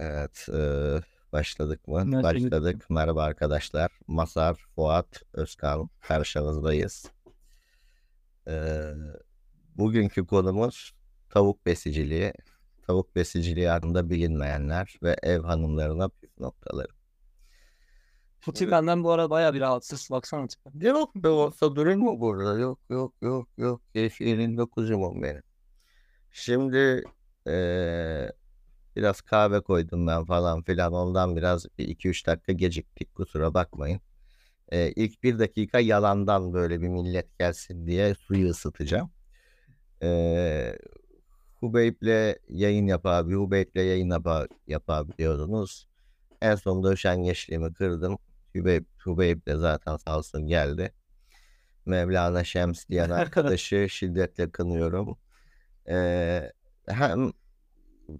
Evet, eee, başladık mı? Başladık. Başladık. Merhaba arkadaşlar. Masar, Fuat, Özkan karşınızdayız. Eee, bugünkü konumuz tavuk besiciliği. Tavuk besiciliği hakkında bilinmeyenler ve ev hanımlarına püf noktaları. Bu tip benden bu arada bayağı bir rahatsız. Baksana tipe. Yok be olsa durur mu burada? Yok yok yok yok. Yeşilin dokuzumum benim. Şimdi eee, biraz kahve koydum ben falan filan. Ondan biraz 2-3 dakika geciktik. Kusura bakmayın. Eee ilk bir dakika yalandan böyle bir millet gelsin diye suyu ısıtacağım. Eee Hubeyb'le yayın yapar, Hubeyb'le yayın yapar, yapabiliyordunuz. En sonunda üşengeçliğimi kırdım. Hubeyb, Hubeyb de zaten sağ olsun geldi. Mevlana Şems diyen arkadaşı şiddetle kınıyorum. Eee, hem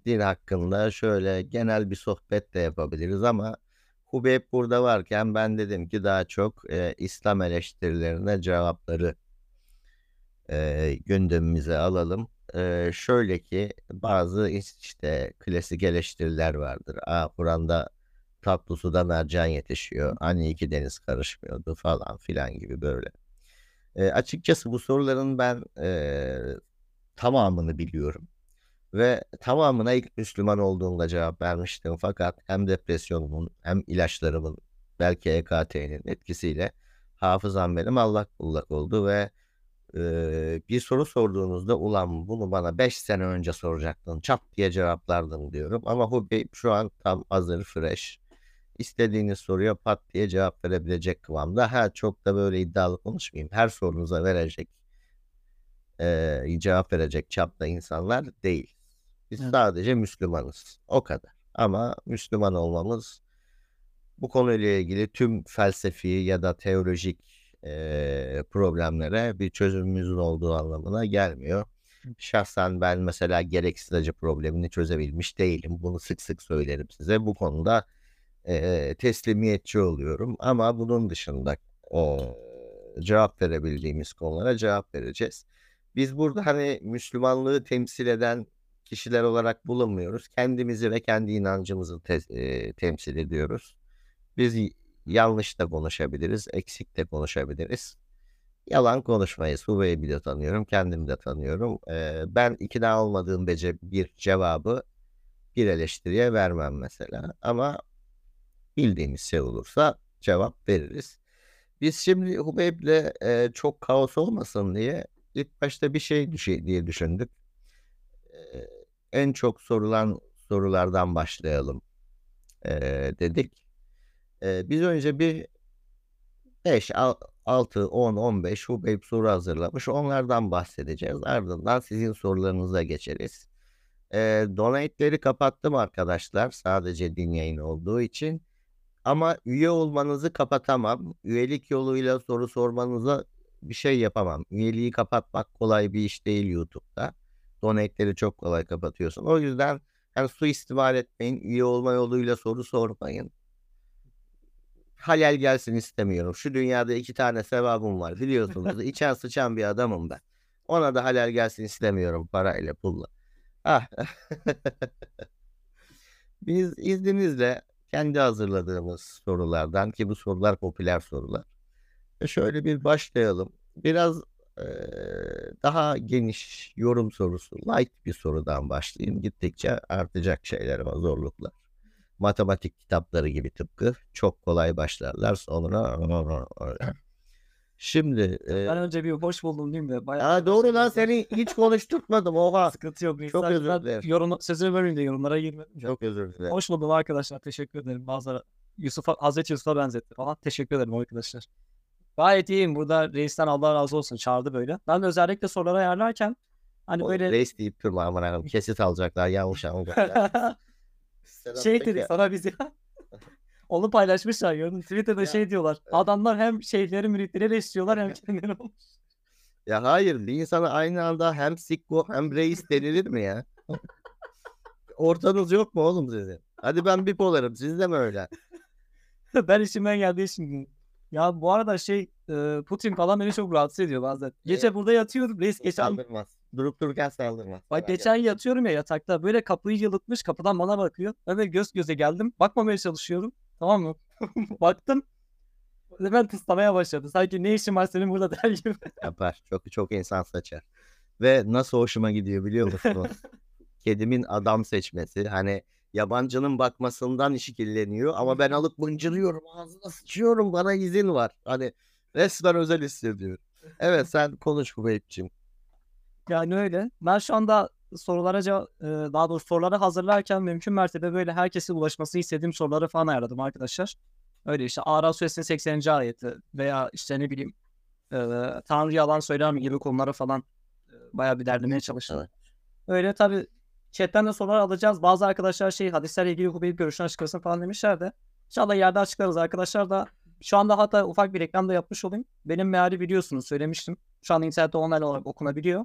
din hakkında şöyle genel bir sohbet de yapabiliriz ama Hubeyb burada varken ben dedim ki daha çok eee, İslam eleştirilerine cevapları eee, gündemimize alalım. Eee, şöyle ki bazı işte klasik eleştiriler vardır. Aa, Kur'an'da tatlı suda mercan yetişiyor. Hani iki deniz karışmıyordu falan filan gibi böyle. Eee, açıkçası bu soruların ben eee, tamamını biliyorum. Ve tamamına ilk Müslüman olduğumda cevap vermiştim. Fakat hem depresyonumun hem ilaçlarımın belki EKT'nin etkisiyle hafızam benim allak bullak oldu ve eee, bir soru sorduğunuzda ulan bunu bana 5 sene önce soracaktın çat diye cevaplardım diyorum. Ama Hubeyb şu an tam hazır fresh. İstediğiniz soruya pat diye cevap verebilecek kıvamda. Ha çok da böyle iddialı konuşmayayım. Her sorunuza verecek eee, cevap verecek çapta insanlar değil. Biz Evet. sadece Müslümanız. O kadar. Ama Müslüman olmamız bu konuyla ilgili tüm felsefi ya da teolojik eee, problemlere bir çözümümüzün olduğu anlamına gelmiyor. Şahsen ben mesela gereksiz acı problemini çözebilmiş değilim. Bunu sık sık söylerim size. Bu konuda eee, teslimiyetçi oluyorum. Ama bunun dışında eee, cevap verebildiğimiz konulara cevap vereceğiz. Biz burada hani Müslümanlığı temsil eden kişiler olarak bulunmuyoruz. Kendimizi ve kendi inancımızı te- eee, temsil ediyoruz. Biz yanlış da konuşabiliriz, eksik de konuşabiliriz. Yalan konuşmayız. Hubeyb'i de tanıyorum, kendimi de tanıyorum. Eee, ben ikna olmadığım bece bir cevabı bir eleştiriye vermem mesela. Ama bildiğimiz şey olursa cevap veririz. Biz şimdi Hubeyb'le eee, çok kaos olmasın diye ilk başta bir şey diye düşündük. En çok sorulan sorulardan başlayalım eee, dedik. Eee, biz önce bir 5, 6, 10, 15 Hubeyb soru hazırlamış. Onlardan bahsedeceğiz. Ardından sizin sorularınıza geçeriz. Eee donate'leri kapattım arkadaşlar. Sadece din yayını olduğu için. Ama üye olmanızı kapatamam. Üyelik yoluyla soru sormanıza bir şey yapamam. Üyeliği kapatmak kolay bir iş değil YouTube'da. Donate'leri çok kolay kapatıyorsun. O yüzden hani suistimal etmeyin. Üye olma yoluyla soru sormayın. Halal gelsin istemiyorum. Şu dünyada iki tane sevabım var biliyorsunuz. İçen sıçan bir adamım ben. Ona da halal gelsin istemiyorum parayla pulla. Ah. Biz izninizle kendi hazırladığımız sorulardan ki bu sorular popüler sorular. Şöyle bir başlayalım. Biraz daha geniş yorum sorusu, light bir sorudan başlayayım. Gittikçe artacak şeyler var, zorluklar. Matematik kitapları gibi tıpkı. Çok kolay başlarlar sonra. Şimdi Ben eee önce bir hoş buldum diyeyim de. Bayağı Aa, doğru lan seni hiç konuşturtmadım oha. Sıkıntı yok. Çok özür ben dilerim. Yorum, sözünü böleyim de yorumlara girmedim. Çok özür dilerim. Hoş buldum arkadaşlar. Teşekkür ederim. Bazıları Yusuf'a, Hazreti Yusuf'a benzetti falan. Teşekkür ederim arkadaşlar. Gayet iyiyim. Burada reisten Allah razı olsun. Çağırdı böyle. Ben de özellikle soruları ayarlarken hani Oğlum, böyle Reis deyip durma aman Allah'ım. Kesit alacaklar yanlış anlayacaklar. Şey Peker. dedik sana biz ya. Onu paylaşmışlar gördün. Twitter'da Ya, şey diyorlar. evet. Adamlar hem şeyhleri müritleri eleştiriyorlar hem kendileri olmuş. Ya hayır bir insana aynı anda hem sikko hem reis denilir mi ya? Ortanız yok mu oğlum sizin? Hadi ben bipolarım siz de mi öyle? ben işimden geldiği için. Ya bu arada şey e, Putin falan beni çok rahatsız ediyor bazen. Gece Evet. burada yatıyorum. Reis geçen Utandırmaz. Durup dururken saldırmaz. Bak Merak geçen yatıyorum ya yatakta böyle kapıyı yılıtmış kapıdan bana bakıyor. Ben de göz göze geldim. Bakmamaya çalışıyorum. Tamam mı? Baktım. Hemen tıslamaya başladı. Sanki ne işin var senin burada der gibi. Yapar. Çok çok insan saçar. Ve nasıl hoşuma gidiyor biliyor musunuz? Kedimin adam seçmesi. Hani yabancının bakmasından işkilleniyor ama ben alıp mıncırıyorum. Ağzına sıçıyorum. Bana izin var. Hani resmen özel hissediyorum. Evet sen konuş Kubeyk'ciğim. Yani öyle. Ben şu anda sorulara e, daha doğrusu soruları hazırlarken mümkün mertebe böyle herkese ulaşması istediğim soruları falan ayarladım arkadaşlar. Öyle işte Araf Suresinin 80. ayeti veya işte ne bileyim e, Tanrı yalan söyler mi gibi konuları falan e, bayağı bir derlemeye çalıştım. Evet. Öyle tabii chatten de sorular alacağız. Bazı arkadaşlar şey hadislerle ilgili Hubeyb görüşünü açıklasın falan demişler de. İnşallah yerde açıklarız arkadaşlar da. Şu anda hatta ufak bir reklam da yapmış olayım. Benim meali biliyorsunuz söylemiştim. Şu anda internette online olarak okunabiliyor.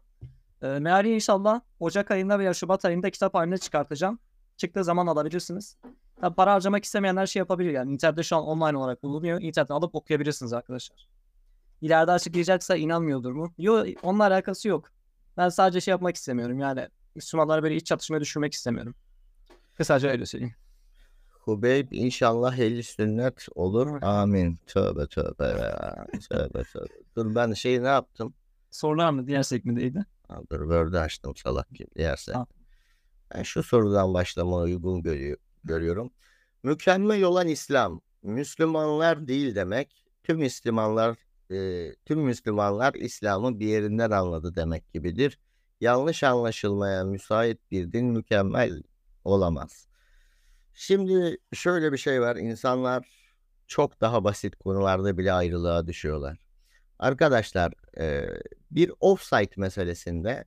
E, meali inşallah Ocak ayında veya Şubat ayında kitap haline çıkartacağım. Çıktığı zaman alabilirsiniz. Tabii para harcamak istemeyenler şey yapabilir yani. İnternette şu an online olarak bulunuyor. İnternetten alıp okuyabilirsiniz arkadaşlar. İleride açıklayacaksa inanmıyordur mu? Yok onunla alakası yok. Ben sadece şey yapmak istemiyorum yani. Müslümanları böyle iç çatışmaya düşürmek istemiyorum. Kısaca öyle söyleyeyim. Hubeyb inşallah ehli sünnet olur. Amin. Tövbe tövbe ya. Tövbe tövbe. Dur ben şey ne yaptım? Sorular mı? Diğer sekmedeydi. Dur Word'ü açtım salak gibi. Tamam. Ben şu sorudan başlamayı uygun görüyor, görüyorum. Mükemmel olan İslam, Müslümanlar değil demek. Tüm Müslümanlar e, tüm Müslümanlar İslam'ı bir yerinden anladı demek gibidir. Yanlış anlaşılmaya müsait bir din mükemmel olamaz. Şimdi şöyle bir şey var. İnsanlar çok daha basit konularda bile ayrılığa düşüyorlar. Arkadaşlar e, bir offside meselesinde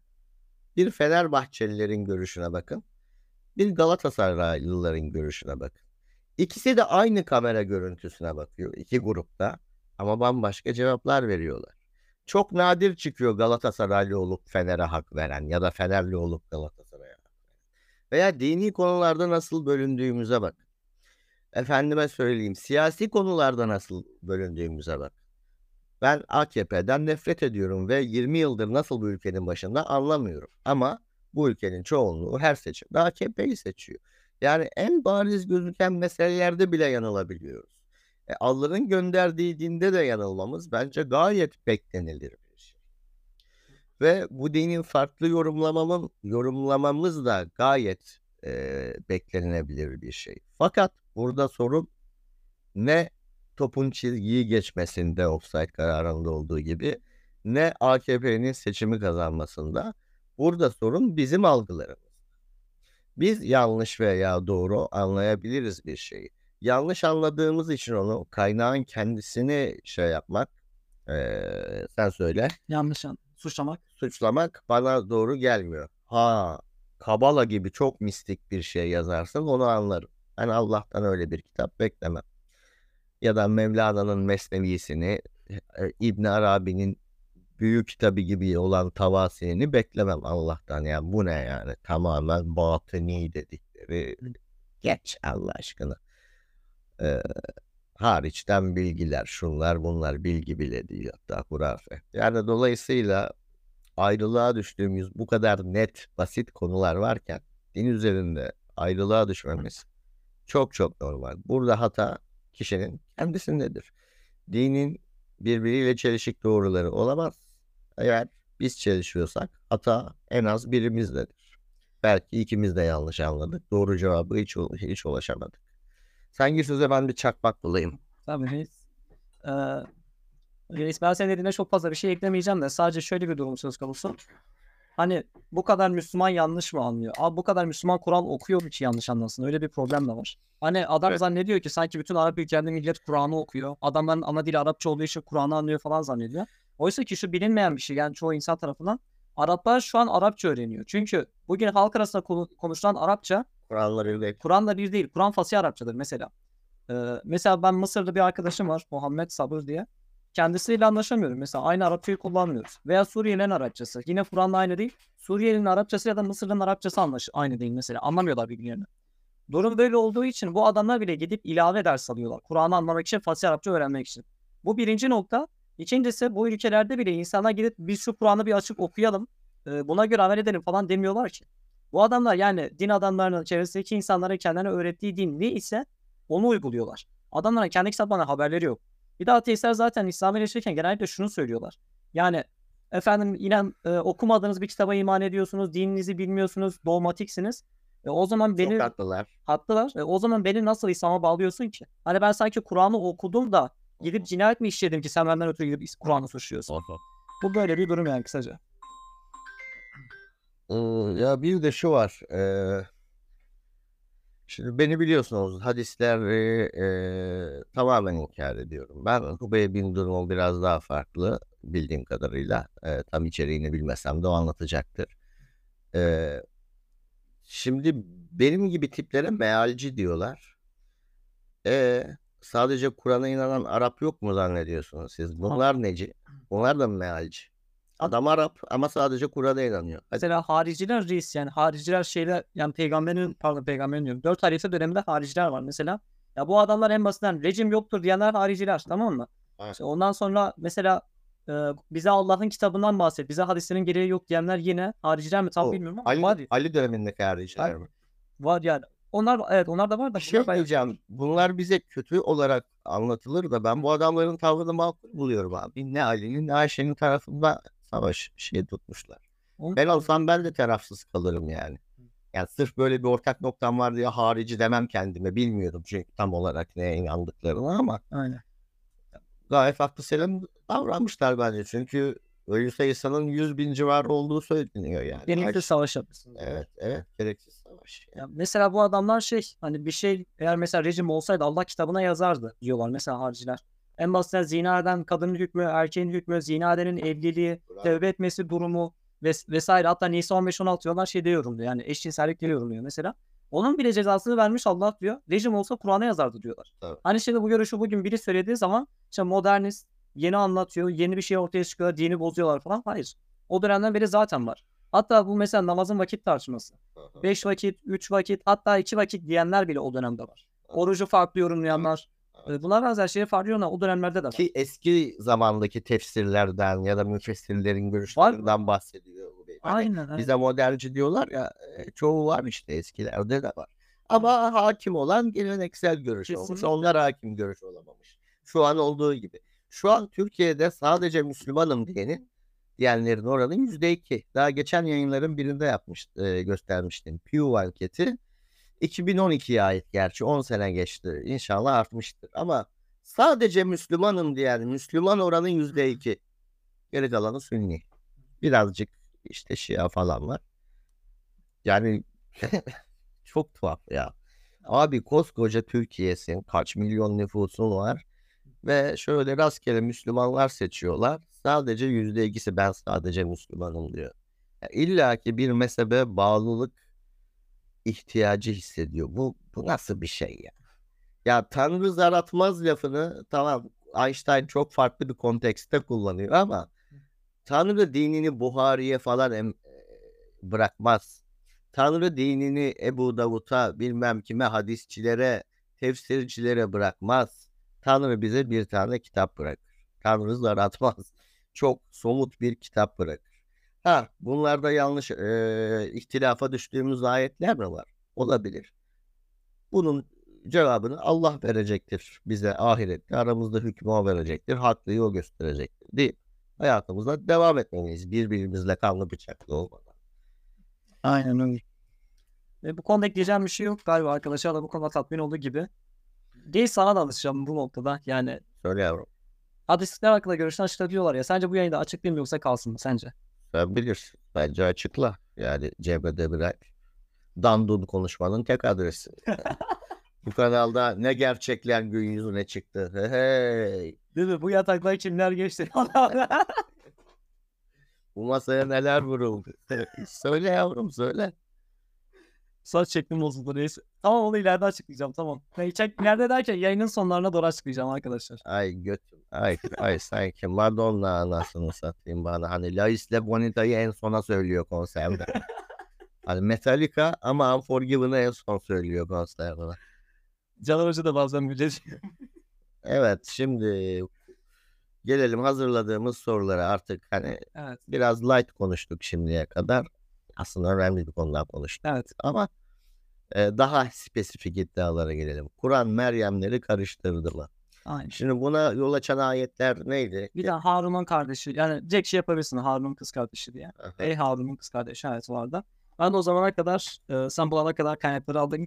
bir Fenerbahçelilerin görüşüne bakın. Bir Galatasaraylıların görüşüne bakın. İkisi de aynı kamera görüntüsüne bakıyor iki grupta ama bambaşka cevaplar veriyorlar. Çok nadir çıkıyor Galatasaraylı olup Fener'e hak veren ya da Fenerli olup Galatasaray'a hak veren. Veya dini konularda nasıl bölündüğümüze bak. Efendime söyleyeyim siyasi konularda nasıl bölündüğümüze bak. Ben AKP'den nefret ediyorum ve 20 yıldır nasıl bu ülkenin başında anlamıyorum. Ama bu ülkenin çoğunluğu her seçimde AKP'yi seçiyor. Yani en bariz gözüken meselelerde bile yanılabiliyoruz. E, Allah'ın gönderdiği dinde de yanılmamız bence gayet beklenilir bir şey. Ve bu dinin farklı yorumlamamın, yorumlamamız da gayet e, beklenilebilir bir şey. Fakat burada sorun ne topun çizgiyi geçmesinde offside kararında olduğu gibi ne AKP'nin seçimi kazanmasında. Burada sorun bizim algılarımız. Biz yanlış veya doğru anlayabiliriz bir şeyi. Yanlış anladığımız için onu kaynağın kendisini şey yapmak, eee, sen söyle, Yanlış an. Suçlamak. suçlamak bana doğru gelmiyor. Ha, Kabala gibi çok mistik bir şey yazarsın onu anlarım. Ben Allah'tan öyle bir kitap beklemem. Ya da Mevlana'nın Mesnevisini, e, İbn Arabi'nin büyük kitabı gibi olan Tavasi'ni beklemem Allah'tan. Yani bu ne yani? Tamamen batıni dedikleri. Geç Allah aşkına. Ee, hariçten bilgiler, şunlar bunlar bilgi bile değil hatta hurafe. Yani dolayısıyla ayrılığa düştüğümüz bu kadar net, basit konular varken din üzerinde ayrılığa düşmemiz çok çok normal. Burada hata kişinin kendisindedir. Dinin birbiriyle çelişik doğruları olamaz. Eğer biz çelişiyorsak hata en az birimizdedir. Belki ikimiz de yanlış anladık. Doğru cevabı hiç, hiç ulaşamadık. Sen gir söze ben bir çakmak bulayım. Tabii reis. Ee, reis ben senin dediğine çok fazla bir şey eklemeyeceğim de sadece şöyle bir durum söz konusu. Hani bu kadar Müslüman yanlış mı anlıyor? Abi bu kadar Müslüman Kur'an okuyor mu ki yanlış anlasın? Öyle bir problem de var. Hani adam Evet. zannediyor ki sanki bütün Arap ülkelerinde millet Kur'an'ı okuyor. Adamların ana dili Arapça olduğu için Kur'an'ı anlıyor falan zannediyor. Oysa ki şu bilinmeyen bir şey yani çoğu insan tarafından. Araplar şu an Arapça öğreniyor. Çünkü bugün halk arasında konu- konuşulan Arapça Kur'anlarıyla Kur'an'la bir değil. Kur'an fasih Arapçadır mesela. Ee, mesela ben Mısır'da bir arkadaşım var. Muhammed Sabır diye. Kendisiyle anlaşamıyorum. Mesela aynı Arapçayı kullanmıyoruz. Veya Suriyelilerin Arapçası. Yine Kur'an'la aynı değil. Suriyelilerin Arapçası ya da Mısır'ın Arapçası anlaş aynı değil mesela. Anlamıyorlar birbirlerini. Durum böyle olduğu için bu adamlar bile gidip ilave ders alıyorlar. Kur'an'ı anlamak için, fasih Arapça öğrenmek için. Bu birinci nokta. İkincisi bu ülkelerde bile insanlar gidip biz şu Kur'an'ı bir açıp okuyalım. e, buna göre amel edelim falan demiyorlar ki. Bu adamlar yani din adamlarının çevresindeki insanlara kendilerine öğrettiği din ne ise onu uyguluyorlar. Adamların kendi kitaplarına haberleri yok. Bir de ateistler zaten İslam'ı eleştirirken genellikle şunu söylüyorlar. Yani efendim inan e, okumadığınız bir kitaba iman ediyorsunuz, dininizi bilmiyorsunuz, dogmatiksiniz. E, o zaman beni Çok haklılar. haklılar. E, o zaman beni nasıl İslam'a bağlıyorsun ki? Hani ben sanki Kur'an'ı okudum da gidip cinayet mi işledim ki sen benden ötürü gidip Kur'an'ı suçluyorsun. Bu böyle bir durum yani kısaca. Ya bir de şu var. şimdi beni biliyorsunuz hadisleri tamamen inkar ediyorum. Ben Hubey bin durumu biraz daha farklı bildiğim kadarıyla. Tam içeriğini bilmesem de o anlatacaktır. Şimdi benim gibi tiplere mealci diyorlar. E sadece Kur'an'a inanan Arap yok mu zannediyorsunuz siz? Bunlar neci? Bunlar da mealci? Adam Arap ama sadece Kur'an'a inanıyor. Mesela hariciler reis yani hariciler şeyler yani peygamberin pardon peygamberin diyorum. Dört halife döneminde hariciler var mesela. Ya bu adamlar en basitinden rejim yoktur diyenler hariciler tamam mı? Evet. İşte ondan sonra mesela e, bize Allah'ın kitabından bahset. Bize hadislerin gereği yok diyenler yine hariciler mi tam O bilmiyorum ama var, Ali, Ali dönemindeki hariciler Var. mi? var yani. Onlar evet onlar da var da şey diyeceğim. Bunlar bize kötü olarak anlatılır da ben bu adamların tavrını makul buluyorum abi. Ne Ali'nin ne Ayşe'nin tarafında savaş şey tutmuşlar. Onu- Ben olsam ben de tarafsız kalırım yani. Yani sırf böyle bir ortak noktam var diye harici demem kendime. Bilmiyorum çünkü tam olarak neye inandıklarını ama Aynen. gayet haklı selam davranmışlar bence. Çünkü ölü sayısının 100 bin civarı olduğu söyleniyor yani. Gerekli savaş yapmışsın. Evet, evet. Gereksiz savaş. Ya mesela bu adamlar şey hani bir şey eğer mesela rejim olsaydı Allah kitabına yazardı diyorlar mesela hariciler. En basitinden zina eden kadının hükmü, erkeğin hükmü, zina edenin evliliği, Bravo. tövbe etmesi durumu ves- vesaire. Hatta Nisa 15-16 diyorlar şey diyorum diyor. Yani eşcinsellikleri yorumluyor mesela. Onun bile cezasını vermiş Allah diyor. Rejim olsa Kur'an'a yazardı diyorlar. Tabii. Hani şimdi bu görüşü bugün biri söylediği zaman işte modernist yeni anlatıyor, yeni bir şey ortaya çıkıyor, dini bozuyorlar falan. Hayır. O dönemden beri zaten var. Hatta bu mesela namazın vakit tartışması. 5 vakit, 3 vakit hatta 2 vakit diyenler bile o dönemde var. Orucu farklı yorumlayanlar. Evet. Bunlar benzer farklı yorumlayan o dönemlerde de var. Ki eski zamandaki tefsirlerden ya da müfessirlerin görüşlerinden bahsediyor bu bey. Hani Aynen. aynen. bize modernci diyorlar ya e, çoğu var işte eskilerde de var. Ama hakim olan geleneksel görüş olmuş. Kesinlikle. Onlar hakim görüş olamamış. Şu an olduğu gibi. Şu an Türkiye'de sadece Müslümanım diyenin diyenlerin oranı yüzde iki. Daha geçen yayınların birinde yapmış, e, göstermiştim. Pew anketi. 2012'ye ait gerçi 10 sene geçti. İnşallah artmıştır. Ama sadece Müslümanım diyen Müslüman oranı yüzde iki. Geri kalanı Sünni. Birazcık işte Şia falan var. Yani çok tuhaf ya. Abi koskoca Türkiye'sin. Kaç milyon nüfusun var. Ve şöyle rastgele Müslümanlar seçiyorlar. Sadece yüzde ikisi ben sadece Müslümanım diyor. Ya İlla ki bir mezhebe bağlılık ihtiyacı hissediyor. Bu, bu nasıl bir şey ya? Ya Tanrı zaratmaz lafını tamam Einstein çok farklı bir kontekste kullanıyor ama Tanrı dinini Buhari'ye falan em- e, bırakmaz. Tanrı dinini Ebu Davud'a bilmem kime hadisçilere, tefsircilere bırakmaz. Tanrı bize bir tane kitap bırakır. Tanrı zaratmaz. Çok somut bir kitap bırakır. Ha bunlarda yanlış e, ihtilafa düştüğümüz ayetler mi var? Olabilir. Bunun cevabını Allah verecektir bize ahirette. Aramızda hükmü o verecektir. Haklıyı o gösterecektir. Değil. Hayatımıza devam etmeliyiz. Birbirimizle kanlı bıçaklı olmadan. Aynen öyle. Ve bu konuda ekleyeceğim bir şey yok galiba arkadaşlar da bu konuda tatmin olduğu gibi. Değil sana da alışacağım bu noktada. Yani Söyle yavrum. hadisler hakkında görüşünü açıklatıyorlar ya. Sence bu yayında açıklayayım yoksa kalsın mı sence? Sen bilirsin. Bence açıkla. Yani Cemre bırak. Dandun konuşmanın tek adresi. Bu kanalda ne gerçekler gün yüzüne çıktı. Hey. Değil mi? Bu yataklar kimler geçti? Bu masaya neler vuruldu. söyle yavrum söyle. Saç şeklim bozuldu neyse. Tamam onu ileride açıklayacağım tamam. Ne, çek, ileride derken yayının sonlarına doğru açıklayacağım arkadaşlar. Ay götüm. Ay, ay sanki Madonna anasını satayım bana. Hani La Isla Bonita'yı en sona söylüyor konserde. hani Metallica ama Unforgiven'ı en son söylüyor konserde. Caner Hoca da bazen böyle Evet şimdi Gelelim hazırladığımız sorulara artık hani Evet. biraz light konuştuk şimdiye kadar. Aslında önemli bir konudan konuştuk Evet. ama e, daha spesifik iddialara gelelim. Kur'an Meryemleri karıştırdı mı? Aynen. Şimdi buna yol açan ayetler neydi? Bir de Harun'un kardeşi yani direkt şey yapabilirsin Harun'un kız kardeşi diye. Aha. Ey Harun'un kız kardeşi evet vardı. Ben de o zamana kadar e, sen bulana kadar kaynakları aldım.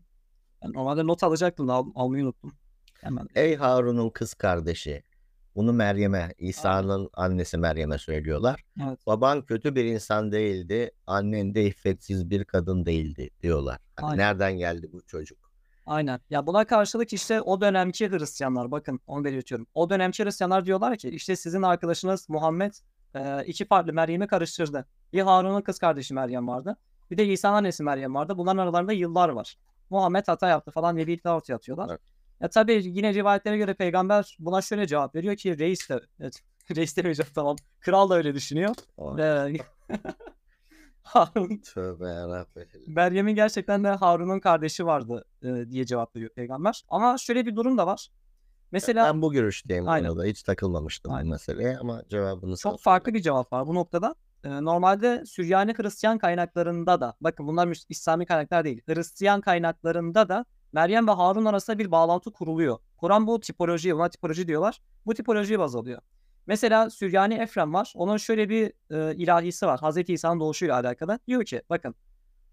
Ben normalde not alacaktım da al- almayı unuttum. Hemen. Ey Harun'un kız kardeşi. Bunu Meryem'e, İsa'nın annesi Meryem'e söylüyorlar. Evet. Baban kötü bir insan değildi, annen de iffetsiz bir kadın değildi diyorlar. Hani Aynen. nereden geldi bu çocuk? Aynen. Ya buna karşılık işte o dönemki Hristiyanlar bakın onu belirtiyorum. O dönemki Hristiyanlar diyorlar ki işte sizin arkadaşınız Muhammed iki farklı Meryem'i karıştırdı. Bir Harun'un kız kardeşi Meryem vardı. Bir de İsa'nın annesi Meryem vardı. Bunların aralarında yıllar var. Muhammed hata yaptı falan diye bir iddia ortaya atıyorlar. Evet. Ya tabii yine rivayetlere göre peygamber buna şöyle cevap veriyor ki reis de evet, reis demeyeceğim tamam. Kral da öyle düşünüyor. Ve Harun Tövbe yarabbim. Meryem'in gerçekten de Harun'un kardeşi vardı e, diye cevap veriyor peygamber. Ama şöyle bir durum da var. Mesela Ben bu görüşteyim Aynen. konuda. Hiç takılmamıştım Aynen. bu meseleye ama cevabını çok farklı bir cevap var bu noktada. E, normalde Süryani Hristiyan kaynaklarında da bakın bunlar İslami kaynaklar değil. Hristiyan kaynaklarında da Meryem ve Harun arasında bir bağlantı kuruluyor. Kur'an bu tipolojiyi, buna tipoloji diyorlar. Bu tipolojiyi baz alıyor. Mesela Süryani Efrem var. Onun şöyle bir e, ilahisi var. Hazreti İsa'nın doğuşuyla alakalı. Diyor ki bakın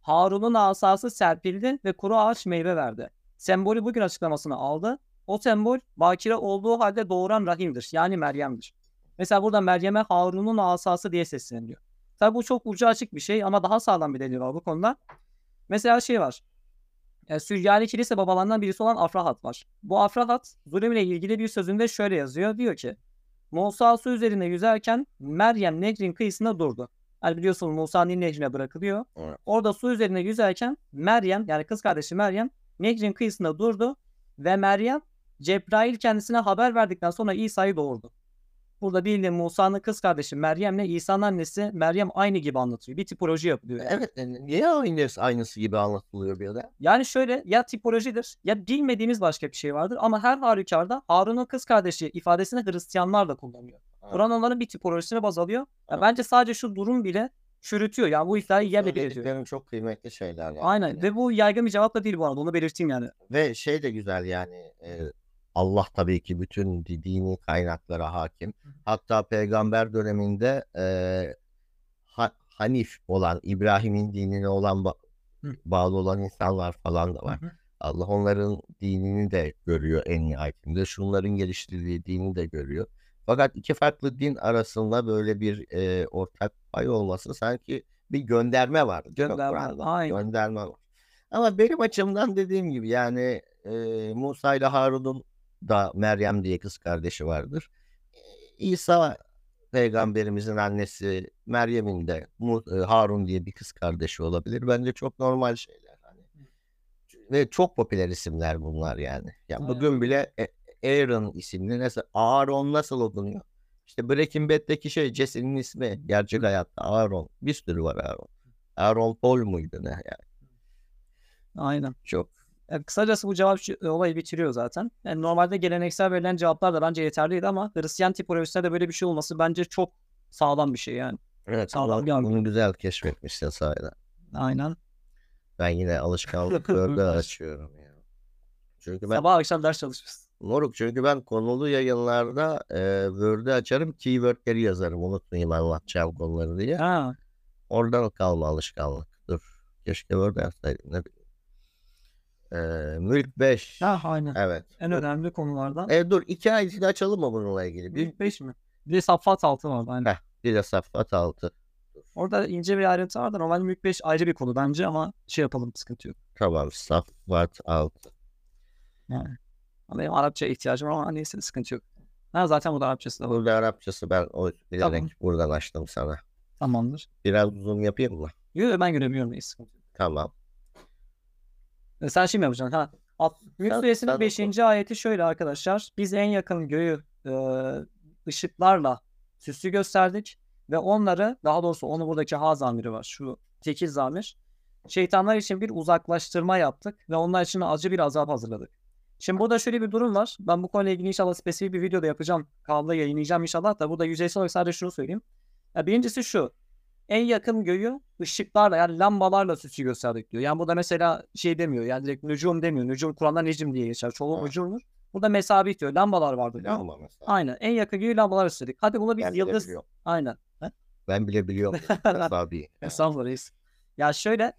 Harun'un asası serpildi ve kuru ağaç meyve verdi. Sembolü bugün açıklamasını aldı. O sembol bakire olduğu halde doğuran rahimdir. Yani Meryem'dir. Mesela burada Meryem'e Harun'un asası diye sesleniliyor. Tabi bu çok ucu açık bir şey ama daha sağlam bir delil var bu konuda. Mesela şey var. E, Süryani kilise babalarından birisi olan Afrahat var. Bu Afrahat zulüm ile ilgili bir sözünde şöyle yazıyor. Diyor ki Musa su üzerinde yüzerken Meryem nehrin kıyısında durdu. Hani biliyorsunuz Musa Nil nehrine bırakılıyor. Evet. Orada su üzerinde yüzerken Meryem yani kız kardeşi Meryem nehrin kıyısında durdu ve Meryem Cebrail kendisine haber verdikten sonra İsa'yı doğurdu. Burada bildiğin Musa'nın kız kardeşi Meryem'le İsa'nın annesi Meryem aynı gibi anlatıyor. Bir tipoloji yapılıyor. yani. Evet e, niye aynısı, aynısı gibi anlatılıyor bir de? Yani şöyle ya tipolojidir ya bilmediğimiz başka bir şey vardır ama her halükarda Harun'un kız kardeşi ifadesini Hristiyanlar da kullanıyor. Evet. Kur'an onların bir tipolojisine baz alıyor. Ya Evet. bence sadece şu durum bile çürütüyor. Yani bu iddiayı yerle bir ediyor. Çok kıymetli şeyler yani. Aynen ve bu yaygın bir cevap da değil bu arada onu belirteyim yani. Ve şey de güzel yani e, Allah tabii ki bütün di- dini kaynaklara hakim. Hatta peygamber döneminde e, Ha- Hanif olan İbrahim'in dinine olan ba- bağlı olan insanlar falan da var. Hı hı. Allah onların dinini de görüyor en nihayetinde. Şunların geliştirdiği dini de görüyor. Fakat iki farklı din arasında böyle bir e, ortak pay olması sanki bir gönderme var. Gönderme, aynen. Gönderme var. Ama benim açımdan dediğim gibi yani e, Musa ile Harun'un da Meryem diye kız kardeşi vardır. İsa peygamberimizin annesi Meryem'in de e, Harun diye bir kız kardeşi olabilir. Bence çok normal şeyler. Hani. Ve çok popüler isimler bunlar yani. Ya Aynen. bugün bile E- Aaron isimli nasıl Aaron nasıl okunuyor? İşte Breaking Bad'deki şey Jesse'nin ismi gerçek hayatta Aaron. Bir sürü var Aaron. Aaron Paul muydu ne yani? Aynen. Çok Yani kısacası bu cevap şu- olayı bitiriyor zaten. Yani normalde geleneksel verilen cevaplar da bence yeterliydi ama Hristiyan tipolojisinde de böyle bir şey olması bence çok sağlam bir şey yani. evet Sağlam Allah bir argüman. bunu güzel keşfetmişsin sayede. Aynen. Ben yine alışkanlık böyle açıyorum ya. Çünkü ben Sabah akşam ders çalışıyorsun. Moruk çünkü ben konulu yayınlarda e, Word'ü açarım keywordleri yazarım unutmayayım anlatacağım konuları diye. Ha, Oradan kalma alışkanlık. Dur. Keşke Word yazsaydım ne bileyim. E, Mülk 5. ha aynen. Evet. En önemli konulardan. E, dur iki ayetini açalım mı bununla ilgili? Bir, Büyük 5 mi? Bir de Saffat 6 vardı aynen. Heh. bir de Saffat 6. Orada ince bir ayrıntı vardı. Normalde Mülk 5 ayrı bir konu bence ama şey yapalım sıkıntı yok. Tamam Saffat 6. Yani. Ama benim Arapça ihtiyacım var ama neyse sıkıntı yok. Ha, zaten bu da Arapçası da var. Burada Arapçası ben o bilerek Tamam. buradan açtım sana. Tamamdır. Biraz zoom yapayım mı? Yok ben göremiyorum neyse. Tamam. E, Sen şimdi yapacaksın. Ha. At, Mülk suresinin sen 5. ayeti şöyle arkadaşlar. Biz en yakın göğü e, ışıklarla süslü gösterdik ve onları daha doğrusu onu buradaki ha zamiri var. Şu tekil zamir. Şeytanlar için bir uzaklaştırma yaptık ve onlar için acı bir azap hazırladık. Şimdi burada şöyle bir durum var. Ben bu konuyla ilgili inşallah spesifik bir video da yapacağım. Kanalda yayınlayacağım inşallah da burada yüzeysel olarak sadece şunu söyleyeyim. Ya birincisi şu. En yakın göğü ışıklarla yani lambalarla süsü gösterdik diyor. Yani burada mesela şey demiyor yani direkt nücum demiyor. Nücum Kur'an'da necim diye geçer. Çoğu Evet. nücumdur. Burada mesabih diyor. Lambalar vardı. Lamba mesela. Aynen. En yakın göğü lambalar istedik. Hadi buna biz Ben yıldız. Aynen. Ben bile biliyorum. Tabii. Estağfurullah reis. Ya şöyle.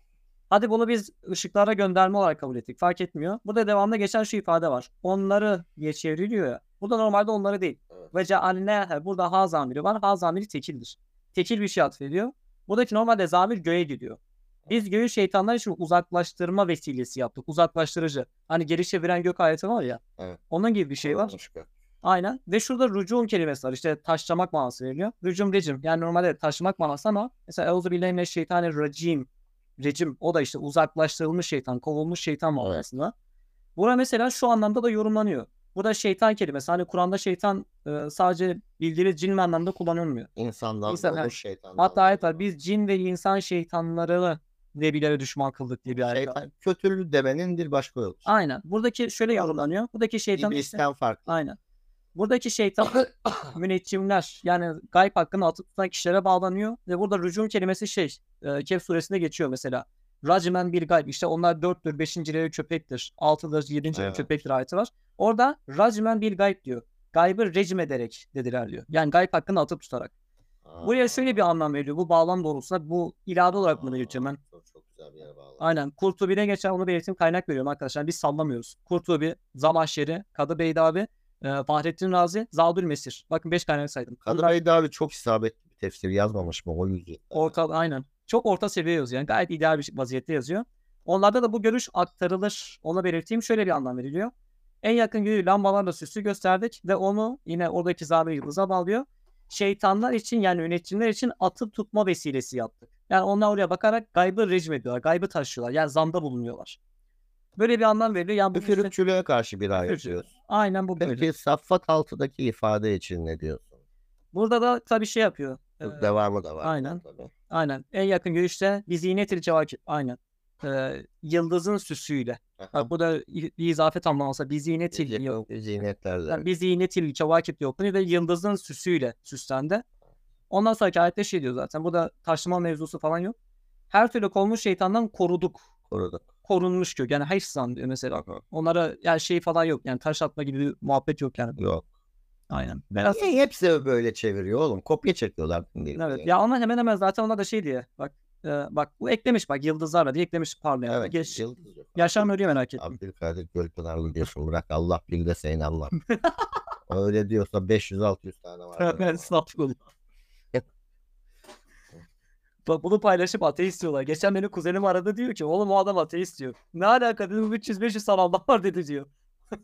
Hadi bunu biz ışıklara gönderme olarak kabul ettik. Fark etmiyor. Burada devamında geçen şu ifade var. Onları diye çevriliyor ya. Burada normalde onları değil. Evet. Ve cealnehe. Burada ha zamiri var. Ha zamiri tekildir. Tekil bir şey atfediyor. Buradaki normalde zamir göğe gidiyor. Biz göğü şeytanlar için uzaklaştırma vesilesi yaptık. Uzaklaştırıcı. Hani geri çeviren gök ayeti var ya. Evet. Onun gibi bir şey var. Başka. Aynen. Ve şurada rucum kelimesi var. İşte taşlamak manası veriliyor. Rucum recim. Yani normalde taşlamak manası ama mesela Euzu billahi mineşşeytanirracim. Recim. O da işte uzaklaştırılmış şeytan, kovulmuş şeytan Evet. manasında. Bura mesela şu anlamda da yorumlanıyor. Burada şeytan kelimesi. Hani Kur'an'da şeytan e, sadece bildiğiniz cin anlamda kullanılmıyor. İnsandan İnsan- olmuş şeytandan. Hatta olmuş. Biz cin ve insan şeytanları nebilere düşman kıldık diye bir ayet var. Şeytan kötülüğü demenin bir başka yolu. Aynen. Buradaki şöyle yorumlanıyor. Buradaki şeytan işte- İblisten farklı. Aynen. Buradaki şeytan müneccimler yani gayb hakkında atıp tutan kişilere bağlanıyor ve burada rücum kelimesi şey e, Kehf suresinde geçiyor mesela. Racmen bir gayb işte onlar dörttür, beşincileri köpektir, altıdır, yedincileri Evet. köpektir ayeti var. Orada racmen bir gayb diyor. Gaybı recm ederek dediler diyor. Yani gayb hakkında atıp tutarak. Buraya şöyle bir anlam veriyor. Bu bağlam doğrultusunda bu ilave olarak bunu belirtiyorum ben. Çok, çok güzel bir yere bağlı. Aynen. Kurtubi'ne geçen onu belirteyim kaynak veriyorum arkadaşlar. Biz sallamıyoruz. Kurtubi, Zamahşeri, Kadı Beydavi, e, Fahrettin Razi, Zadül Mesir. Bakın 5 kaynak saydım. Kadı Bunlar Bey de abi çok isabetli bir tefsir yazmamış mı o yüzden? orta, aynen. Çok orta seviye yazıyor. Yani gayet ideal bir vaziyette yazıyor. Onlarda da bu görüş aktarılır. Onu belirteyim. Şöyle bir anlam veriliyor. En yakın göğü lambalarla süslü gösterdik ve onu yine oradaki zabe yıldıza bağlıyor. Şeytanlar için yani yönetimler için atıp tutma vesilesi yaptık. Yani onlar oraya bakarak gaybı rejim ediyorlar. Gaybı taşıyorlar. Yani zanda bulunuyorlar. Böyle bir anlam veriliyor. Yani bu işte- Üfürükçülüğe karşı bir ayet diyorsun. aynen bu böyle. Peki Saffat altıdaki ifade için ne diyorsun? Burada da tabii şey yapıyor. Ee, Devamı da var. aynen. Tabii. Aynen. En yakın görüşte bir ziynetil cevakip. Aynen. Ee, yıldızın süsüyle. Bak bu da bir izafet anlamasa bir ziynetil yok. Ziynetlerde. Yani bir ziynetil cevakip yok. Ve yıldızın süsüyle süslendi. Ondan sonraki ayette şey diyor zaten. Bu da taşlama mevzusu falan yok. Her türlü kovmuş şeytandan koruduk. koruduk. Korunmuş kök. Yani hifzan diyor mesela. Onlara yani şey falan yok. Yani taş atma gibi bir muhabbet yok yani. Yok. Aynen. Biraz Niye hepsi böyle çeviriyor oğlum? Kopya çekiyorlar. Evet. Ya ona hemen hemen zaten ona da şey diye. Bak e, bak bu eklemiş bak yıldızlarla diye eklemiş parlayan. Evet. Geç, yıldız yok. yaşam ölüyor merak ettim. Abdülkadir Gölpınarlı diyorsun. Bırak Allah bir de sen Allah. Öyle diyorsa 500-600 tane var. Ben estağfurullah. Bak bunu paylaşıp ateist diyorlar. Geçen benim kuzenim aradı diyor ki oğlum o adam ateist diyor. Ne alaka dedim 300-500 tane Allah var dedi diyor.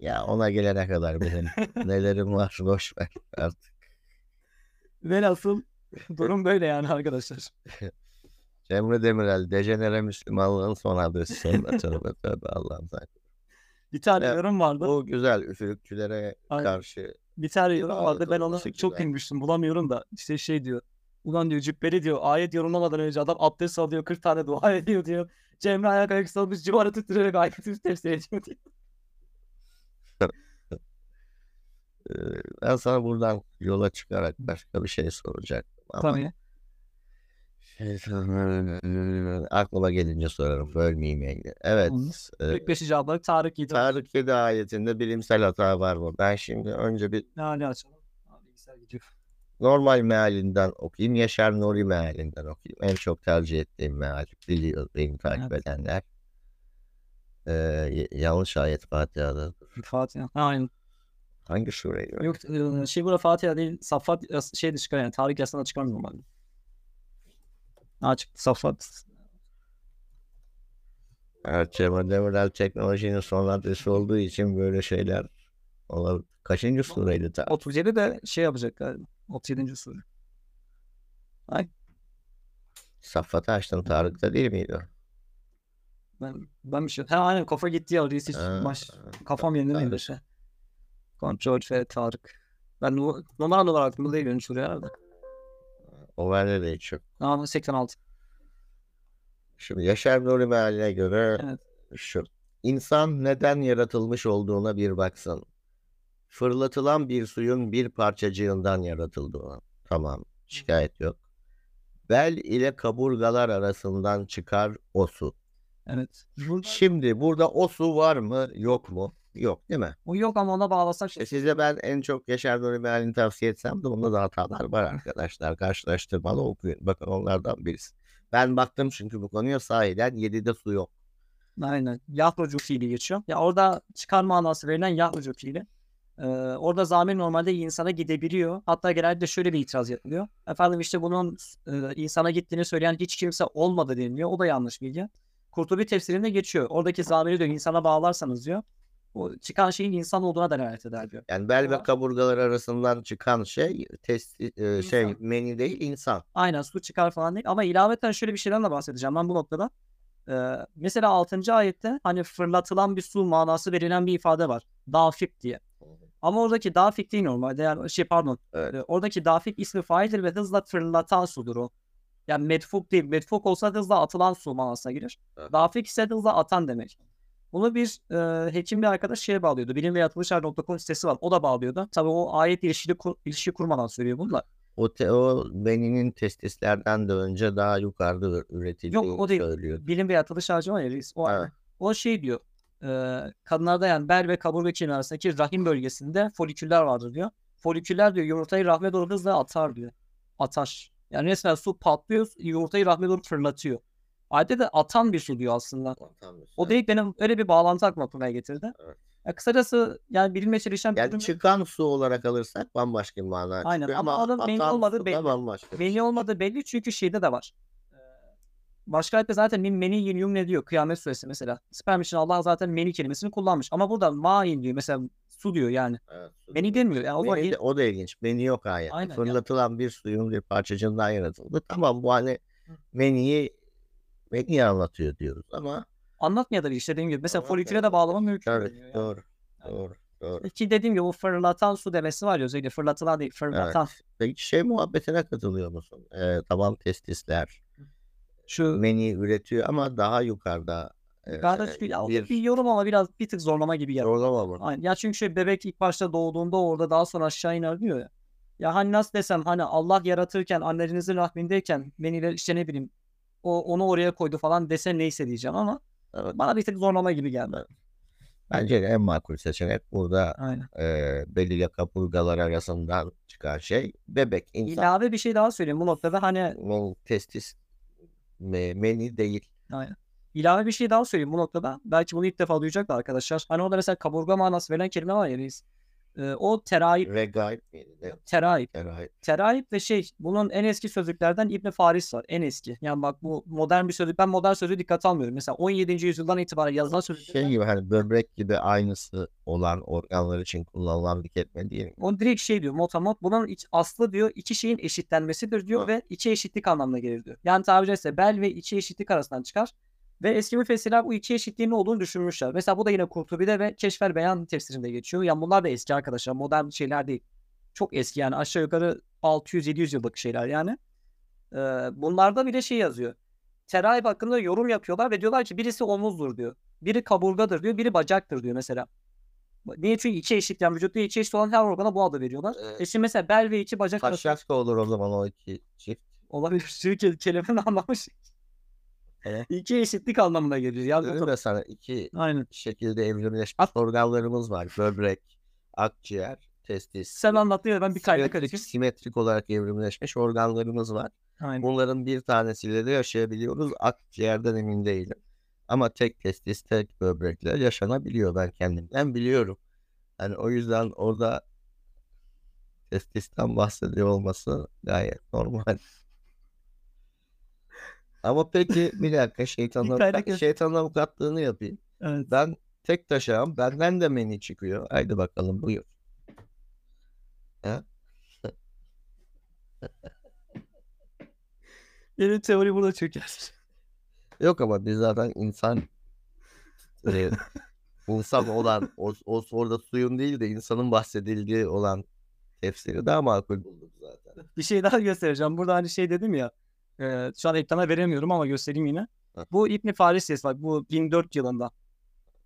Ya ona gelene kadar benim nelerim var boş ver artık. Velhasıl durum böyle yani arkadaşlar. Cemre Demirel, dejenere Müslümanlığın son adresi tövbe tövbe Allah'ım. Bir tane Evet, yorum vardı. Bu güzel üfürükçülere Aynen. karşı Bir tane yorum vardı. Ben onu doğrusu çok inmiştim. Bulamıyorum da. İşte şey diyor. Ulan diyor cübbeli diyor. Ayet yorumlamadan önce adam abdest alıyor. 40 tane dua ediyor diyor. Cemre ayak ayak salmış. Civarı tüttürerek ayeti tefsir ediyor diyor. Ee, ben sana buradan yola çıkarak başka bir şey soracaktım. Ama Tabii. şey, aklıma gelince sorarım. Bölmeyeyim yani. Evet. e, 45. cevapları Tarık Yiğit. Tarık 7 ayetinde bilimsel hata var mı? Ben şimdi önce bir Ne açalım. Abi bilgisayar gidiyor. normal mealinden okuyayım. Yaşar Nuri mealinden okuyayım. En çok tercih ettiğim meal. Biliyor benim takip Evet. edenler. Y- yanlış ayet Fatiha'da. Fatiha. Ha, aynen. Hangi sureydi? Yok e, şey burada Fatiha değil. Safat yas- şey de çıkar yani. Tarık yasına çıkar normalde. Ha çıktı Safat. Evet, Cemal teknolojinin son adresi olduğu için böyle şeyler olabilir. Kaçıncı sureydi ta? 37 de şey yapacak galiba. 37. sure. Saffat'ı açtım Tarık'ta değil miydi o? Ben, ben bir şey. Ha aynen kafa gitti ya. Reis hiç baş, kafam yerinde miydi şey? Kontrol ve Tarık. Ben nu- numara numara aklımda değil şuraya herhalde. O bende de hiç yok. Ama 86. Şimdi Yaşar Nuri mealine göre Evet. şu İnsan neden yaratılmış olduğuna bir baksın. Fırlatılan bir suyun bir parçacığından yaratıldığına. Tamam, şikayet yok. Bel ile kaburgalar arasından çıkar o su. Evet. Burada Şimdi burada o su var mı, yok mu? Yok değil mi? o yok ama ona bağlasak şey. E size ben en çok Yaşar Nuri Meal'ini tavsiye etsem de onda da hatalar var arkadaşlar. Karşılaştırmalı okuyun. Bakın onlardan birisi. Ben baktım çünkü bu konuya sahiden 7'de su yok. Aynen. Yahrucu fiili geçiyor. Ya orada çıkar manası verilen yahrucu fiili. Ee, orada zamir normalde insana gidebiliyor. Hatta genelde şöyle bir itiraz yapılıyor. Efendim işte bunun e, insana gittiğini söyleyen hiç kimse olmadı deniliyor. O da yanlış bilgi. Kurtubi tefsirinde geçiyor. Oradaki zamiri diyor insana bağlarsanız diyor. O çıkan şeyin insan olduğuna delalet eder diyor. Yani bel ve kaburgalar arasından çıkan şey testi, e, şey İnsan. meni değil insan. Aynen su çıkar falan değil. Ama ilaveten şöyle bir şeyden de bahsedeceğim ben bu noktada. Ee, mesela 6. ayette hani fırlatılan bir su manası verilen bir ifade var. Dafik diye. Ama oradaki dafik değil normalde. Yani şey pardon. Evet. e, Oradaki dafik ismi faildir ve hızla fırlatan sudur o. Yani medfuk değil. Medfuk olsa hızla atılan su manasına gelir. Evet. Dafik ise hızla atan demek. Bunu bir e, hekim bir arkadaş şeye bağlıyordu. Bilim ve yaratılışlar.com sitesi var. O da bağlıyordu. Tabii o ayet ilişkili kur, ilişki kurmadan söylüyor bunu da. O, te, o beninin testislerden de önce daha yukarıda ü- üretildiğini Yok, o değil. söylüyor. Bilim ve yaratılış harcı var ya. O, Evet. o şey diyor. E, kadınlarda yani bel ve kaburga kemiği arasındaki rahim bölgesinde foliküller vardır diyor. Foliküller diyor yumurtayı rahme doğru hızla atar diyor. Atar. Yani resmen su patlıyor yumurtayı rahme doğru fırlatıyor. Ayette de atan bir su diyor aslında. O değil benim öyle bir bağlantı aklıma kurmaya getirdi. Evet. Ya kısacası yani bilinme çelişen bir Yani durum. çıkan su olarak alırsak bambaşka bir mana Aynen, çıkıyor ama ama meni atan olmadığı belli. bambaşka. Meni şey. olmadığı belli çünkü şeyde de var. Ee, Başka ayette zaten min meni yin ne diyor? Kıyamet suresi mesela. Sperm için Allah zaten meni kelimesini kullanmış. Ama burada ma'in diyor. Mesela su diyor yani. Evet, su Meni demiyor. Yani o Meni il- de- o da ilginç. Meni yok ayet. Aynen. Fırlatılan bir suyun bir parçacığından yaratıldı. Tamam bu hani Hı. Meniyi meniyi anlatıyor diyoruz ama anlatmıyor da işte dediğim gibi. Mesela foliküle de bağlama mümkün. evet yani. doğru doğru doğru. Ki dediğim gibi o fırlatan su demesi var ya özellikle fırlatılan değil fırlatan. Peki şey muhabbetine katılıyor musun? Ee, tamam testisler Şu meni üretiyor ama daha yukarıda e, kardeş bir, bir bir yorum ama biraz bir tık zorlama gibi geldi. zorlama mı? Aynen. Ya çünkü şey bebek ilk başta doğduğunda orada daha sonra aşağı iner diyor ya. Ya hani nasıl desem hani Allah yaratırken annenizin rahmindeyken beni işte ne bileyim o onu oraya koydu falan dese neyse diyeceğim ama Evet. bana bir tık zorlama gibi geldi. Bence de en makul seçenek burada Aynen. e, bel ile kaburgalar arasından çıkan şey bebek. İnsan İlave bir şey daha söyleyeyim bu noktada hani men- testis me- meni değil. aynen. İlave bir şey daha söyleyeyim bu noktada. Belki bunu ilk defa duyacaklar arkadaşlar. Hani orada mesela kaburga manası verilen kelime var ya reis. Ee, o teraip, Regaib miydi? Ne? teraip. Regaib. Teraip ve şey bunun en eski sözlüklerden İbn Faris var. En eski. Yani bak bu modern bir sözlük. Ben modern sözlüğü dikkate almıyorum. Mesela 17. yüzyıldan itibaren yazılan sözlükler. Şey gibi hani böbrek gibi aynısı olan organlar için kullanılan bir kelime mi? O direkt şey diyor motamot bunun iç, aslı diyor iki şeyin eşitlenmesidir diyor Hı. ve içi eşitlik anlamına gelir diyor. Yani tabiri caizse bel ve içi eşitlik arasından çıkar. Ve eski müfessirler bu iki eşitliğin olduğunu düşünmüşler. Mesela bu da yine Kurtubi'de ve Keşfer Beyan tefsirinde geçiyor. Yani bunlar da eski arkadaşlar. Modern şeyler değil. Çok eski yani aşağı yukarı 600-700 yıllık şeyler yani. Ee, bunlarda bile şey yazıyor. Teraip hakkında yorum yapıyorlar ve diyorlar ki birisi omuzdur diyor. Biri kaburgadır diyor. Biri bacaktır diyor mesela. Niye? Çünkü içi eşit yani vücutta içi eşit olan her organa bu adı veriyorlar. Evet. E şimdi mesela bel ve içi bacak arasında Taşak da olur o zaman o iki çift. olabilir. Çünkü kelimenin anlamı şey. Evet. İki eşitlik anlamına geliyor. Yani Dedim ya sana iki Aynen. şekilde evrimleşmiş organlarımız var. Böbrek, akciğer, testis. Sen anlattın ya ben bir kaynak açayım. simetrik olarak evrimleşmiş organlarımız var. Aynen. Bunların bir tanesiyle de yaşayabiliyoruz. Akciğerden emin değilim. Ama tek testis, tek böbrekle yaşanabiliyor. Ben kendimden biliyorum. Yani o yüzden orada testisten bahsediyor olması gayet normal. Ama peki bir dakika şeytanın, kaynak yaz- şeytanın avukatlığını yapayım. Evet. Ben tek taşağım. Benden de meni çıkıyor. Haydi bakalım buyur. Benim teori burada çöker. Yok ama biz zaten insan e, insan olan o, o orada suyun değil de insanın bahsedildiği olan tefsiri daha makul bulduk zaten. Bir şey daha göstereceğim. Burada hani şey dedim ya. E, şu an ekrana veremiyorum ama göstereyim yine. Hı. Bu İbn Faris bak bu 1004 yılında.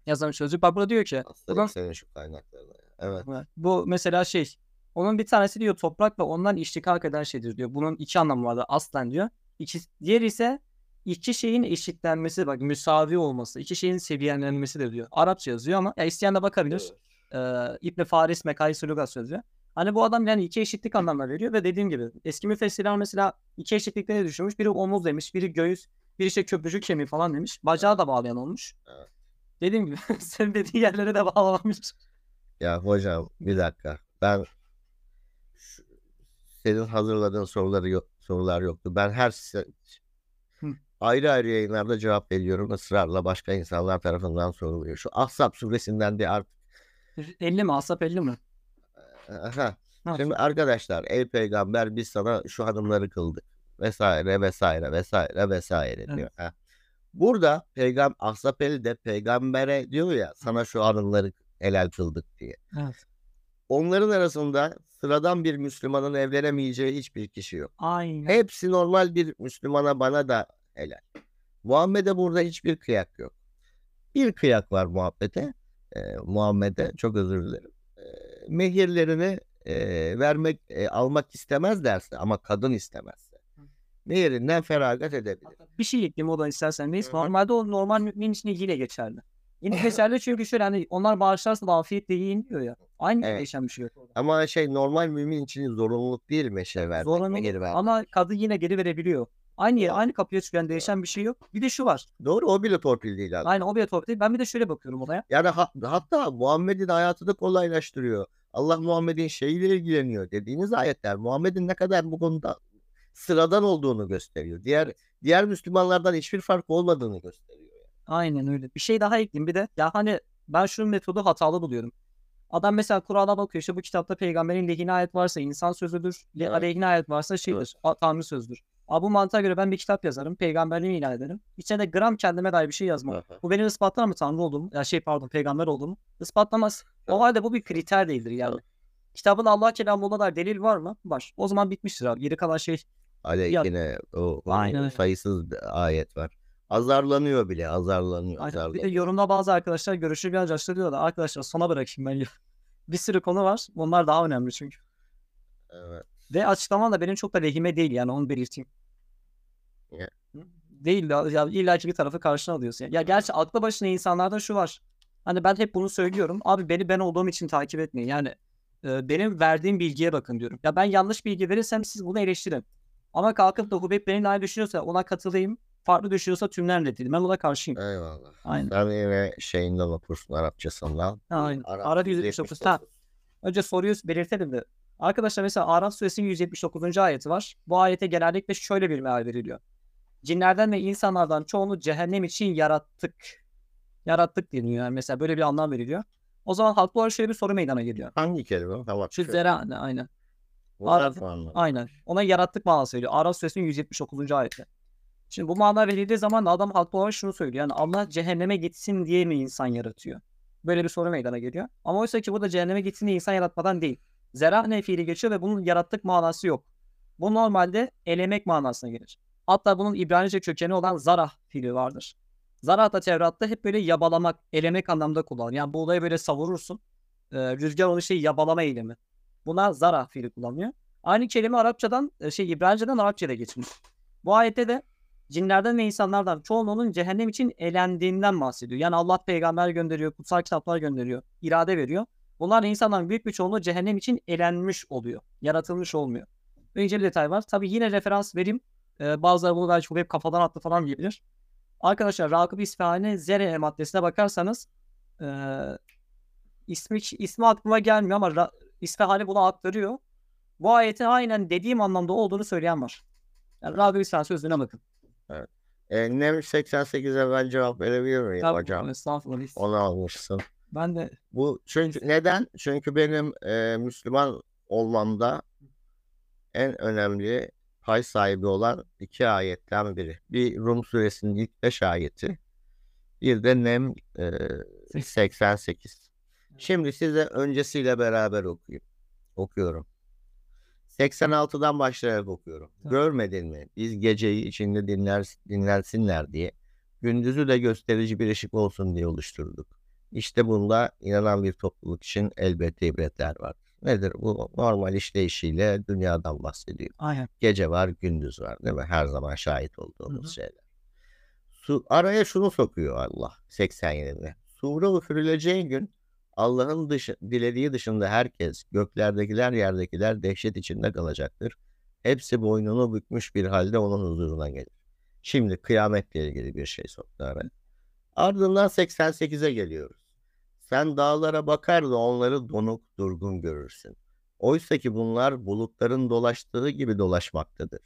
yazan sözcük. Bak burada diyor ki Aslında senin şu kaynaklarına. Evet. bu mesela şey onun bir tanesi diyor toprakla ondan iştikak eden şeydir diyor. Bunun iki anlamı vardır aslen diyor. İki, diğer ise iki şeyin eşitlenmesi bak müsavi olması, iki şeyin seviyelenmesi de diyor. Arapça yazıyor ama ya isteyen de bakabilir. Ee, İbn Faris Mekayis Lugas yazıyor. Hani bu adam yani iki eşitlik anlamına veriyor ve dediğim gibi eski müfessirler mesela iki eşitlikte ne düşünmüş? Biri omuz demiş, biri göğüs, biri işte köprücük kemiği falan demiş. Bacağı da bağlayan olmuş. Evet. Dediğim gibi senin dediğin yerlere de bağlamış. Ya hocam bir dakika. Ben şu- senin hazırladığın soruları yok, sorular yoktu. Ben her se- ayrı ayrı yayınlarda cevap veriyorum. ısrarla başka insanlar tarafından soruluyor. Şu Ahzab suresinden de artık 50 mi? Asap 50 mi? Aha. Ha, Şimdi arkadaşlar ey peygamber biz sana şu hanımları kıldık vesaire vesaire vesaire vesaire Evet. diyor. Ha. Burada peygam Ahzab eli de peygambere diyor ya sana şu hanımları helal kıldık diye. Evet. Onların arasında sıradan bir Müslümanın evlenemeyeceği hiçbir kişi yok. Aynen. Hepsi normal bir Müslümana bana da helal. Muhammed'e burada hiçbir kıyak yok. Bir kıyak var Muhammed'e. Ee, Muhammed'e çok özür dilerim. Mehirlerini e, vermek e, almak istemezlerse ama kadın istemezse mehirinden feragat edebilir. Bir şey ekleyeyim o da istersen. Hı. normalde o normal mümin için yine geçerli. Yine geçerli çünkü şöyle hani onlar bağışlarsa da afiyetle yiyin diyor ya. Aynı Evet. değişen bir şey yok. Ama şey normal mümin için zorunluluk değil meşe vermek, Zorunlu mehir vermek. ama kadın yine geri verebiliyor. Aynı yer, Doğru. aynı kapıya çıkan değişen bir şey yok. Bir de şu var. Doğru o bile torpil değil abi. Aynı o bir top değil. Ben bir de şöyle bakıyorum olaya. Yani ha- hatta Muhammed'in hayatını kolaylaştırıyor. Allah Muhammed'in şeyiyle ilgileniyor dediğiniz ayetler Muhammed'in ne kadar bu konuda sıradan olduğunu gösteriyor. Diğer diğer Müslümanlardan hiçbir fark olmadığını gösteriyor. Aynen öyle. Bir şey daha ekleyeyim bir de. Ya hani ben şu metodu hatalı buluyorum. Adam mesela Kur'an'a bakıyor işte bu kitapta peygamberin lehine ayet varsa insan sözüdür. Evet. Aleyhine ayet varsa şeydir. a- Tanrı sözdür. Abi bu mantığa göre ben bir kitap yazarım. Peygamberliğimi ilan ederim. İçine de gram kendime dair bir şey yazmam. Bu benim ispatlar mı Tanrı olduğumu? Ya şey pardon peygamber olduğumu? Ispatlamaz. O halde bu bir kriter değildir yani. Kitabın Allah kelamı olma dair delil var mı? Var. O zaman bitmiştir abi. Geri kalan şey Aleyhine o, o sayısız ayet var. Azarlanıyor bile azarlanıyor. Aynen. Bir de azarlanıyor. yorumda bazı arkadaşlar görüşü biraz açtırıyor da arkadaşlar sona bırakayım ben. Bir sürü konu var. Bunlar daha önemli çünkü. Evet. Ve açıklaman da benim çok da lehime değil yani onu belirteyim. Değil de ya illa ki bir tarafı karşına alıyorsun. Ya gerçi aklı başına insanlarda şu var. Hani ben hep bunu söylüyorum. Abi beni ben olduğum için takip etmeyin. Yani e, benim verdiğim bilgiye bakın diyorum. Ya ben yanlış bilgi verirsem siz bunu eleştirin. Ama kalkıp da Hubeyb benimle aynı düşünüyorsa ona katılayım. Farklı düşünüyorsa tümden reddedeyim. Ben ona karşıyım. Eyvallah. Aynen. Sen yine şeyinden okursun Arapçasından. Aynen. Arap Arap 179. Ha, önce soruyu belirtelim de. Arkadaşlar mesela Araf suresinin 179. ayeti var. Bu ayete genellikle şöyle bir meal veriliyor. Cinlerden ve insanlardan çoğunu cehennem için yarattık. Yarattık deniyor yani mesela böyle bir anlam veriliyor. O zaman haklı olarak şöyle bir soru meydana geliyor. Hangi kelime? Tamam. Şu zera aynen. Anladın? Aynen. Ona yarattık manası veriyor. Araf suresinin 179. ayeti. Şimdi bu mana verildiği zaman da adam haklı olarak şunu söylüyor. Yani Allah cehenneme gitsin diye mi insan yaratıyor? Böyle bir soru meydana geliyor. Ama oysa ki bu da cehenneme gitsin diye insan yaratmadan değil. Zera'ne fiili geçiyor ve bunun yarattık manası yok. Bu normalde elemek manasına gelir. Hatta bunun İbranice kökeni olan zarah fiili vardır. Zarah da Tevrat'ta hep böyle yabalamak, elemek anlamda kullanılır. Yani bu olayı böyle savurursun. Ee, rüzgar onu şey yabalama eylemi. Buna zarah fiili kullanılıyor. Aynı kelime Arapçadan e, şey İbranice'den Arapça'ya geçmiş. Bu ayette de cinlerden ve insanlardan çoğunluğunun cehennem için elendiğinden bahsediyor. Yani Allah peygamber gönderiyor, kutsal kitaplar gönderiyor, irade veriyor. Bunlar insanların büyük bir çoğunluğu cehennem için elenmiş oluyor. Yaratılmış olmuyor. Ve ince bir detay var. Tabi yine referans vereyim. Ee, bazıları bunu belki hep kafadan attı falan diyebilir. Arkadaşlar Rakıb İsfahane Zere maddesine bakarsanız e, ismi, ismi aklıma gelmiyor ama Ra- İsfahane bunu aktarıyor. Bu ayetin aynen dediğim anlamda olduğunu söyleyen var. Yani Rakıb İsfahane sözüne bakın. E, Nem 88'e ben cevap verebilir miyim Tabii, hocam? Estağfurullah. Onu almışsın. Ben de Bu çünkü neden? Çünkü benim e, Müslüman olmamda en önemli pay sahibi olan iki ayetten biri. Bir Rum suresinin ilk beş ayeti. Bir de Nem e, 88. Şimdi size öncesiyle beraber okuyayım. Okuyorum. 86'dan başlayarak okuyorum. Görmedin mi? Biz geceyi içinde dinler, dinlensinler diye gündüzü de gösterici bir ışık olsun diye oluşturduk. İşte bunda inanan bir topluluk için elbette ibretler var. Nedir? Bu normal işleyişiyle dünyadan bahsediyor. Aynen. Gece var, gündüz var değil mi? Her zaman şahit olduğumuz Hı hı. şeyler. Su, araya şunu sokuyor Allah 87'de. Sura üfürüleceği gün Allah'ın dışı, dilediği dışında herkes, göklerdekiler, yerdekiler dehşet içinde kalacaktır. Hepsi boynunu bükmüş bir halde onun huzuruna gelir. Şimdi kıyametle ilgili bir şey soktu araya. Ardından 88'e geliyoruz. Sen dağlara bakar da onları donuk durgun görürsün. Oysa ki bunlar bulutların dolaştığı gibi dolaşmaktadır.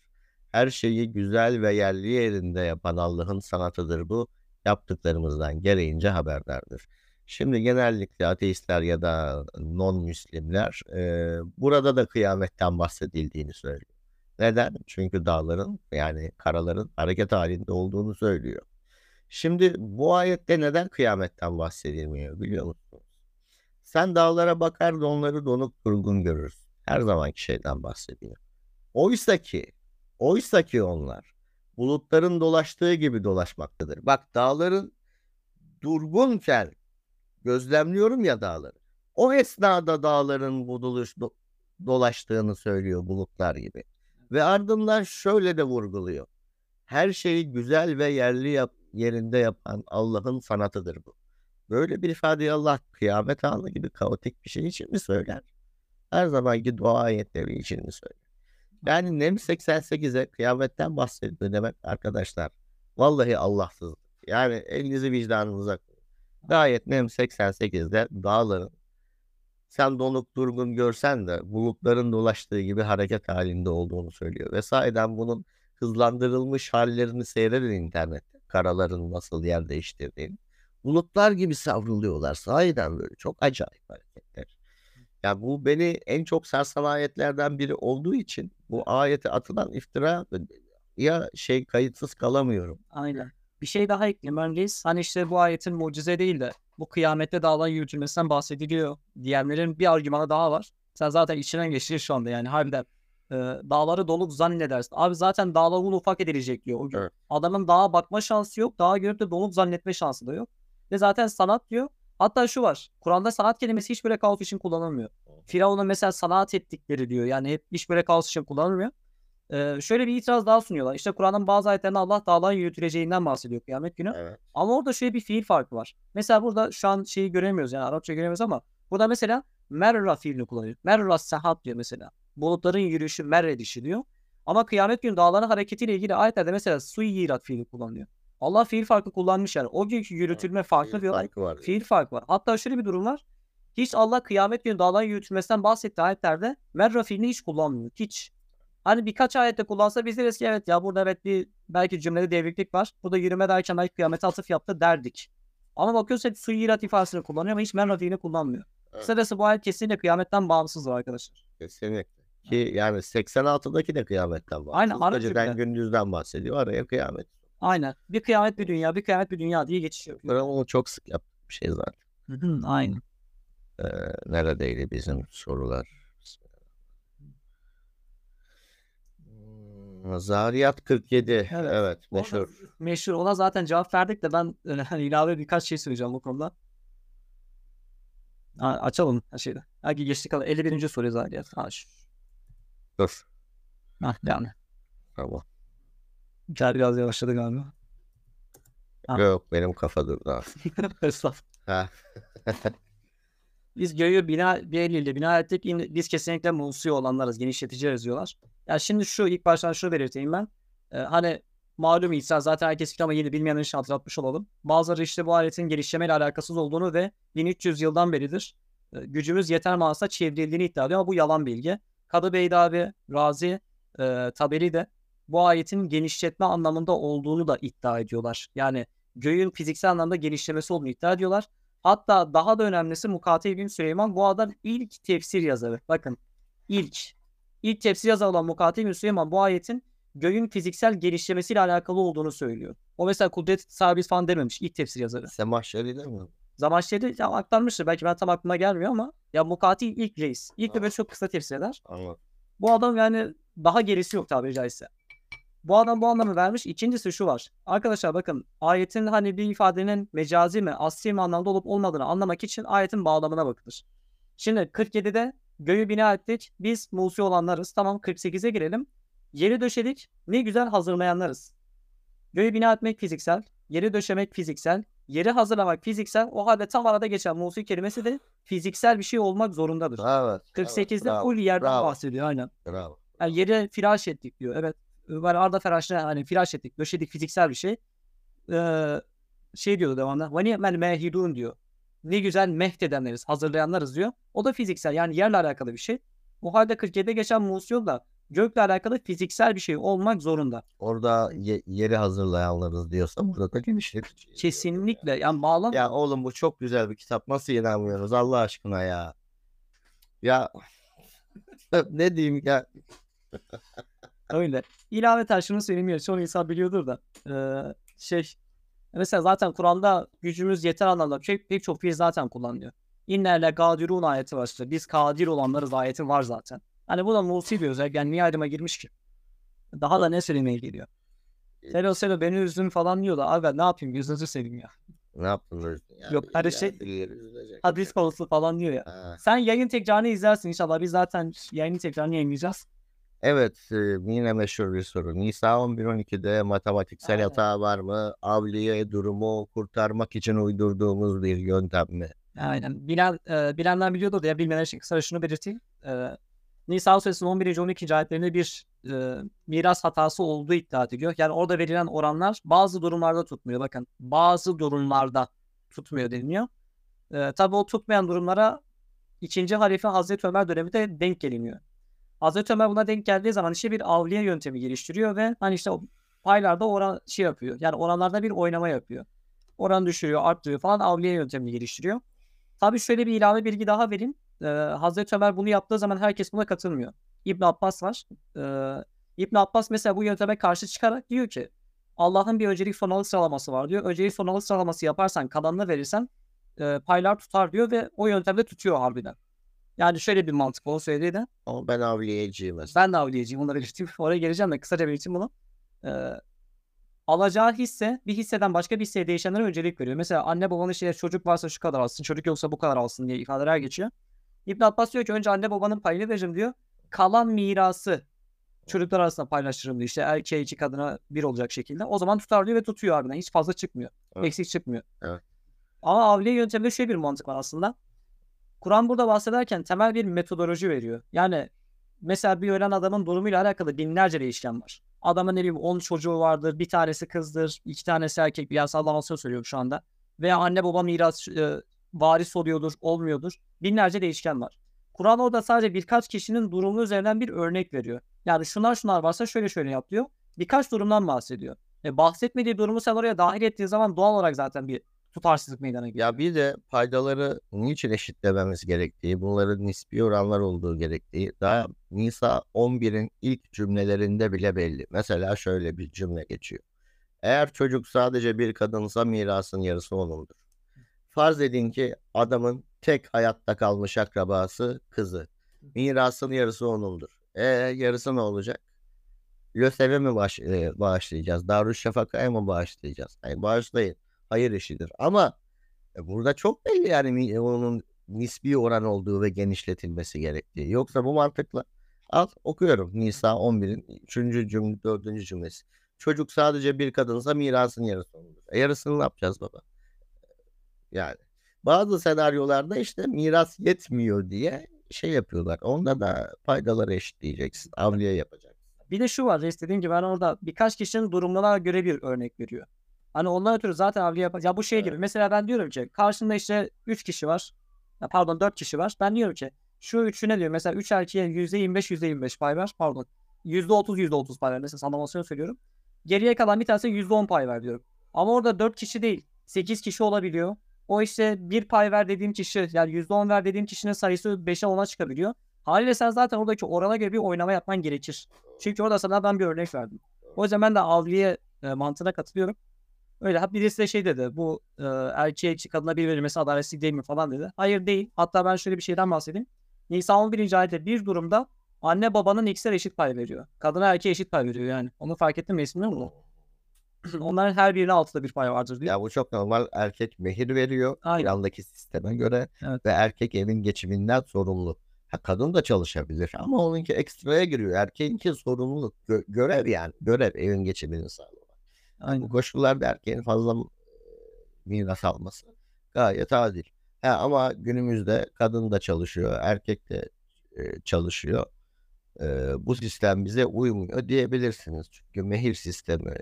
Her şeyi güzel ve yerli yerinde yapan Allah'ın sanatıdır bu. Yaptıklarımızdan gereğince haberdardır. Şimdi genellikle ateistler ya da non-müslimler e, burada da kıyametten bahsedildiğini söylüyor. Neden? Çünkü dağların yani karaların hareket halinde olduğunu söylüyor. Şimdi bu ayette neden kıyametten bahsedilmiyor biliyor musunuz? Sen dağlara bakar da onları donuk durgun görürsün. Her zamanki şeyden bahsediyor. Oysa ki, oysa ki onlar bulutların dolaştığı gibi dolaşmaktadır. Bak dağların durgunken gözlemliyorum ya dağları. O esnada dağların bu doluş, do- dolaştığını söylüyor bulutlar gibi. Ve ardından şöyle de vurguluyor. Her şeyi güzel ve yerli yap, yerinde yapan Allah'ın sanatıdır bu. Böyle bir ifadeyi Allah kıyamet anı gibi kaotik bir şey için mi söyler? Her zamanki dua ayetleri için mi söyler? Yani Nem 88'e kıyametten bahsediyor demek arkadaşlar. Vallahi Allahsızlık. Yani elinizi vicdanınıza koyun. Gayet Nem 88'de dağların sen donuk durgun görsen de bulutların dolaştığı gibi hareket halinde olduğunu söylüyor. Ve sahiden bunun hızlandırılmış hallerini seyredin internette. Karaların nasıl yer değiştirdiğini. Bulutlar gibi savruluyorlar. Sahiden böyle çok acayip hareketler. Yani bu beni en çok sarsan ayetlerden biri olduğu için bu ayete atılan iftira ya şey kayıtsız kalamıyorum. Aynen. Bir şey daha ekleyeyim önceyiz. Hani işte bu ayetin mucize değil de bu kıyamette dağların yürütülmesinden bahsediliyor. Diğerlerin bir argümanı daha var. Sen zaten içinden geçtin şu anda yani harbiden. E, dağları doluk zannedersin. Abi zaten dağlar un ufak edilecek diyor o gün. Evet. Adamın dağa bakma şansı yok. Dağa görüp de doluk zannetme şansı da yok. Ve zaten sanat diyor. Hatta şu var. Kur'an'da sanat kelimesi hiç böyle kaos için kullanılmıyor. Firavun'un mesela sanat ettikleri diyor. Yani hep hiç böyle kaos için kullanılmıyor. Ee, şöyle bir itiraz daha sunuyorlar. İşte Kur'an'ın bazı ayetlerinde Allah dağların yürütüleceğinden bahsediyor kıyamet günü. Evet. Ama orada şöyle bir fiil farkı var. Mesela burada şu an şeyi göremiyoruz yani Arapça göremiyoruz ama burada mesela merra fiilini kullanıyor. Merra sehat diyor mesela. Bulutların yürüyüşü merredişi diyor. Ama kıyamet günü dağların hareketiyle ilgili ayetlerde mesela suyirat fiili kullanıyor. Allah fiil farkı kullanmış yani. O günkü yürütülme farklı Fiil diyorlar. farkı var. Fiil farkı var. Hatta şöyle bir durum var. Hiç Allah kıyamet günü dağların yürütülmesinden bahsettiği ayetlerde merra fiilini hiç kullanmıyor. Hiç. Hani birkaç ayette kullansa biz deriz ki evet ya burada evet bir belki cümlede devriklik var. Burada yürüme derken belki kıyamete atıf yaptı derdik. Ama bakıyoruz hep suyirat ifadesini kullanıyor ama hiç merra fiilini kullanmıyor. Evet. Kısacası bu ayet kesinlikle kıyametten bağımsızdır arkadaşlar. Kesinlikle. Ki yani 86'daki de kıyametten bahsediyor. Aynen, Arap Geceden Türk'te. gündüzden bahsediyor. Araya kıyamet. Aynen. Bir kıyamet bir dünya, bir kıyamet bir dünya diye geçiş yapıyor. Ben onu çok sık yaptığım bir şey zaten. Hı hı, Aynen. Ee, neredeydi bizim sorular? Hmm, Zariyat 47. Evet, Evet. Meşhur. Meşhur. Ona zaten cevap verdik de ben e, hani ilave birkaç şey söyleyeceğim bu konuda. Ha, açalım her şeyde. Hadi geçtik kadar. 51. soru zaten. Ha, şu. Dur. Ha, yani. Tamam. Gel biraz yavaşladı galiba. Ha. Yok benim kafa durdu. Estağfurullah. Ha. Biz göğü bina bir eliyle bina ettik. Biz kesinlikle musi olanlarız. Genişleteceğiz diyorlar. Ya şimdi şu ilk baştan şunu belirteyim ben. Ee, hani malum İsa zaten herkes bilir ama yeni bilmeyenler için hatırlatmış olalım. Bazıları işte bu aletin gelişmeyle alakasız olduğunu ve 1300 yıldan beridir e, gücümüz yeter manasında çevrildiğini iddia ediyor ama bu yalan bilgi. Kadı Beydavi, Razi, e, Taberi de bu ayetin genişletme anlamında olduğunu da iddia ediyorlar. Yani göğün fiziksel anlamda genişlemesi olduğunu iddia ediyorlar. Hatta daha da önemlisi Mukatil bin Süleyman bu adam ilk tefsir yazarı. Bakın ilk. ilk tefsir yazarı olan Mukatil bin Süleyman bu ayetin göğün fiziksel genişlemesiyle alakalı olduğunu söylüyor. O mesela kudret sahibi falan dememiş ilk tefsir yazarı. Semahşeri değil mi? Zaman şeyde ya aktarmıştır. Belki ben tam aklıma gelmiyor ama ya Mukatil ilk reis. İlk böyle çok kısa tefsir eder. Anladım. Bu adam yani daha gerisi yok tabiri caizse. Bu adam bu anlamı vermiş. İkincisi şu var. Arkadaşlar bakın ayetin hani bir ifadenin mecazi mi, asli mi anlamda olup olmadığını anlamak için ayetin bağlamına bakılır. Şimdi 47'de göğü bina ettik. Biz musi olanlarız. Tamam 48'e girelim. Yeri döşedik. Ne güzel hazırlayanlarız. Göğü bina etmek fiziksel. Yeri döşemek fiziksel. Yeri hazırlamak fiziksel. O halde tam arada geçen musi kelimesi de fiziksel bir şey olmak zorundadır. Evet. 48'de bravo, full yerden bravo. bahsediyor aynen. Bravo. Yani yere firaş ettik diyor. Evet. Böyle arda feraşla hani firaş ettik, döşedik fiziksel bir şey. Ee, şey diyordu devamında. Ve ni'mel mehidun diyor. Ne güzel mehd edenleriz, hazırlayanlarız diyor. O da fiziksel yani yerle alakalı bir şey. O halde 47'de geçen Musyol da gökle alakalı fiziksel bir şey olmak zorunda. Orada ye- yeri hazırlayanlarız diyorsa burada da genişletici. Kesinlikle. Yani bağlam Ya oğlum bu çok güzel bir kitap. Nasıl inanmıyoruz Allah aşkına ya. Ya ne diyeyim ya. öyle. İlaveten şunu söyleyeyim ya çoğu insan biliyordur da. Ee, şey mesela zaten Kur'an'da gücümüz yeter anlamda pek, pek çok fiil zaten kullanılıyor. İnnerle gadirun ayeti var işte. Biz kadir olanlarız ayeti var zaten. Hani bu da Musi bir özellik. Yani niye ayrıma girmiş ki? Daha da ne söylemeye geliyor? Selo Selo beni üzdün falan diyor da abi ne yapayım gözünüzü seveyim ya. Ne yaptınız? Ya, Yok, her illa şey-. Hadis konusu falan diyor ya. Ha. Sen yayın tekrarını izlersin inşallah. Biz zaten yayını tekrarını yayınlayacağız. Evet e, yine meşhur bir soru. Nisa 11-12'de matematiksel Aynen. hata var mı? Avliye durumu kurtarmak için uydurduğumuz bir yöntem mi? Aynen. Bilen, e, bilenler biliyordur da ya bilmeyenler için kısaca şunu belirteyim. E, Nisa suresinin 11. 12. ayetlerinde bir e, miras hatası olduğu iddia ediliyor. Yani orada verilen oranlar bazı durumlarda tutmuyor. Bakın bazı durumlarda tutmuyor deniliyor. E, tabii o tutmayan durumlara ikinci halife Hazreti Ömer döneminde denk geliniyor. Hazreti Ömer buna denk geldiği zaman işte bir avliye yöntemi geliştiriyor ve hani işte paylarda oran şey yapıyor. Yani oranlarda bir oynama yapıyor. Oran düşürüyor, arttırıyor falan avliye yöntemini geliştiriyor. Tabii şöyle bir ilave bilgi daha vereyim. Ee, Hazreti Ömer bunu yaptığı zaman herkes buna katılmıyor. İbn Abbas var. Ee, İbn Abbas mesela bu yönteme karşı çıkarak diyor ki Allah'ın bir öncelik sonralık sıralaması var diyor. Öncelik sonralık sıralaması yaparsan kalanını verirsen e, paylar tutar diyor ve o yöntemde tutuyor harbiden. Yani şöyle bir mantık o söylediği de. Ama ben avliyeciyim mesela. Ben de avliyeciyim. Onları belirteyim. Oraya geleceğim de kısaca belirteyim bunu. Ee, alacağı hisse bir hisseden başka bir hisseye değişenlere öncelik veriyor. Mesela anne babanın işte çocuk varsa şu kadar alsın, çocuk yoksa bu kadar alsın diye ifadeler geçiyor. İbn Abbas diyor ki önce anne babanın payını vereceğim diyor. Kalan mirası çocuklar arasında paylaştırırım diyor. İşte erkeğe iki kadına bir olacak şekilde. O zaman tutar diyor ve tutuyor harbiden. Hiç fazla çıkmıyor. Evet. Eksik çıkmıyor. Evet. Ama avliye yönteminde şöyle bir mantık var aslında. Kur'an burada bahsederken temel bir metodoloji veriyor. Yani mesela bir ölen adamın durumuyla alakalı binlerce değişken var. Adamın ne bileyim 10 çocuğu vardır, bir tanesi kızdır, iki tanesi erkek. Bir sallamasını söylüyorum şu anda. Veya anne baba miras e, varis oluyordur, olmuyordur. Binlerce değişken var. Kur'an orada sadece birkaç kişinin durumu üzerinden bir örnek veriyor. Yani şunlar şunlar varsa şöyle şöyle yap diyor. Birkaç durumdan bahsediyor. E, bahsetmediği durumu sen oraya dahil ettiğin zaman doğal olarak zaten bir tutarsızlık meydana geliyor. Ya bir de paydaları niçin eşitlememiz gerektiği, bunların nispi oranlar olduğu gerektiği daha Nisa 11'in ilk cümlelerinde bile belli. Mesela şöyle bir cümle geçiyor. Eğer çocuk sadece bir kadınsa mirasın yarısı onundur. Farz edin ki adamın tek hayatta kalmış akrabası kızı. Mirasın yarısı onundur. E yarısı ne olacak? LÖSEV'e mi baş, e, bağışlayacağız? Darüşşafaka'ya mı bağışlayacağız? Hayır bağışlayın. Hayır işidir. Ama e, burada çok belli yani mi- onun nispi oran olduğu ve genişletilmesi gerektiği. Yoksa bu mantıkla al okuyorum. Nisa 11'in 3. cümle 4. cümlesi. Çocuk sadece bir kadınsa mirasın yarısı onundur. E, yarısını ne yapacağız baba? Yani bazı senaryolarda işte miras yetmiyor diye şey yapıyorlar. Onda da paydaları eşitleyeceksin. Avliye yapacaksın. Bir de şu var reis dediğim gibi ben orada birkaç kişinin durumuna göre bir örnek veriyor. Hani ondan ötürü zaten avliye yap- Ya bu şey gibi Evet. mesela ben diyorum ki karşında işte 3 kişi var. Ya pardon 4 kişi var. Ben diyorum ki şu üçüne diyor mesela 3 erkeğe %25 %25 pay ver. Pardon. %30 %30 pay ver. Mesela sallamasını söylüyorum. Geriye kalan bir tanesi %10 pay ver diyorum. Ama orada 4 kişi değil 8 kişi olabiliyor. O işte bir pay ver dediğim kişi yani %10 ver dediğim kişinin sayısı 5'e 10'a çıkabiliyor. Haliyle sen zaten oradaki orana göre bir oynama yapman gerekir. Çünkü orada sana ben bir örnek verdim. O yüzden ben de avliye e, mantığına katılıyorum. Öyle. Ha birisi de şey dedi. Bu e, erkeğe kadına bir verilmesi adaletsizlik değil mi falan dedi. Hayır değil. Hatta ben şöyle bir şeyden bahsedeyim. Nisa 11. ayette bir durumda anne babanın ikisi eşit pay veriyor. Kadına erkeğe eşit pay veriyor yani. Onu fark ettin mi ismini mi? Onların her birine altıda bir pay vardır diyor. Ya bu çok normal. Erkek mehir veriyor Aynen. İran'daki sisteme göre Evet. ve erkek evin geçiminden sorumlu. Ha, kadın da çalışabilir ama onunki ekstraya giriyor. Erkeğinki sorumluluk, gö- görev yani. Görev evin geçimini sağlamak. Bu Aynen. koşullarda erkeğin fazla e, miras alması gayet adil. Ha, ama günümüzde kadın da çalışıyor, erkek de e, çalışıyor. E, bu sistem bize uymuyor diyebilirsiniz. Çünkü mehir sistemi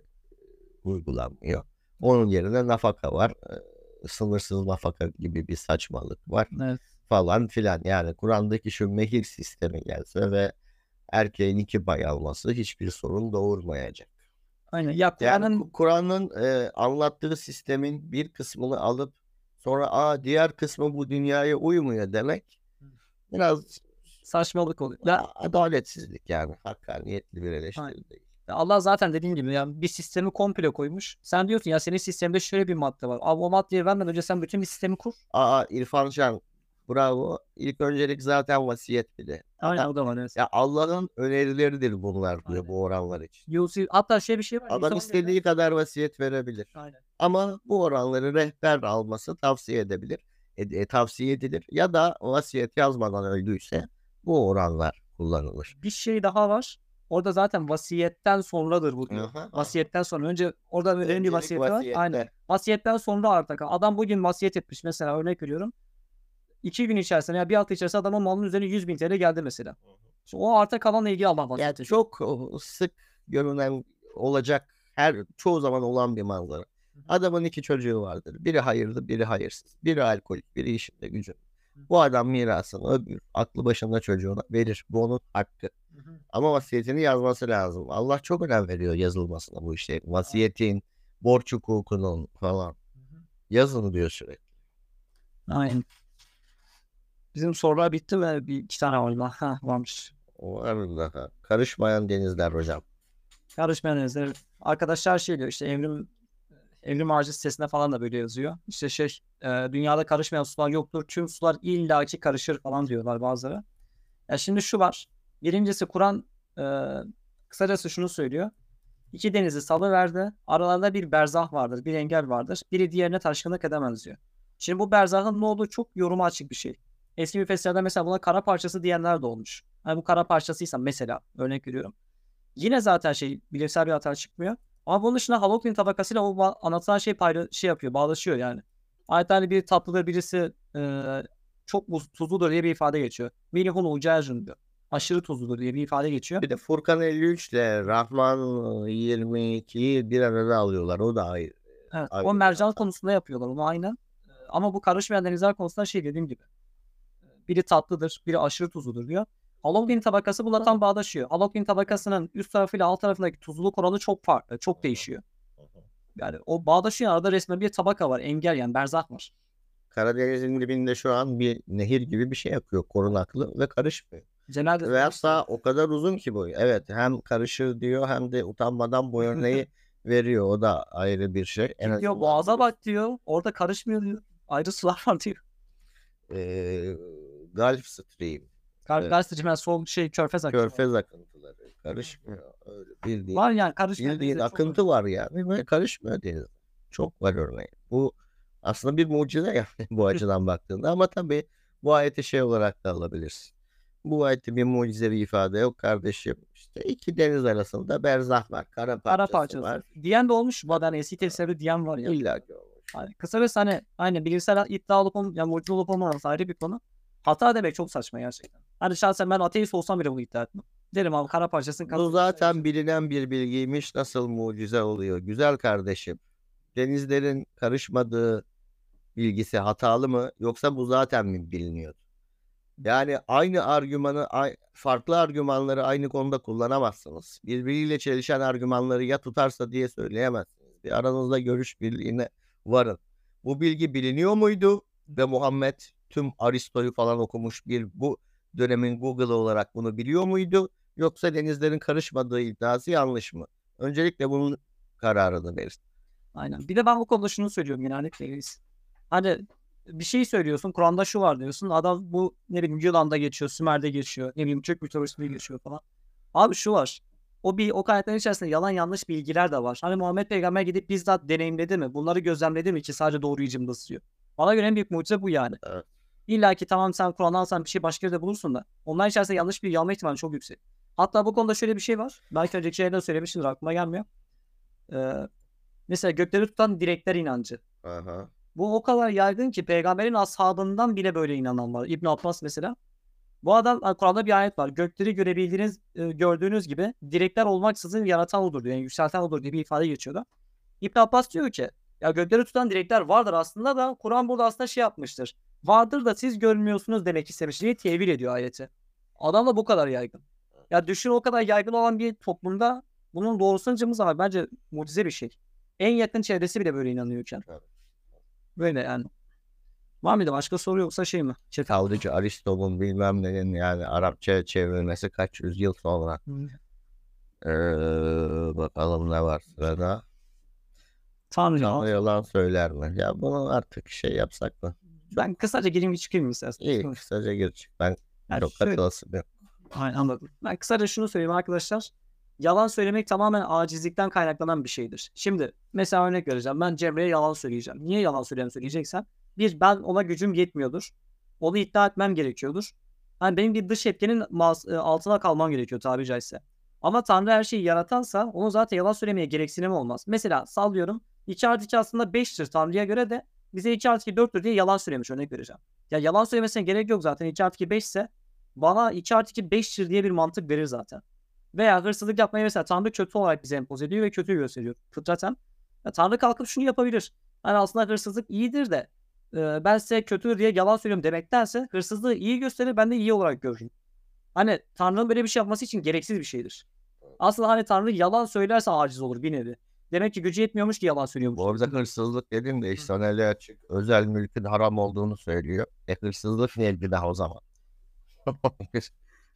uygulanmıyor. Onun yerine nafaka var. Sınırsız nafaka gibi bir saçmalık var Evet. falan filan. Yani Kur'an'daki şu mehir sistemi gelse ve erkeğin iki pay alması hiçbir sorun doğurmayacak. Aynen. Ya Yani Kur'an'ın Ku- Kur'an'ın e, anlattığı sistemin bir kısmını alıp sonra aa diğer kısmı bu dünyaya uymuyor demek biraz saçmalık oluyor. Ya adaletsizlik yani hakkaniyetli bir eleştiri. Allah zaten dediğim gibi yani bir sistemi komple koymuş. Sen diyorsun ya senin sistemde şöyle bir madde var. Abi o maddeyi vermeden önce sen bütün bir sistemi kur. Aa İrfan Can bravo. İlk öncelik zaten vasiyet bile. Aynen o da var. Evet. Ya Allah'ın önerileridir bunlar diyor Aynen. bu oranlar için. Yusuf, hatta şey bir şey var. Adam istediği kadar vasiyet verebilir. Aynen. Ama bu oranları rehber alması tavsiye edebilir. E, e, tavsiye edilir. Ya da vasiyet yazmadan öldüyse bu oranlar kullanılır. Bir şey daha var. Orada zaten vasiyetten sonradır bu diyor. Aha. Vasiyetten sonra. Önce orada önemli Öncelik vasiyeti var. vasiyette. Aynen. Vasiyetten sonra arta kal. Adam bugün vasiyet etmiş. Mesela örnek veriyorum. İki gün içerisinde ya bir hafta içerisinde adamın malının üzerine 100 bin TL geldi mesela. Şimdi o arta kalanla ilgili Allah vasiyet Yani çok sık görünen olacak her çoğu zaman olan bir manzara. Adamın iki çocuğu vardır. Biri hayırlı, biri hayırsız. Biri alkolik, biri işinde gücü. Bu adam mirasını öbür aklı başında çocuğuna verir. Bu onun hakkı. Hı hı. Ama vasiyetini yazması lazım. Allah çok önem veriyor yazılmasına bu işte. Vasiyetin, borç hukukunun falan. Yazın diyor sürekli. Aynen. Bizim sorular bitti ve bir iki tane var. Ha, varmış. Var daha. Karışmayan denizler hocam. Karışmayan denizler. Arkadaşlar şey diyor işte evrim evrim ağacı sitesinde falan da böyle yazıyor. İşte şey e, dünyada karışmayan sular yoktur. Tüm sular illaki karışır falan diyorlar bazıları. Ya şimdi şu var. Birincisi Kur'an e, kısacası şunu söylüyor. İki denizi salıverdi. Aralarında bir berzah vardır. Bir engel vardır. Biri diğerine taşkınlık edemez diyor. Şimdi bu berzahın ne olduğu çok yoruma açık bir şey. Eski müfessirlerde mesela buna kara parçası diyenler de olmuş. Hani bu kara parçasıysa mesela örnek veriyorum. Yine zaten şey bilimsel bir hata çıkmıyor. Ama bunun dışında Haloklin tabakasıyla o anlatılan şey payla şey yapıyor, bağlaşıyor yani. Adeta hani bir tatlıdır birisi e, çok tuzludur diye bir ifade geçiyor. Minihun ucajın diyor. Aşırı tuzludur diye bir ifade geçiyor. Bir de Furkan 53 ile Rahman 22'yi bir arada alıyorlar. O da ayrı. Evet, o mercan konusunda yapıyorlar onu aynen. Ee, Ama bu karışmayan denizler konusunda şey dediğim gibi. Biri tatlıdır, biri aşırı tuzludur diyor. Haloklin tabakası bununla tam bağdaşıyor. Haloklin tabakasının üst tarafıyla alt tarafındaki tuzluluk oranı çok farklı, çok değişiyor. Yani o bağdaşıyor arada resmen bir tabaka var, engel yani berzah var. Karadeniz'in dibinde şu an bir nehir gibi bir şey akıyor. Korunaklı ve karışmıyor. Genelde Ve hatta o kadar uzun ki bu. Evet hem karışır diyor hem de utanmadan bu örneği veriyor. O da ayrı bir şey. En diyor boğaza bak diyor, orada karışmıyor diyor. Ayrı sular var diyor. eee, Gulf Stream, Kar Evet. Gazeteci ben sol şey körfez akıyor. Körfez akıntıları karışmıyor. Öyle bildiğin, Var yani bildiğin denizler çok var. akıntı var yani ve karışmıyor deniz. Çok var örneği. Bu aslında bir mucize yani bu açıdan baktığında ama tabii bu ayeti şey olarak da alabilirsin. Bu ayette bir mucizevi ifade yok kardeşim. İşte iki deniz arasında berzah var. Kara parçası, Kara parçası. var. Diyen de olmuş. Bu yani eski tefsirde diyen var ya. İlla ki olmuş. Hani kısa ve hani aynı bilimsel iddia olup olm- yani olup olmaması ayrı bir konu. Hata demek çok saçma gerçekten. Hani şahsen ben ateist olsam bile bunu iddia etmem. Derim abi kara parçasının Bu zaten bilinen bir bilgiymiş. Nasıl mucize oluyor? Güzel kardeşim. Denizlerin karışmadığı bilgisi hatalı mı? Yoksa bu zaten mi biliniyordu? Yani aynı argümanı, farklı argümanları aynı konuda kullanamazsınız. Birbiriyle çelişen argümanları ya tutarsa diye söyleyemezsiniz. Bir aranızda görüş birliğine varın. Bu bilgi biliniyor muydu? Ve Muhammed tüm Aristo'yu falan okumuş bir bu dönemin Google olarak bunu biliyor muydu? Yoksa denizlerin karışmadığı iddiası yanlış mı? Öncelikle bunun kararını verin. Aynen. Bir de ben bu konuda şunu söylüyorum genellikle reis. Hani bir şey söylüyorsun. Kur'an'da şu var diyorsun. Adam bu ne bileyim Yunan'da geçiyor, Sümer'de geçiyor. Ne bileyim Türk mitolojisinde geçiyor falan. Abi şu var. O bir o kaynakların içerisinde yalan yanlış bilgiler de var. Hani Muhammed Peygamber gidip bizzat deneyimledi mi? Bunları gözlemledi mi ki sadece doğruyu cımbızlıyor. Bana göre en büyük mucize bu yani. Evet. İlla ki tamam sen Kur'an'dan alsan bir şey başka yerde bulursun da. Onlar içerisinde yanlış bilgi alma ihtimali çok yüksek. Hatta bu konuda şöyle bir şey var. Belki önceki şeyde söylemişimdir aklıma gelmiyor. Ee, mesela gökleri tutan direkler inancı. Aha. Bu o kadar yaygın ki peygamberin ashabından bile böyle inanan var. İbn Abbas mesela. Bu adam Kur'an'da bir ayet var. Gökleri görebildiğiniz, e, gördüğünüz gibi direkler olmaksızın yaratan odur diyor. Yani yükselten odur diye bir ifade geçiyordu. İbn Abbas diyor ki ya gökleri tutan direkler vardır aslında da Kur'an burada aslında şey yapmıştır. Vardır da siz görmüyorsunuz demek istemiş diye tevil ediyor ayeti. Adam da bu kadar yaygın. Ya düşün o kadar yaygın olan bir toplumda bunun doğrusunu cımbız ama bence mucize bir şey. En yakın çevresi bile böyle inanıyorken. Evet. Böyle yani. Var mıydı başka soru yoksa şey mi? Chat. Tavlıcı Aristo'nun bilmem nenin yani Arapçaya çevrilmesi kaç yüzyıl sonra. Ee, bakalım ne var sırada. Tanrı ya. yalan söyler mi? Ya bunu artık şey yapsak mı? Ben kısaca gireyim bir çıkayım istersen. İyi kısaca gir çık. Ben Yani çok şöyle- katılasın. Aynen anladım. Ben kısaca şunu söyleyeyim arkadaşlar. Yalan söylemek tamamen acizlikten kaynaklanan bir şeydir. Şimdi mesela örnek vereceğim. Ben Cemre'ye yalan söyleyeceğim. Niye yalan söyleyeceğim söyleyeceksem? Bir, ben ona gücüm yetmiyordur. Onu iddia etmem gerekiyordur. Yani benim bir dış etkenin e, altına kalmam gerekiyor tabiri caizse. Ama Tanrı her şeyi yaratansa onun zaten yalan söylemeye gereksinim olmaz. Mesela sallıyorum 2 artı 2 aslında 5'tir Tanrı'ya göre de bize 2 artı 2 4'tür diye yalan söylemiş örnek vereceğim. Ya yalan söylemesine gerek yok zaten 2 artı 2 5 ise bana 2 artı 2 5'tir diye bir mantık verir zaten. Veya hırsızlık yapmayı mesela Tanrı kötü olarak bize empoze ediyor ve kötüyü gösteriyor fıtraten. Ya Tanrı kalkıp şunu yapabilir. Hani aslında hırsızlık iyidir de e, ben size kötü diye yalan söylüyorum demektense hırsızlığı iyi gösterir ben de iyi olarak görürüm. Hani Tanrı'nın böyle bir şey yapması için gereksiz bir şeydir. Aslında hani Tanrı yalan söylerse aciz olur bir nevi. Demek ki gücü yetmiyormuş ki yalan söylüyormuş. Bu arada hırsızlık dedim de İhsaneli açık. Özel mülkün haram olduğunu söylüyor. E hırsızlık ne günah o zaman?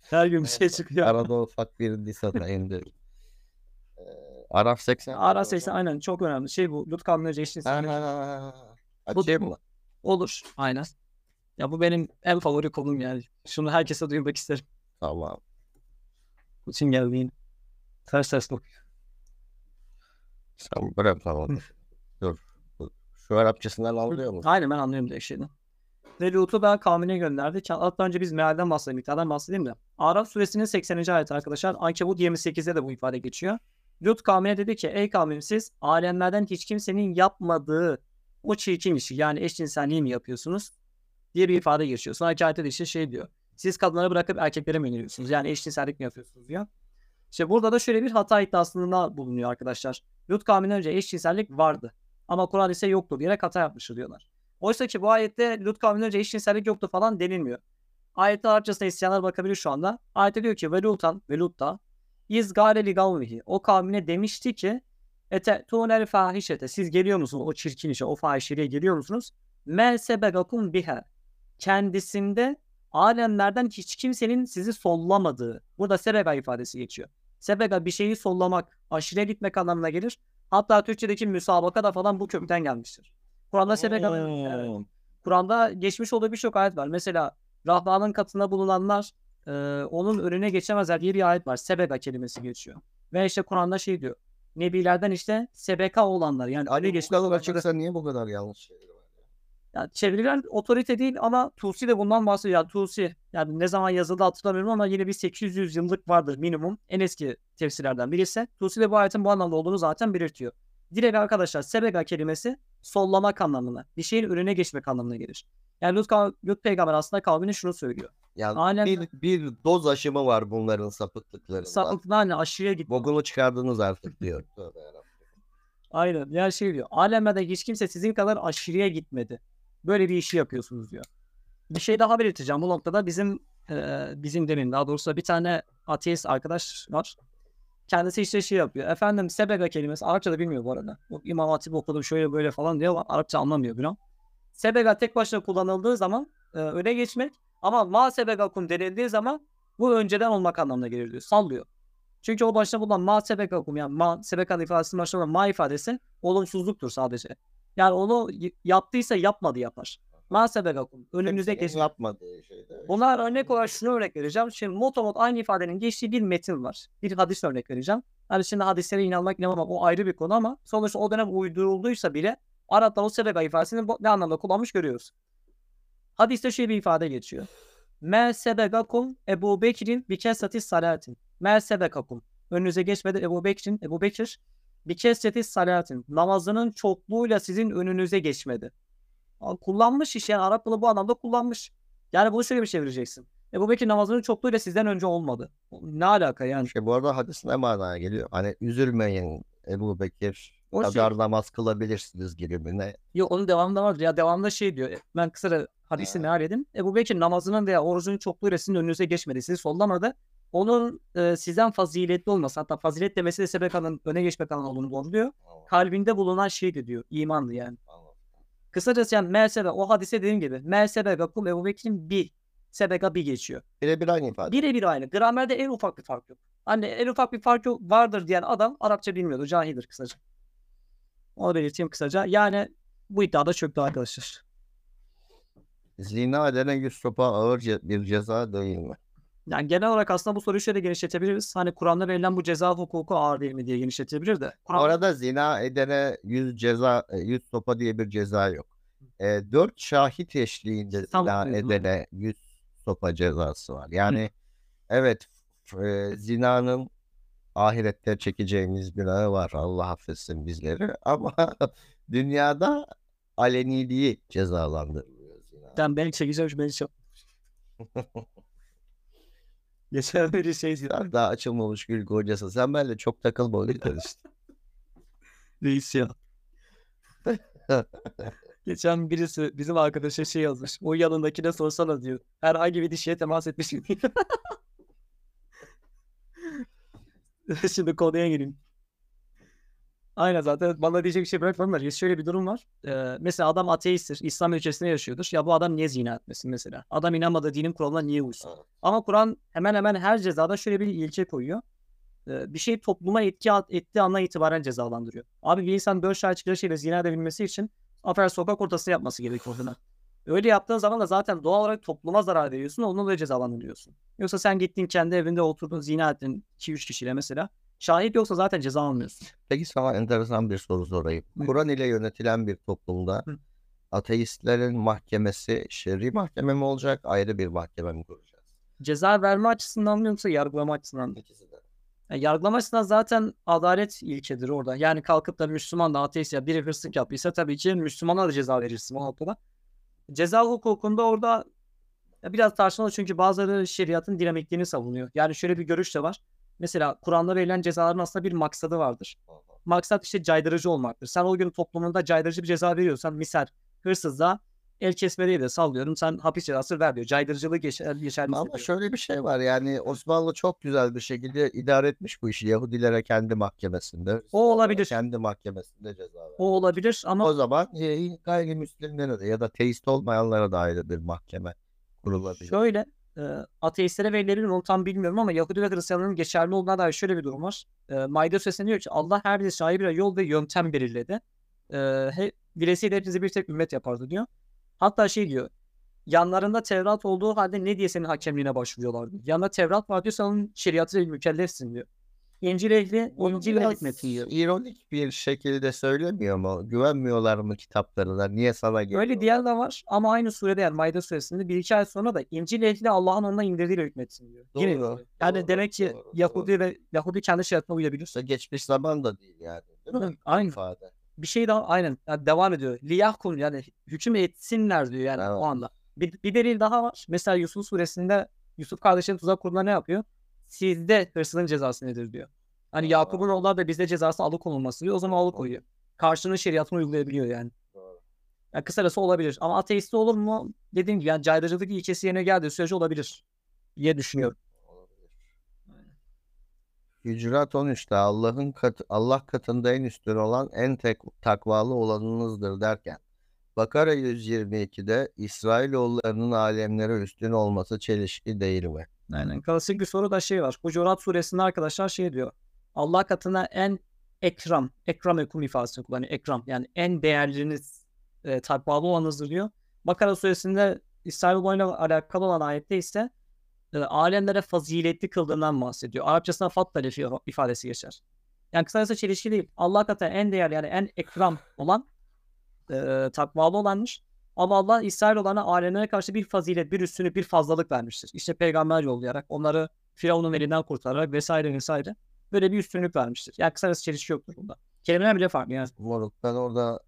Her gün bir şey çıkıyor. Arada ufak bir diss atayım dedim. Ee, Araf 80. Ara 80 aynen çok önemli. Şey bu Lut eşit. Bu Açayım mı? Olur. Aynen. Ya bu benim en favori konum yani. Şunu herkese duyurmak isterim. Tamam. için geldiğin. Ters ters bak. Sen bırak tamam. Dur. Şu Arapçasından anlıyor musun? Aynen ben anlıyorum direkt şeyini. Ve Lut'u da kavmine gönderdi. Hatta önce biz mealden bahsedeyim, miktardan bahsedeyim de. Araf suresinin 80. ayet arkadaşlar. Ankebut 28'de de bu ifade geçiyor. Lut kavmine dedi ki ey kavmim siz alemlerden hiç kimsenin yapmadığı o çirkin işi yani eşcinselliği mi yapıyorsunuz? diye bir ifade geçiyor. Sonraki ayette de işte şey diyor. Siz kadınları bırakıp erkeklere mi yöneliyorsunuz? Yani eşcinsellik mi yapıyorsunuz diyor. İşte burada da şöyle bir hata iddiasında bulunuyor arkadaşlar. Lut kavminden önce eşcinsellik vardı. Ama Kur'an ise yoktur diyerek hata yapmıştır diyorlar. Oysa ki bu ayette Lut kavminden önce eşcinsellik yoktu falan denilmiyor. Ayette Arapçasına isteyenler bakabilir şu anda. Ayette diyor ki ve Lutan ve Lut da iz gâle gavmihi. O kavmine demişti ki ete tuğnel fahişete. Siz geliyor musunuz o çirkin işe, o fahişeliğe geliyor musunuz? Me sebegakum biha. Kendisinde alemlerden hiç kimsenin sizi sollamadığı. Burada sebega ifadesi geçiyor. Sebega bir şeyi sollamak, aşırıya gitmek anlamına gelir. Hatta Türkçedeki müsabaka da falan bu kökten gelmiştir. Kur'an'da sebega Evet. Kur'an'da geçmiş olduğu birçok ayet var. Mesela Rahman'ın katında bulunanlar e, onun önüne geçemezler diye bir ayet var. Sebeka kelimesi geçiyor. Ve işte Kur'an'da şey diyor. Nebilerden işte sebeka olanlar yani Ali geçmiş açıksa niye bu kadar yanlış şeyler var? ya çevirilen otorite değil ama Tusi de bundan bahsediyor. Yani Tusi yani ne zaman yazıldı hatırlamıyorum ama yine bir 800 yıllık vardır minimum. En eski tefsirlerden birisi. Tusi de bu ayetin bu anlamda olduğunu zaten belirtiyor. Direkt arkadaşlar sebega kelimesi sollamak anlamına. Bir şeyin önüne geçmek anlamına gelir. Yani Lut, Lut peygamber aslında kavmine şunu söylüyor. Yani Alem- bir, bir doz aşımı var bunların sapıklıklarında. Sapıklığa hani aşırıya git. Bokunu çıkardınız artık diyor. Aynen. Yani şey diyor. Alemde hiç kimse sizin kadar aşırıya gitmedi. Böyle bir işi yapıyorsunuz diyor. Bir şey daha belirteceğim. Bu noktada bizim e, bizim demin daha doğrusu bir tane ateist arkadaş var. Kendisi işte şey yapıyor. Efendim sebega kelimesi Arapça da bilmiyor bu arada. İmam Hatip okudum şöyle böyle falan diyor ama Arapça anlamıyor biraz. Sebega tek başına kullanıldığı zaman e, öne geçmek ama ma sebegakum denildiği zaman bu önceden olmak anlamına gelir diyor. Sallıyor. Çünkü o başta bulunan ma sebekakum yani ma sebekan ifadesinin başında bulunan ma ifadesi olumsuzluktur sadece. Yani onu yaptıysa yapmadı yapar. Ma sebekakum. Önünüze Kimsenin geç. yapmadığı şeyde. Bunlar örnek olarak şunu örnek vereceğim. Şimdi motomot aynı ifadenin geçtiği bir metin var. Bir hadis örnek vereceğim. Hani şimdi hadislere inanmak inanmamak o ayrı bir konu ama sonuçta o dönem uydurulduysa bile Araplar o sebeka ifadesini ne anlamda kullanmış görüyoruz. Hadiste şöyle bir ifade geçiyor. Me sebekakum Ebu Bekir'in bi kesreti salatin. Me sebekakum. Önünüze geçmedi Ebu Bekir'in, Ebu Bekir bi kesreti salatin. Namazının çokluğuyla sizin önünüze geçmedi. Kullanmış iş yani Arap bunu bu anlamda kullanmış. Yani bunu şöyle bir çevireceksin. Ebu Bekir namazının çokluğuyla sizden önce olmadı. Ne alaka yani? Şey, bu arada hadis ne manaya geliyor? Hani üzülmeyin Ebu Bekir O şey- kadar namaz kılabilirsiniz gibi ne? Yok onun devamında var. Ya devamında şey diyor. Ben kısaca hadisi Ha. meal edin. Ebu Bekir namazının veya orucunun çokluğuyla sizin önünüze geçmedi. Sizi sollamadı. Onun e, sizden faziletli olması hatta fazilet demesi de sebekanın öne geçmek anlamı olduğunu vurguluyor. Kalbinde bulunan şeydi diyor. imandı yani. Kısacası yani mersebe o hadise dediğim gibi mersebe ve kul Ebu Bekir'in bir sebeka bir geçiyor. Birebir aynı ifade. Birebir aynı. Gramerde en ufak bir fark yok. Hani en ufak bir fark yok vardır diyen adam Arapça bilmiyordu. Cahildir kısaca. Onu belirteyim kısaca. Yani bu iddia da çöktü arkadaşlar. Zina edene yüz sopa ağır bir ceza değil mi? Yani genel olarak aslında bu soruyu şöyle genişletebiliriz. Hani Kur'an'da verilen bu ceza hukuku ağır değil mi diye genişletebilir de. Kur'an- Orada zina edene yüz ceza, e, yüz sopa diye bir ceza yok. E, dört şahit eşliğinde Tamam, zina evet, edene yüz sopa cezası var. Yani evet f- e, zinanın ahirette çekeceğimiz günahı var. Allah affetsin bizleri. Ama dünyada aleniliği cezalandırılıyor zina. Ben beni çekeceğim beni çek. Geçen bir şey Sen daha açılmamış gül kocası. Sen benimle çok takılma yüzden işte. Reis ya. Geçen birisi bizim arkadaşa şey yazmış. O yanındakine sorsana diyor. Herhangi bir dişiye temas etmiş mi? Şimdi konuya gireyim. Aynen zaten bana diyecek bir şey bırakmadılar. Ya Şöyle bir durum var. Ee, mesela adam ateisttir. İslam ülkesinde yaşıyordur. Ya bu adam niye zina etmesin mesela? Adam inanmadığı dinin kuralına niye uysun? Ama Kur'an hemen hemen her cezada şöyle bir ilke koyuyor. Ee, bir şey topluma etki ettiği andan itibaren cezalandırıyor. Abi bir insan dört şahit çıktığı şeyle zina edebilmesi için afer sokak ortasında yapması gerekiyor. Öyle yaptığın zaman da zaten doğal olarak topluma zarar veriyorsun. Onunla da cezalandırıyorsun. Yoksa sen gittin kendi evinde oturdun zina ettin 2-3 kişiyle mesela. Şahit yoksa zaten ceza almıyorsun. Peki sana enteresan bir soru sorayım. Kur'an ile yönetilen bir toplumda Hı. ateistlerin mahkemesi şer'i mahkeme mi olacak, ayrı bir mahkeme mi kuracağız? Ceza verme açısından mı yoksa yargılama açısından mı? İkisi de. Yani yargılama açısından zaten adalet ilkedir orada. Yani kalkıp da Müslüman da ateist ya biri hırsızlık yaptıysa tabii ki Müslümana da ceza verirsin o noktada. Ceza hukukunda orada biraz tartışmalı çünkü bazıları şeriatın dinamikliğini savunuyor. Yani şöyle bir görüş de var. Mesela Kur'an'da verilen cezaların aslında bir maksadı vardır. Maksat işte caydırıcı olmaktır. Sen o gün toplumunda caydırıcı bir ceza veriyorsan misal hırsızlığa el kesme değil de sallıyorum sen hapis cezası ver diyor. Caydırıcılığı geçer, geçerli Ama şöyle bir şey var yani Osmanlı çok güzel bir şekilde idare etmiş bu işi. Yahudilere kendi mahkemesinde. Hristiyanlara olabilir. Kendi mahkemesinde ceza ver. O olabilir ama O zaman e, gayrimüslimlere de ya da teist olmayanlara da ayrı bir mahkeme kurulabilir. Şöyle e, ateistlere verilebilir mi tam bilmiyorum ama Yahudi ve Hristiyanların geçerli olduğuna dair şöyle bir durum var. E, Maide Suresi'nde diyor ki Allah her bir şahi bir yol ve yöntem belirledi. E, he, dilesiyle hepinizi bir tek ümmet yapardı diyor. Hatta şey diyor. Yanlarında Tevrat olduğu halde ne diye senin hakemliğine başvuruyorlardı. Yanında Tevrat var diyor sen onun şeriatıyla mükellefsin diyor. İncil ehli, İncil hikmeti ironik bir şekilde söylemiyor mu? Güvenmiyorlar mı kitaplarına? Niye sana geliyor? Öyle diyen de var ama aynı surede yani Maide suresinde bir iki ay sonra da İncil ehli Allah'ın ona indirdiğiyle hükmetsin diyor. Yine Doğru. Yani doğru, demek ki doğru, Yahudi ve Yahudi kendi şeriatına uyabilir. Geçmiş zaman da değil yani. Değil mi? Aynı. İfade. Bir şey daha aynen yani devam ediyor. Liyahkum yani hüküm etsinler diyor yani Evet. o anda. Bir, bir delil daha var. Mesela Yusuf suresinde Yusuf kardeşinin tuzak kurduğunda ne yapıyor? Sizde hırsızın cezası nedir diyor. Hani. Yakup'un oğulları da bizde cezası alıkonulması diyor. O zaman alıkoyuyor. Karşının şeriatını uygulayabiliyor yani. Doğru. Yani kısacası olabilir. Ama ateist olur mu? Dediğim gibi yani caydırıcılık ilkesi yerine geldiği sürece olabilir diye düşünüyorum. Olabilir. Hücurat 13'te Allah'ın kat Allah katında en üstün olan en tek takvalı olanınızdır derken Bakara 122'de İsrailoğullarının alemlere üstün olması çelişki değil mi? Aynen. Klasik bir soru da şey var. Hucurat suresinde arkadaşlar şey diyor. Allah katına en ekram, ekram ekum ifadesini kullanıyor. Ekram yani en değerliniz e, takvalı olanınızdır diyor. Bakara suresinde İsrailoğullarıyla alakalı olan ayette ise e, alemlere faziletli kıldığından bahsediyor. Arapçasında fatla ifa- ifadesi geçer. Yani kısacası çelişki değil. Allah katında en değerli yani en ekram olan e, takvalı olanmış. Ama Allah İsrailoğullarına alemlere karşı bir fazilet, bir üstünlük, bir fazlalık vermiştir. İşte peygamber yollayarak, onları Firavun'un elinden kurtararak vesaire vesaire. Böyle bir üstünlük vermiştir. Yani kısacası çelişki yoktur bunda. Kelimeler bile farklı yani. Moruk ben orada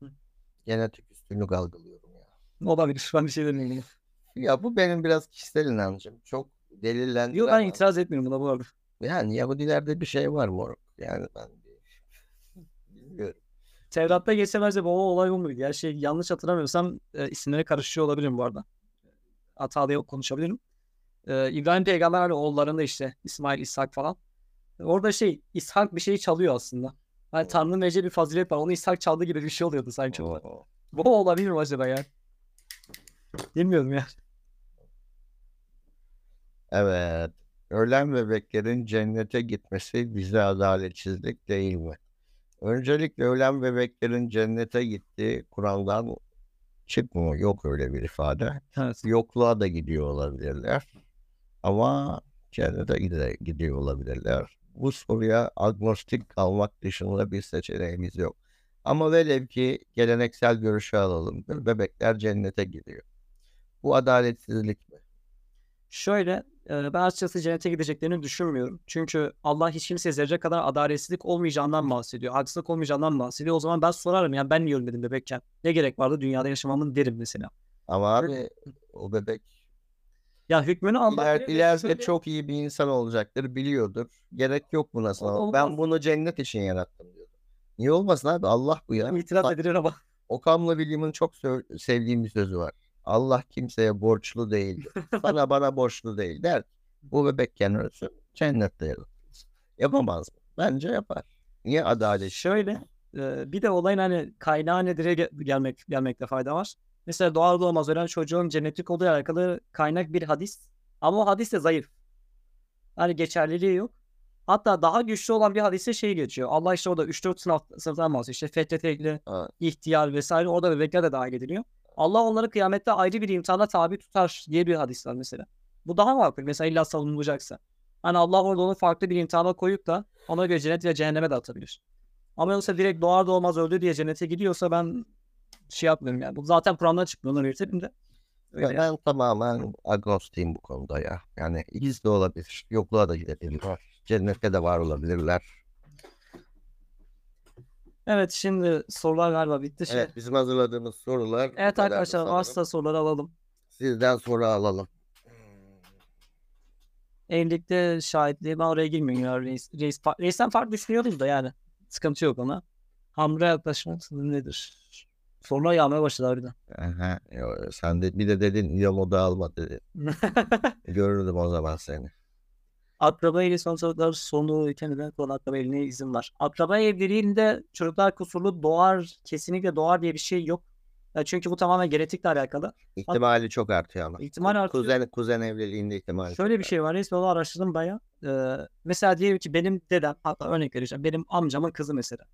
genetik üstünlük algılıyorum ya. Olabilir. Ben bir şey demeyeyim. Ya bu benim biraz kişisel inancım. Çok delillendiren. Yok ben itiraz etmiyorum buna bu arada. Yani Yahudilerde bir şey var moruk. Yani ben. Tevrat'ta geçse bence bu olay olmuyor. Ya şey yanlış hatırlamıyorsam e, isimleri karışıyor olabilirim bu arada. Hatalı konuşabilirim. E, İbrahim peygamber hani oğullarında işte İsmail, İshak falan. Orada şey İshak bir şeyi çalıyor aslında. Hani. Tanrı'nın vereceği bir fazilet var. Onu İshak çaldığı gibi bir şey oluyordu sanki. Oo. Bu olabilir mi acaba ya? Bilmiyorum ya. Evet. Ölen bebeklerin cennete gitmesi bize adaletsizlik değil mi? Öncelikle ölen bebeklerin cennete gittiği Kur'an'dan çıkmıyor. Yok öyle bir ifade. Evet. Yokluğa da gidiyor olabilirler. Ama cennete gide- gidiyor olabilirler. Bu soruya agnostik kalmak dışında bir seçeneğimiz yok. Ama velev ki geleneksel görüşü alalım. Bebekler cennete gidiyor. Bu adaletsizlik mi? Şöyle ben açıkçası cennete gideceklerini düşünmüyorum. Çünkü Allah hiç kimseye zerre kadar adaletsizlik olmayacağından bahsediyor. Haksızlık olmayacağından bahsediyor. O zaman ben sorarım yani ben niye ölmedim bebekken? Ne gerek vardı dünyada yaşamamın derim mesela. Ama abi o bebek Ya hükmünü Allah iler, ileride Şöyle- çok iyi bir insan olacaktır, biliyordur. Gerek yok buna sana. olmaz. Ben bunu cennet için yarattım diyordu. Niye olmasın abi? Allah bu ya. İtiraf edilir ama. Okamla William'ın çok sevdiğim bir sözü var. Allah kimseye borçlu değildir. Sana bana borçlu değil der. Bu bebekken ölsün cennette yaratılsın. Yapamaz mı? Bence yapar. Niye adalet? Şöyle e, bir de olayın hani kaynağı nedir'e ge- gelmek, gelmekte fayda var. Mesela doğar doğmaz ölen çocuğun cennetlik olduğu alakalı kaynak bir hadis. Ama o hadis de zayıf. Hani geçerliliği yok. Hatta daha güçlü olan bir hadise şey geçiyor. Allah işte orada 3-4 sınıf, sınıftan bahsediyor. İşte fetretekli, Ha. ihtiyar vesaire orada bebekler de dahil ediliyor. Allah onları kıyamette ayrı bir imtihana tabi tutar diye bir hadis var mesela. Bu daha makul. Mesela illa savunulacaksa. Hani Allah orada onu farklı bir imtihana koyup da ona göre cennet ve cehenneme de atabilir. Ama yoksa direkt doğar doğmaz öldü diye cennete gidiyorsa ben şey yapmıyorum yani. Bu zaten Kur'an'dan çıkmıyor. Onu belirtelim de. Öyle ben tamamen agnostiyim bu konuda ya. Yani ikisi de olabilir. Yokluğa da gidebilirler. Cennette de var olabilirler. Evet şimdi sorular galiba bitti. Şey. Evet bizim hazırladığımız sorular Evet arkadaşlar varsa soruları alalım. Sizden soru alalım. Evlilikte şahitliği ben oraya girmiyorum reis. reis reisten farklı düşünüyoruz da yani. Sıkıntı yok ona. Hamle yaklaşmak nedir? Sorular yağmaya başladı harbiden. Aha, sen de bir de dedin İlamo'da alma dedin. Görürdüm o zaman seni. Akraba evliliği son çocuklar sonu kendine konu akraba evliliğine izin var. Akraba evliliğinde çocuklar kusurlu doğar kesinlikle doğar diye bir şey yok. Çünkü bu tamamen genetikle alakalı. İhtimali çok artıyor ama. İhtimal artıyor. Kuzen, kuzen evliliğinde ihtimal Şöyle bir şey var. Resmen onu araştırdım bayağı. Ee, mesela diyelim ki benim dedem, hatta örnek vereceğim. Benim amcamın kızı mesela.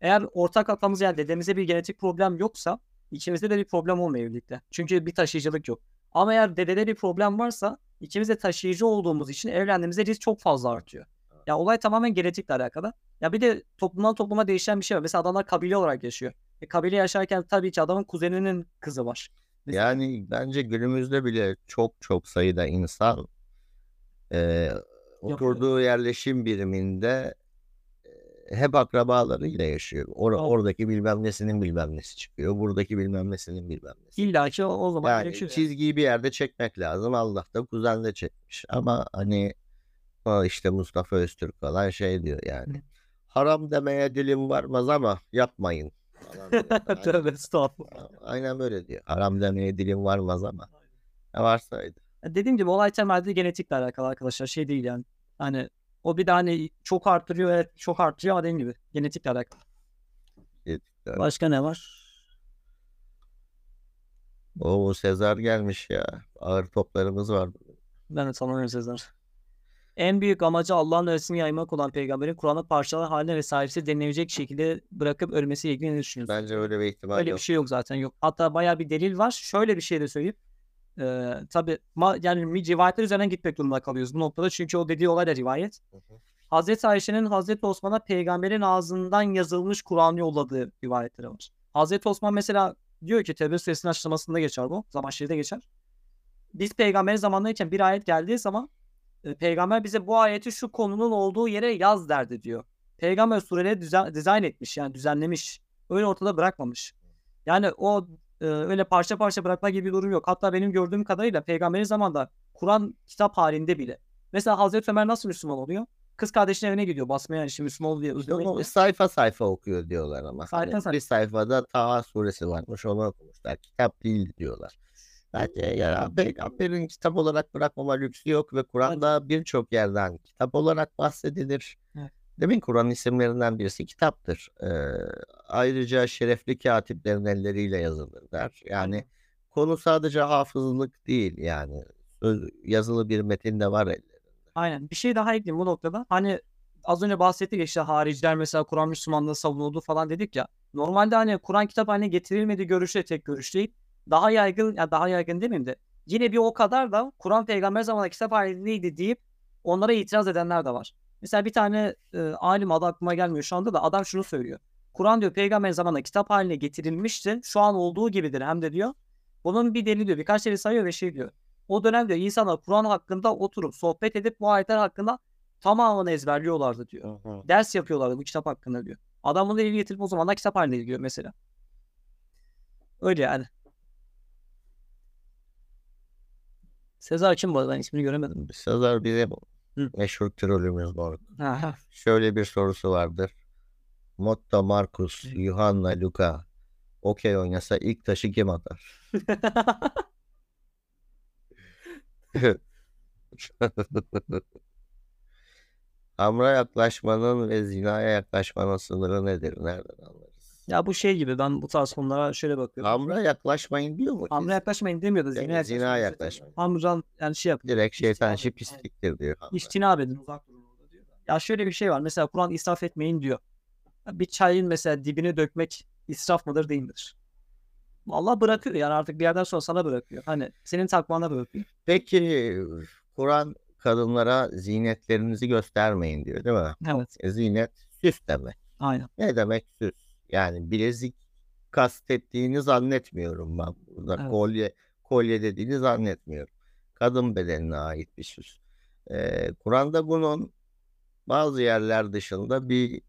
Eğer ortak atamız yani dedemizde bir genetik problem yoksa ikimizde de bir problem olmuyor evlilikte. Çünkü bir taşıyıcılık yok. Ama eğer dedede bir problem varsa ikimiz de taşıyıcı olduğumuz için evlendiğimizde risk çok fazla artıyor. Ya olay tamamen genetikle alakalı. Ya bir de toplumdan topluma değişen bir şey var. Mesela adamlar kabile olarak yaşıyor. E, kabile yaşarken tabii ki adamın kuzeninin kızı var. Mesela- Yani bence günümüzde bile çok çok sayıda insan e, oturduğu yerleşim biriminde hep akrabalarıyla yaşıyor. Or- Tamam. Oradaki bilmem nesinin bilmem nesi çıkıyor. Buradaki bilmem nesinin bilmem nesi. İlla ki o, zaman Yani gerekiyor. çizgiyi bir yerde çekmek lazım. Allah da kuzenle çekmiş. Ama hani işte Mustafa Öztürk falan şey diyor yani. Haram demeye dilim varmaz ama yapmayın. Tövbe estağfurullah. Aynen böyle diyor. Haram demeye dilim varmaz ama. Ne varsaydı. Dediğim gibi olay temelde genetikle alakalı arkadaşlar. Şey değil yani. Hani o bir de hani çok arttırıyor evet çok arttırıyor ama dediğim gibi genetikle alakalı. Genetikle Başka ne var? Oo Sezar gelmiş ya. Ağır toplarımız var. Ben de tanımıyorum Sezer. En büyük amacı Allah'ın öğretisini yaymak olan peygamberin Kur'an'ı parçalar haline ve sahipsiz denilebilecek şekilde bırakıp ölmesiyle ilgili ne düşünüyorsun? Bence öyle bir ihtimal Öyle yok. bir şey yok zaten yok. Hatta bayağı bir delil var. Şöyle bir şey de söyleyeyim. Tabii ma- yani rivayetler üzerinden gitmek durumunda kalıyoruz bu noktada. Çünkü o dediği olay da rivayet. Hı hı. Hazreti Ayşe'nin Hazreti Osman'a peygamberin ağzından yazılmış Kur'an yolladığı rivayetleri var. Hazreti Osman mesela diyor ki Tevbe suresinin açıklamasında geçer bu. Zaman şeride geçer. Biz peygamberin zamanındayken bir ayet geldiği zaman e, peygamber bize bu ayeti şu konunun olduğu yere yaz derdi diyor. Peygamber sureleri düzen, dizayn etmiş yani düzenlemiş. Öyle ortada bırakmamış. Yani o e, öyle parça parça bırakma gibi bir durum yok. Hatta benim gördüğüm kadarıyla peygamberin zamanında Kur'an kitap halinde bile. Mesela Hazreti Ömer nasıl Müslüman oluyor? Kız kardeşinin evine gidiyor basmaya yani şimdi Müslüman diye. Onu sayfa sayfa okuyor diyorlar ama. Sayfa Hani sayfa. bir sayfada Taha suresi varmış onu okumuşlar. Kitap değil diyorlar. Bence ya peygamberin kitap olarak bırakmama lüksü yok ve Kur'an'da birçok yerden kitap olarak bahsedilir. Evet. Demin Kur'an isimlerinden birisi kitaptır. Ee, ayrıca şerefli katiplerin elleriyle yazılır der. Yani konu sadece hafızlık değil yani. Yazılı bir metin de var ellerinde. Aynen. Bir şey daha ekleyeyim bu noktada. Hani az önce bahsettik işte hariciler mesela Kur'an Müslümanlığı savunuldu falan dedik ya. Normalde hani Kur'an kitap haline getirilmediği görüşü de tek görüş değil. Daha yaygın ya daha yaygın demeyeyim de yine bir o kadar da Kur'an peygamber zamanında kitap halindeydi deyip onlara itiraz edenler de var. Mesela bir tane e, alim adı aklıma gelmiyor şu anda da adam şunu söylüyor. Kur'an diyor peygamber zamanında kitap haline getirilmişti. Şu an olduğu gibidir hem de diyor. Bunun bir delili diyor. Birkaç delil sayıyor ve şey diyor. O dönem diyor insanlar Kur'an hakkında oturup sohbet edip bu ayetler hakkında tamamını ezberliyorlardı diyor. Ders yapıyorlardı bu kitap hakkında diyor. Adam bunu delil getirip o zaman da kitap haline diyor mesela. Öyle yani. Sezar kim bu arada? Ben ismini göremedim. Sezar bizim Hı. meşhur trolümüz ha. Şöyle bir sorusu vardır. Motta Marcus, Yuhanna Luca okey oynasa ilk taşı kim atar? Hamra yaklaşmanın ve zinaya yaklaşmanın sınırı nedir? Nereden anlarız? Ya bu şey gibi ben bu tarz konulara şöyle bakıyorum. Hamra yaklaşmayın diyor mu? Hamra yaklaşmayın demiyor da Yani zina zina yaklaşmayın. Hamradan yani şey yapın. Direkt şeytan işi edin. pisliktir diyor. İçtinab edin uzak durun orada diyor. Ya şöyle bir şey var. Mesela Kur'an israf etmeyin diyor. Bir çayın mesela dibine dökmek israf mıdır değil midir? Allah bırakıyor yani artık bir yerden sonra sana bırakıyor. Hani senin takvana bırakıyor. Peki Kur'an kadınlara zinetlerinizi göstermeyin diyor değil mi? Evet. E, Zinet süs demek. Aynen. Ne demek süs? Yani bilezik kastettiğini zannetmiyorum ben burada. Evet. Kolye kolye dediğini zannetmiyorum. Kadın bedenine ait bir süs. Ee, Kur'an'da bunun bazı yerler dışında bir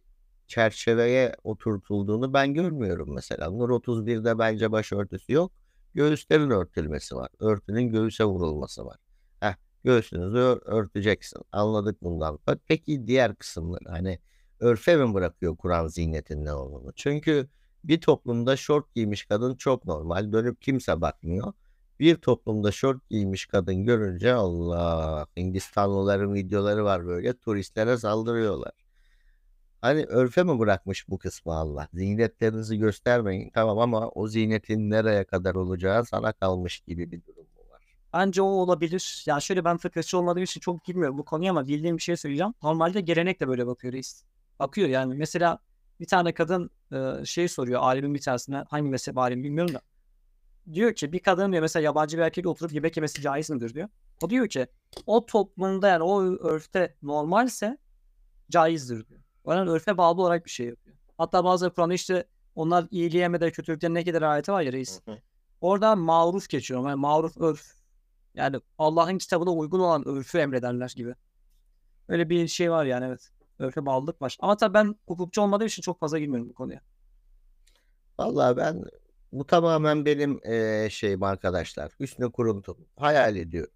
çerçeveye oturtulduğunu ben görmüyorum mesela. Nur 31'de bence başörtüsü yok. Göğüslerin örtülmesi var. Örtünün göğüse vurulması var. Heh, göğsünüzü ör- örteceksin. Anladık bundan. Peki diğer kısımları hani örfe mi bırakıyor Kur'an ziynetin ne olduğunu? Çünkü bir toplumda şort giymiş kadın çok normal. Dönüp kimse bakmıyor. Bir toplumda şort giymiş kadın görünce Allah Hindistanlıların videoları var böyle turistlere saldırıyorlar. Hani örfe mi bırakmış bu kısmı Allah? Ziynetlerinizi göstermeyin tamam ama o ziynetin nereye kadar olacağı sana kalmış gibi bir durum var? Bence o olabilir. Ya şöyle ben fıkıhçı olmadığım için çok bilmiyorum bu konuyu ama bildiğim bir şey söyleyeceğim. Normalde gelenek de böyle bakıyor reis. Bakıyor yani. Mesela bir tane kadın e, şey soruyor alimin bir tanesine hangi mezhep alim bilmiyorum da. Diyor ki bir kadın diyor mesela yabancı bir erkekle oturup yemek yemesi caiz midir diyor. O diyor ki o toplumda yani o örfte normalse caizdir diyor. Yani örfe bağlı olarak bir şey yapıyor. Hatta bazı Kur'an'da işte onlar iyiliğe mi de kötülükten ne kadar ayeti var ya reis. Orada maruf geçiyor. Yani maruf örf. Yani Allah'ın kitabına uygun olan örfü emrederler gibi. Öyle bir şey var yani evet. Örfe bağlılık var. Ama tabii ben hukukçu olmadığım için çok fazla girmiyorum bu konuya. Vallahi ben bu tamamen benim eee, şeyim arkadaşlar. Hüsnü kuruntum. Hayal ediyorum.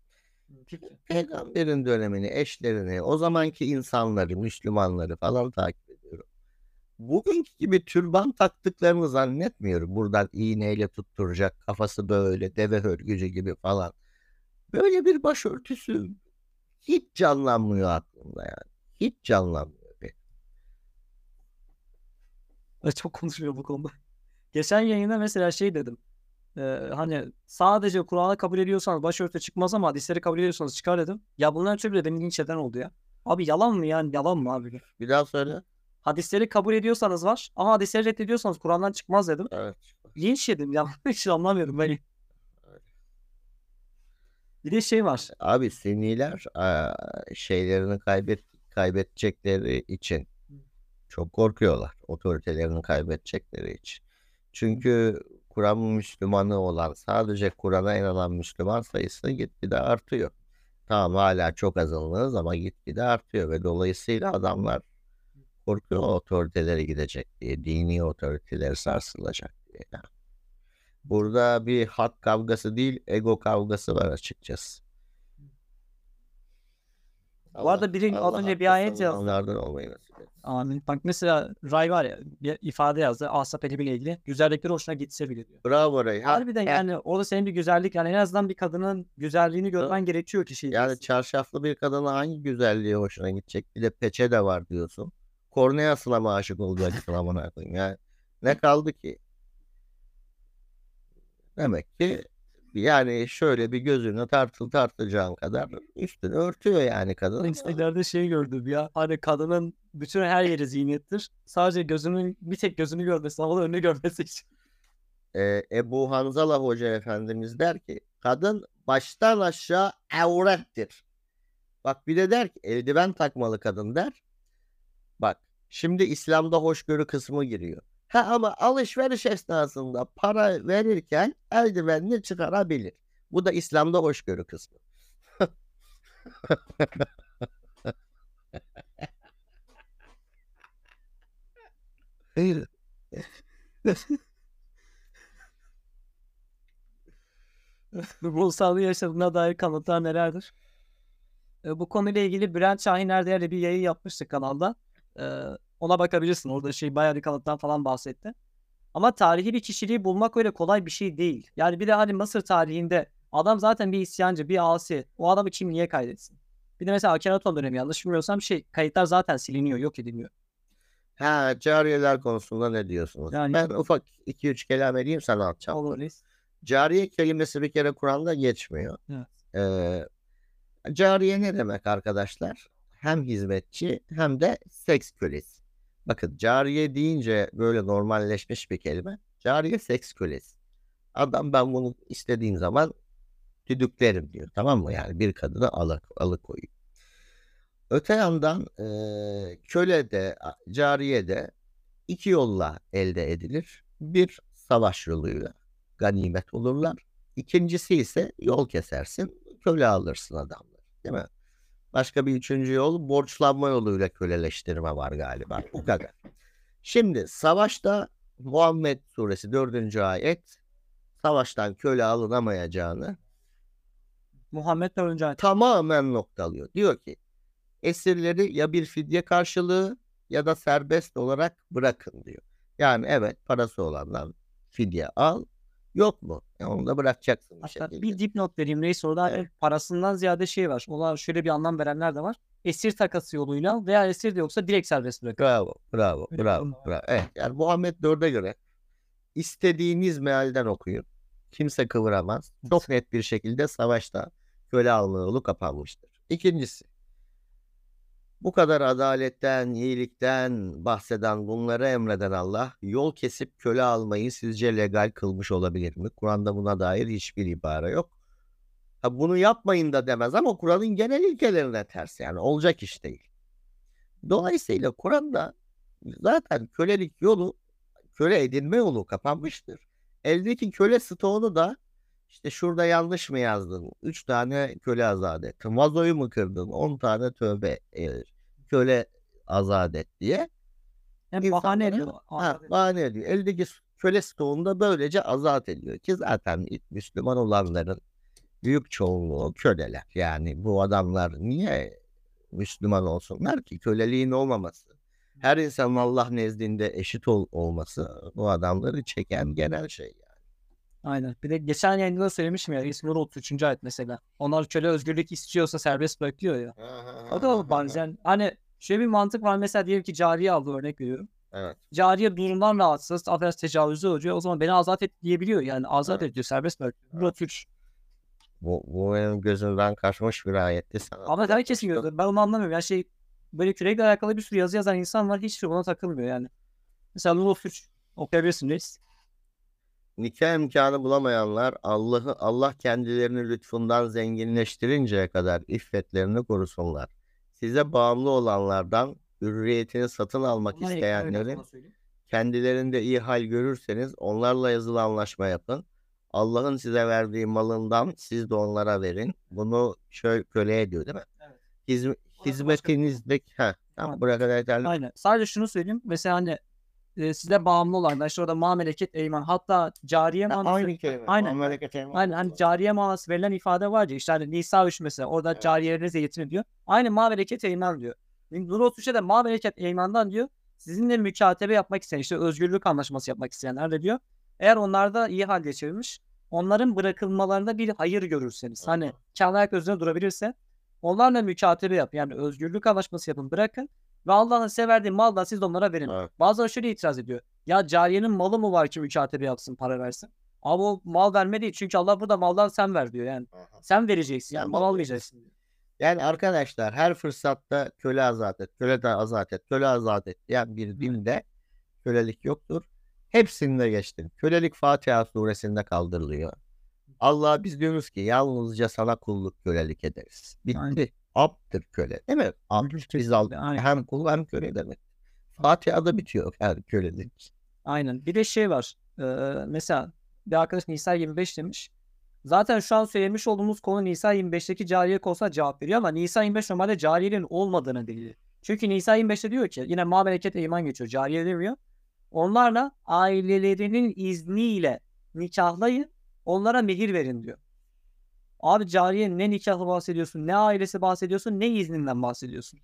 Peygamberin dönemini, eşlerini, o zamanki insanları, Müslümanları falan takip ediyorum. Bugünkü gibi türban taktıklarını zannetmiyorum. Buradan iğneyle tutturacak, kafası böyle deve hörgücü gibi falan. Böyle bir başörtüsü hiç canlanmıyor aklımda yani. Hiç canlanmıyor. benim. Ben çok konuşuyor bu konuda. Geçen yayında mesela şey dedim. Ee, hani sadece Kur'an'ı kabul ediyorsanız başörtü çıkmaz ama hadisleri kabul ediyorsanız çıkar dedim. Ya bunların ötürü bile beni linç eden oldu ya. Abi yalan mı yani yalan mı abi? Bir daha söyle. Hadisleri kabul ediyorsanız var ama hadisleri reddediyorsanız Kur'an'dan çıkmaz dedim. Evet. Linç yedim ya hiç anlamıyorum ben. Bir de şey var. Abi Sünniler eee, şeylerini kaybet kaybedecekleri için çok korkuyorlar. Otoritelerini kaybedecekleri için. Çünkü Kur'an Müslümanı olan sadece Kur'an'a inanan Müslüman sayısı gitgide artıyor. Tamam hala çok azınlığız ama gitgide artıyor ve dolayısıyla adamlar korkuyor otoritelere gidecek diye, dini otoriteler sarsılacak diye. Yani. Burada bir hak kavgası değil, ego kavgası var açıkçası. Bu arada biri az önce bir ayet yazdı. Onlardan olmayı nasip etsin. Amin. Bak mesela Ray var ya bir ifade yazdı. Asap Edip ile ilgili. Güzellikleri hoşuna gitse bile diyor. Bravo Ray. Ha, Harbiden ha, yani orada senin bir güzellik yani en azından bir kadının güzelliğini görmen gerekiyor ki şey. Yani çarşaflı bir kadına hangi güzelliği hoşuna gidecek? Bir de peçe de var diyorsun. Korneasına mı aşık olacaksın amına koyayım? Yani ne kaldı ki? Demek ki yani şöyle bir gözünü tartıl tartacağın kadar üstünü örtüyor yani kadın. Instagram'da şey gördüm ya. Hani kadının bütün her yeri ziynettir. Sadece gözünün bir tek gözünü görmesi, havalı önünü görmesi için. Ee, Ebu Hanzala Hoca Efendimiz der ki kadın baştan aşağı avrettir. Bak bir de der ki eldiven takmalı kadın der. Bak şimdi İslam'da hoşgörü kısmı giriyor. Ha ama alışveriş esnasında para verirken eldivenini çıkarabilir. Bu da İslam'da hoşgörü kısmı. Hayır. Ruhsallığı yaşadığına dair kanıtlar nelerdir? E, bu konuyla ilgili Bülent Şahin değerli bir yayın yapmıştı kanalda. E, ona bakabilirsin. Orada şey bayağı bir kanıttan falan bahsetti. Ama tarihi bir kişiliği bulmak öyle kolay bir şey değil. Yani bir de hani Mısır tarihinde adam zaten bir isyancı, bir asi. O adamı kim niye kaydetsin? Bir de mesela Akhenaton dönemi yanlış bilmiyorsam şey kayıtlar zaten siliniyor, yok ediliyor. Ha cariyeler konusunda ne diyorsunuz? Yani- Ben ufak 2-3 kelam edeyim sana atacağım. Olur reis. Cariye kelimesi bir kere Kur'an'da geçmiyor. Evet. Ee, cariye ne demek arkadaşlar? Hem hizmetçi hem de seks kölesi. Bakın cariye deyince böyle normalleşmiş bir kelime. Cariye seks kölesi. Adam ben bunu istediğim zaman düdüklerim diyor. Tamam mı? Yani bir kadını alık, alıkoyuyor. Öte yandan eee köle de cariye de iki yolla elde edilir. Bir savaş yoluyla ganimet olurlar. İkincisi ise yol kesersin, köle alırsın adamları. Değil mi? Başka bir üçüncü yol borçlanma yoluyla köleleştirme var galiba. Bu kadar. Şimdi savaşta Muhammed suresi 4. ayet savaştan köle alınamayacağını Muhammed önce tamamen noktalıyor. Diyor ki esirleri ya bir fidye karşılığı ya da serbest olarak bırakın diyor. Yani evet parası olanlar fidye al. Yok mu? E onu da bırakacaksın bir Hatta şekilde. bir dipnot vereyim reis orada Evet. parasından ziyade şey var. Ona şöyle bir anlam verenler de var. Esir takası yoluyla veya esir de yoksa direkt serbest bırakın. Bravo, bravo, Öyle bir bravo, bravo. Evet, yani Muhammed 4'e göre istediğiniz mealden okuyun. Kimse kıvıramaz. Çok net bir şekilde savaşta köle yolu kapanmıştır. İkincisi, bu kadar adaletten, iyilikten bahseden, bunları emreden Allah yol kesip köle almayı sizce legal kılmış olabilir mi? Kur'an'da buna dair hiçbir ibare yok. Ha, bunu yapmayın da demez ama Kur'an'ın genel ilkelerine ters yani olacak iş değil. Dolayısıyla Kur'an'da zaten kölelik yolu, köle edinme yolu kapanmıştır. Eldeki köle stoğunu da işte şurada yanlış mı yazdın? 3 tane köle azat et. Vazoyu mu kırdın? 10 tane tövbe e, köle azat et diye. Hem bahane ediyor. Ha, bahane ediyor. Eldeki köle stoğunu da böylece azat ediyor. Ki zaten Müslüman olanların büyük çoğunluğu köleler. Yani bu adamlar niye Müslüman olsunlar ki? Köleliğin olmaması. Her insanın Allah nezdinde eşit ol- olması bu adamları çeken genel şey. Yani. Aynen. Bir de geçen yayında da söylemişim ya. İsmi 33. ayet mesela. Onlar köle özgürlük istiyorsa serbest bırakıyor ya. O da benzer. Hani şöyle bir mantık var mesela diyelim ki cariye aldı örnek veriyorum. Evet. Cariye durumdan rahatsız, affedersin tecavüze uğruyor. O zaman beni azat et diyebiliyor. Yani azat Evet. ediyor, serbest bırakıyor. Bu da suç. Bu, bu benim gözümden kaçmış bir ayetti. Sana Ama herkesin anlatmıştım. gözü. Ben onu anlamıyorum. Yani şey böyle kürekle alakalı bir sürü yazı yazan insan var. Hiçbir buna takılmıyor yani. Mesela Lulu suç. Okuyabilirsin reis. Nikah imkanı bulamayanlar Allah'ı Allah kendilerini lütfundan zenginleştirinceye kadar iffetlerini korusunlar. Size bağımlı olanlardan hürriyetini satın almak Bunlar isteyenlerin kendilerinde iyi hal görürseniz onlarla yazılı anlaşma yapın. Allah'ın size verdiği malından siz de onlara verin. Bunu şöyle köle ediyor değil mi? Evet. Hizm- hizmetinizdeki ha Tamam. buraya kadar yeterli. Aynen. Sadece şunu söyleyeyim. Mesela hani e, size bağımlı olanlar işte orada mameleket eyman hatta cariye manası. Aynı kelime. Aynen. Memleket elma. Aynen hani cariye manası verilen ifade var ya işte hani Nisa 3 mesela orada Evet. cariyelerinize yetirin diyor. Aynı ma bereket eyman diyor. Nur 33'e de ma bereket eymandan diyor. Sizinle mükatebe yapmak isteyen işte özgürlük anlaşması yapmak isteyenler de diyor. Eğer onlarda iyi hal geçirmiş onların bırakılmalarında bir hayır görürseniz hani Aha. kendi ayak üzerine durabilirse onlarla mükatebe yap yani özgürlük anlaşması yapın bırakın ve Allah'ın size verdiği maldan siz de onlara verin. Evet. Bazıları şöyle itiraz ediyor. Ya cariyenin malı mı var ki mükatebe yapsın para versin? Ama o mal verme değil. Çünkü Allah burada maldan sen ver diyor yani. Aha. Sen vereceksin Sen yani mal almayacaksın. diyor. Yani arkadaşlar her fırsatta köle azat et, köle de azat et, köle azat et diyen bir dinde kölelik yoktur. Hepsinde geçtim. Kölelik Fatiha suresinde kaldırılıyor. Allah biz diyoruz ki yalnızca sana kulluk kölelik ederiz. Bitti. Aynen. Abdır köle değil mi? Abd biz aldık. Aynen. Hem kul hem köle demek. Fatiha'da bitiyor yani kölelik. Aynen. Bir de şey var. Ee, mesela bir arkadaş Nisa 25 demiş. Zaten şu an söylemiş olduğumuz konu Nisa 25'teki cariye olsa cevap veriyor ama Nisa 25 normalde cariyenin olmadığını delili. Çünkü Nisa 25'te diyor ki yine ma bereket iman geçiyor. Cariye demiyor. Onlarla ailelerinin izniyle nikahlayın. Onlara mehir verin diyor. Abi cariye ne nikahı bahsediyorsun, ne ailesi bahsediyorsun, ne izninden bahsediyorsun.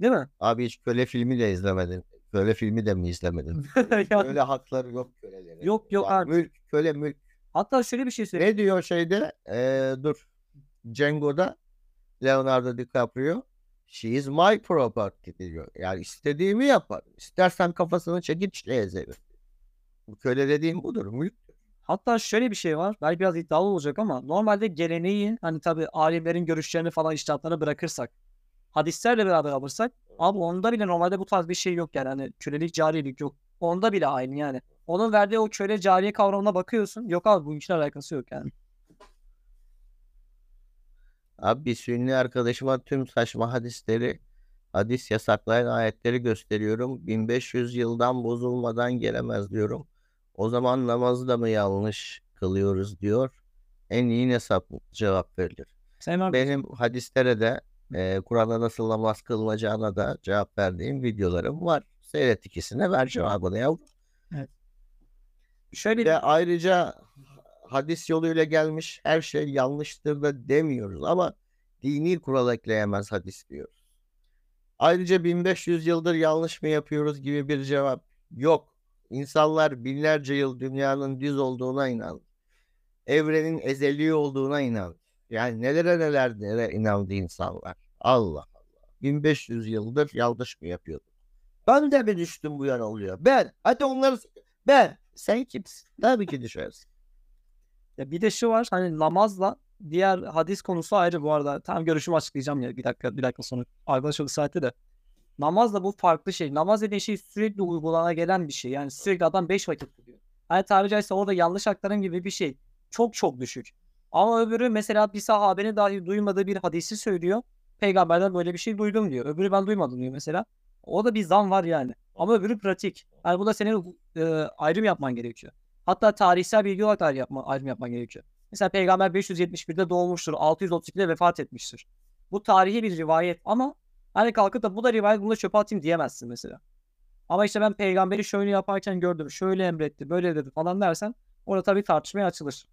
Değil mi? Abi hiç köle filmi de izlemedin. Köle filmi de mi izlemedin? Ya- Köle hakları yok kölelerin. Yok, yok Ya abi. Mülk, köle mülk. Hatta şöyle bir şey söyleyeyim. Ne diyor şeyde? Ee, dur. Django'da Leonardo DiCaprio She is my property diyor. Yani istediğimi yapar. İstersen kafasını çekiçle ezerim. Bu köle dediğim budur. Mülk. Hatta şöyle bir şey var. Belki biraz iddialı olacak ama normalde geleneği hani tabi alimlerin görüşlerini falan iştahatlarına bırakırsak hadislerle beraber alırsak abi onda bile normalde bu tarz bir şey yok yani hani kölelik cariyelik yok. Onda bile aynı yani. Onun verdiği o köle cariye kavramına bakıyorsun. Yok abi bu işle alakası yok yani. Abi bir sünni arkadaşıma tüm saçma hadisleri hadis yasaklayan ayetleri gösteriyorum. 1500 yıldan bozulmadan gelemez diyorum. O zaman namazı da mı yanlış kılıyoruz diyor. En iyi ne sapık cevap verilir. Sen Benim hadislere de e, Kur'an'da nasıl namaz kılınacağına da cevap verdiğim videolarım var. Seyret ikisine ver cevabını yavrum. şöyle Bir de ayrıca hadis yoluyla gelmiş her şey yanlıştır da demiyoruz ama dini kural ekleyemez hadis diyoruz. Ayrıca 1500 yıldır yanlış mı yapıyoruz gibi bir cevap yok. İnsanlar binlerce yıl dünyanın düz olduğuna inan. Evrenin ezeli olduğuna inan. Yani nelere neler nelere inandı insanlar. Allah Allah. 1500 yıldır yanlış mı yapıyorduk? Ben de mi düştüm bu yana oluyor? Ben. Hadi onları ben. Sen kimsin? Tabii ki düşersin. Ya bir de şu var hani namazla diğer hadis konusu ayrı bu arada. Tam görüşümü açıklayacağım ya bir dakika bir dakika sonra. Arkadaş oldu saatte de. Namazla bu farklı şey. Namaz dediğin şey sürekli uygulana gelen bir şey. Yani sürekli adam 5 vakit kılıyor. Hani tabiri caizse orada yanlış aktarım gibi bir şey. Çok çok düşük. Ama öbürü mesela bir sahabenin dahi duymadığı bir hadisi söylüyor. Peygamberden böyle bir şey duydum diyor. Öbürü ben duymadım diyor mesela. O da bir zam var yani. Ama öbürü pratik. Yani bu da senin e, ayrım yapman gerekiyor. Hatta tarihsel bilgi olarak da ayrı yapma, ayrım yapman gerekiyor. Mesela peygamber 571'de doğmuştur. 632'de vefat etmiştir. Bu tarihi bir rivayet ama hani kalkıp da bu da rivayet bunu da çöpe atayım diyemezsin mesela. Ama işte ben peygamberi şöyle yaparken gördüm. Şöyle emretti, böyle dedi falan dersen orada tabii tartışmaya açılır.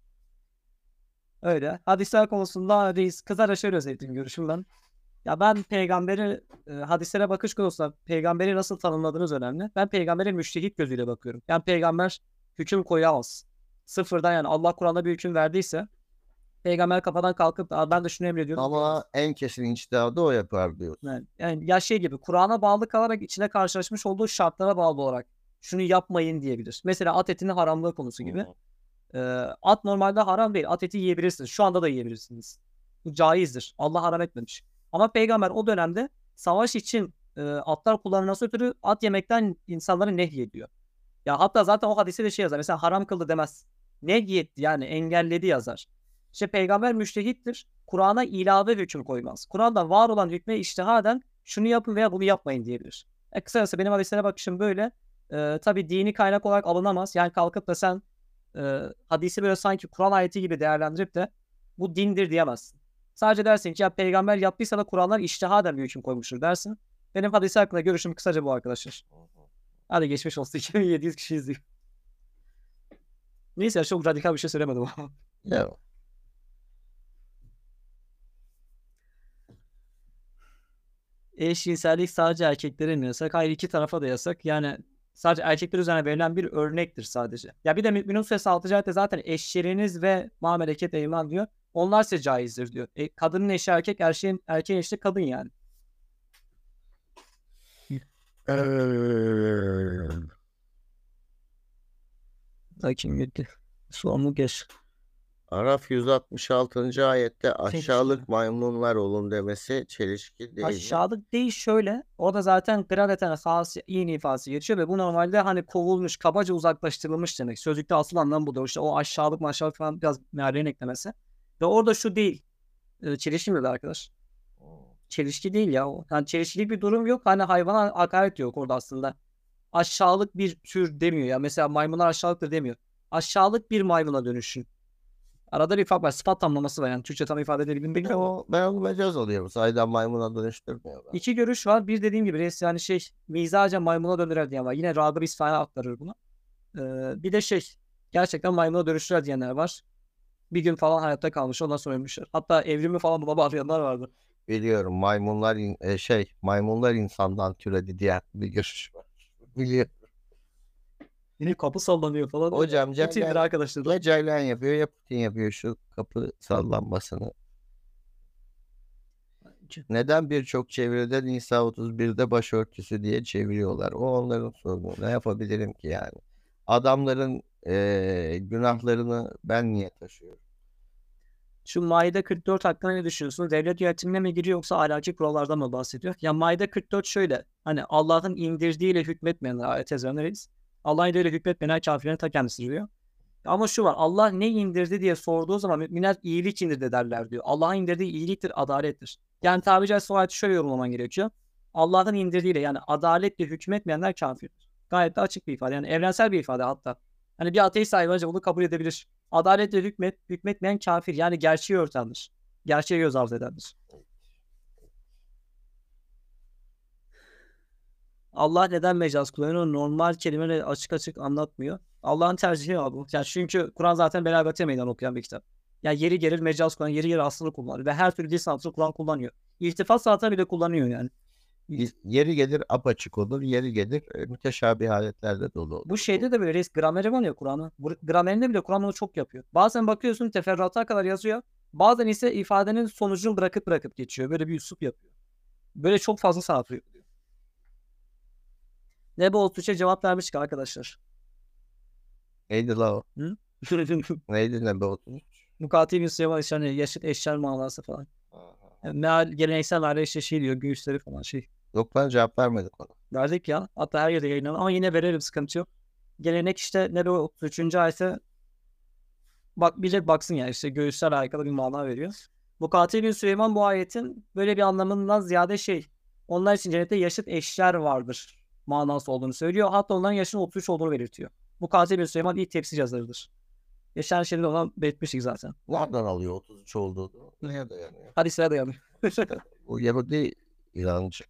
Öyle. Hadisler konusunda reis kısaca şöyle özetleyeyim görüşüm ben. Ya ben peygamberi e, hadislere bakış konusunda peygamberi nasıl tanımladığınız önemli. Ben peygamberi müştehit gözüyle bakıyorum. Yani peygamber hüküm koyamaz. Sıfırdan yani Allah Kur'an'da bir hüküm verdiyse Peygamber kafadan kalkıp "Aa, ben de şunu emrediyorum. Ama en kesin içtihadı o yapar diyorsun. Yani, yani ya şey gibi Kur'an'a bağlı kalarak içine karşılaşmış olduğu şartlara bağlı olarak şunu yapmayın diyebilir. Mesela at etinin haramlığı konusu gibi. Ee, at normalde haram değil. At eti yiyebilirsiniz. Şu anda da yiyebilirsiniz. Bu caizdir. Allah haram etmemiş. Ama peygamber o dönemde savaş için e, atlar kullanılması ötürü at yemekten insanları nehyediyor. Ya hatta zaten o hadiste de şey yazar. Mesela haram kıldı demez. Nehyetti yani engelledi yazar. İşte peygamber müştehittir. Kur'an'a ilave hüküm koymaz. Kur'an'da var olan hükme iştihaden şunu yapın veya bunu yapmayın diyebilir. E kısacası benim hadislere bakışım böyle. E, tabii dini kaynak olarak alınamaz. Yani kalkıp da sen e, hadisi böyle sanki Kur'an ayeti gibi değerlendirip de bu dindir diyemezsin. Sadece dersin ki ya peygamber yaptıysa da Kur'anlar iştihaden bir hüküm koymuştur dersin. Benim hadisi hakkında görüşüm kısaca bu arkadaşlar. Hadi geçmiş olsun 2700 kişi izliyor. Neyse çok radikal bir şey söylemedim ama. Ya, Eşcinsellik sadece erkeklere mi yasak? Hayır iki tarafa da yasak. Yani sadece erkekler üzerine verilen bir örnektir sadece. Ya bir de Mü'minun Suresi 6. ayette zaten eşleriniz ve ma meleket eyman diyor. Onlar size caizdir diyor. E, kadının eşi erkek, erkeğin, erkeğin eşi kadın yani. Bakayım gitti. Sorunu geç. Araf 166. ayette aşağılık maymunlar olun demesi çelişki değil? Aşağılık değil şöyle. Orada zaten gradeten fasi, iyi ifadesi geçiyor ve bu normalde hani kovulmuş, kabaca uzaklaştırılmış demek. Sözlükte asıl anlam budur. İşte o aşağılık maşağılık falan biraz meallerin eklemesi. Ve orada şu değil. Çelişki mi arkadaş? Çelişki değil ya. Yani çelişkili bir durum yok. Hani hayvana hakaret yok orada aslında. Aşağılık bir tür demiyor ya. Mesela maymunlar aşağılıktır demiyor. Aşağılık bir maymuna dönüşün. Arada bir fark var. Sıfat tamlaması var yani. Türkçe tam ifade edebildim ama. O, ben onu mecaz alıyorum. Saydan maymuna dönüştürmüyor. Ben. İki görüş var. Bir dediğim gibi reis yani şey mizaca maymuna döndürer diyen var. Yine Ragıp İsfahan'a aktarır bunu. Ee, bir de şey gerçekten maymuna dönüştürer diyenler var. Bir gün falan hayatta kalmış ondan sonra ölmüşler. Hatta evrimi falan buna bağlayanlar vardı. Biliyorum maymunlar in- e, şey maymunlar insandan türedi diye bir görüş var. Biliyorum. Yine kapı sallanıyor falan. Hocam Ceylan, arkadaşlar. ya Ceylan yapıyor ya Putin yapıyor şu kapı sallanmasını. Neden birçok çevrede Nisa 31'de başörtüsü diye çeviriyorlar? O onların sorunu. Ne yapabilirim ki yani? Adamların eee, günahlarını ben niye taşıyorum? Şu Maide 44 hakkında ne düşünüyorsunuz? Devlet yönetimine mi giriyor yoksa ahlaki kurallardan mı bahsediyor? Ya Maide 44 şöyle. Hani Allah'ın indirdiğiyle hükmetmeyenler ayet ezberleriz. Allah'ın indirdiğiyle hükmetmeyenler kafirlerin ta kendisi diyor. Ama şu var. Allah ne indirdi diye sorduğu zaman müminler iyilik indirdi derler diyor. Allah'ın indirdiği iyiliktir, adalettir. Yani tabi caizse ayeti şöyle yorumlaman gerekiyor. Allah'ın indirdiğiyle yani adaletle hükmetmeyenler kafirdir. Gayet de açık bir ifade. Yani evrensel bir ifade hatta. Hani bir ateist hayvanca bunu kabul edebilir. Adaletle hükmet, hükmetmeyen kafir. Yani gerçeği örtendir. Gerçeği göz ardı edendir. Allah neden mecaz kullanıyor? Normal kelimeleri açık açık anlatmıyor. Allah'ın tercihi abi. bu. Yani çünkü Kur'an zaten belagate meydan okuyan bir kitap. Yani yeri gelir mecaz kullanıyor, yeri gelir aslını kullanıyor. Ve her türlü sanatını Kur'an kullanıyor. İltifat sanatını bile kullanıyor yani. Yeri gelir apaçık olur, yeri gelir e, müteşabih aletlerde dolu olur. Bu şeyde de böyle reis grameri var ya Kur'an'ın. Gramerinde bile Kur'an onu çok yapıyor. Bazen bakıyorsun teferruata kadar yazıyor. Bazen ise ifadenin sonucunu bırakıp bırakıp geçiyor. Böyle bir üslup yapıyor. Böyle çok fazla sanat uyguluyor. Nebo 33'e cevap vermiştik arkadaşlar. Neydi la o? Neydi ne be otuz? Mukati bin Süleyman işte hani yaşıt eşler manası falan. Yani meal, geleneksel meal işte şey diyor göğüsleri falan şey. Yok ben cevap vermedik ona. Verdik ya. Hatta her yerde yayınlanır ama yine verelim sıkıntı yok. Gelenek işte Nebo 33. ayete bak bilecek baksın yani işte göğüslerle alakalı bir mana veriyor. Bu Katil bin Süleyman bu ayetin böyle bir anlamından ziyade şey onlar için cennette yaşıt eşler vardır manası olduğunu söylüyor. Hatta onların yaşının 33 olduğunu belirtiyor. Bu Katil bin Süleyman ilk tefsir yazarıdır. Yaşar Şerif'de olan belirtmiştik zaten. Nereden alıyor 33 olduğunu? Neye dayanıyor? Hadislere dayanıyor. Bu Yahudi inancı.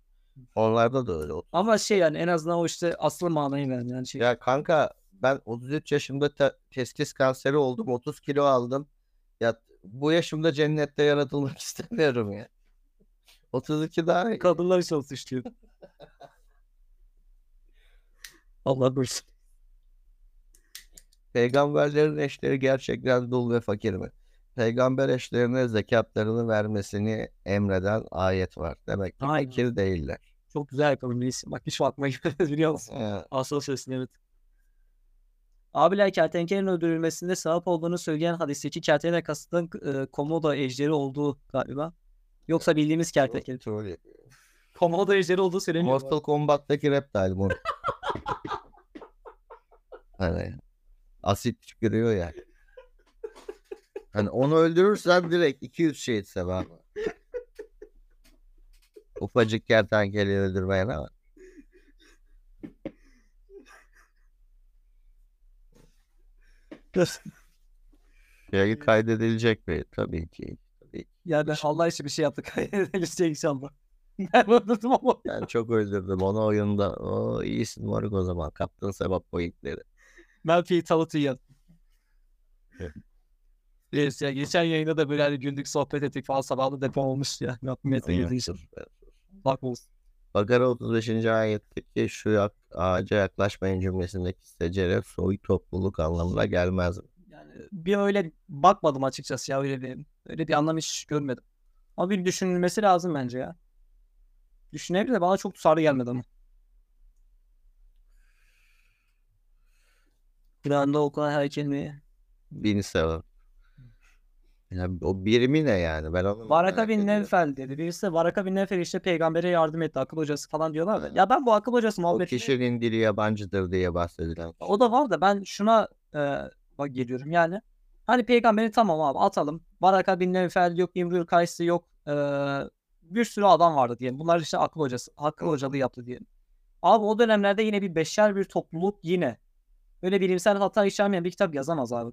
Onlarda da öyle. Ama şey yani en azından o işte aslı manayı veren yani şey. Ya kanka ben 33 yaşımda te- testis kanseri oldum. 30 kilo aldım. Ya bu yaşımda cennette yaratılmak istemiyorum ya. 32 daha iyi. Kadınlar için olsun istiyor. Allah korusun. Peygamberlerin eşleri gerçekten dul ve fakir mi? peygamber eşlerine zekatlarını vermesini emreden ayet var. Demek ki Aynen. fakir değiller. Çok güzel reis. Bak hiç gelmedi biliyor musun? Ee, Asıl sözünü evet. Abiler kertenkelenin öldürülmesinde sevap olduğunu söyleyen hadisteki kertenkele kasıtın e, komodo ejderi olduğu galiba. Yoksa bildiğimiz kertenkele. Komodo ejderi olduğu söyleniyor. Mortal Kombat'taki reptile bu. hani asit tükürüyor yani. Hani onu öldürürsen direkt 200 şehit sevabı. Ufacık kertenkeleyi öldürmeye ne var? Yayı kaydedilecek mi? Tabii ki. Tabii yani Allah için bir şey yaptık. Eliste inşallah. Ben öldürdüm ama. Ben çok öldürdüm onu oyunda. O iyisin moruk o zaman. Kaptın sevap boyutları. Tavutu yaptım. Evet. Ya geçen yayında da böyle hani güldük sohbet ettik falan sabahlı depo olmuş ya. Yaptım yeter Ama yedi sus be. Bak olsun. Bakara 35. ayetteki şu yak, ağaca yaklaşmayın cümlesindeki secere soy topluluk anlamına gelmez. Yani bir öyle bakmadım açıkçası ya öyle bir öyle bir anlam hiç görmedim. Ama bir düşünülmesi lazım bence ya. Düşünebilir de bana çok tutarlı gelmedi ama. Kur'an'da okunan her kelimeyi. Bin sevap. Ya o birimi ne yani? Ben onu merak bin ediyorum. Nevfel dedi. Birisi de Varaka bin Nevfel işte peygambere yardım etti akıl hocası falan diyorlar da. Ya ben bu akıl hocası O muhabbetini kişinin dili yabancıdır diye bahsedilen. O da var da ben şuna e, bak geliyorum yani. Hani peygamberi tamam abi atalım. Baraka bin Nevfel yok, İmrül Kaysı yok. e, bir sürü adam vardı diyelim. Bunlar işte akıl hocası, akıl hocalığı yaptı diyelim. Abi o dönemlerde yine bir beşer bir topluluk yine. Böyle bilimsel hata işlemeyen bir kitap yazamaz abi.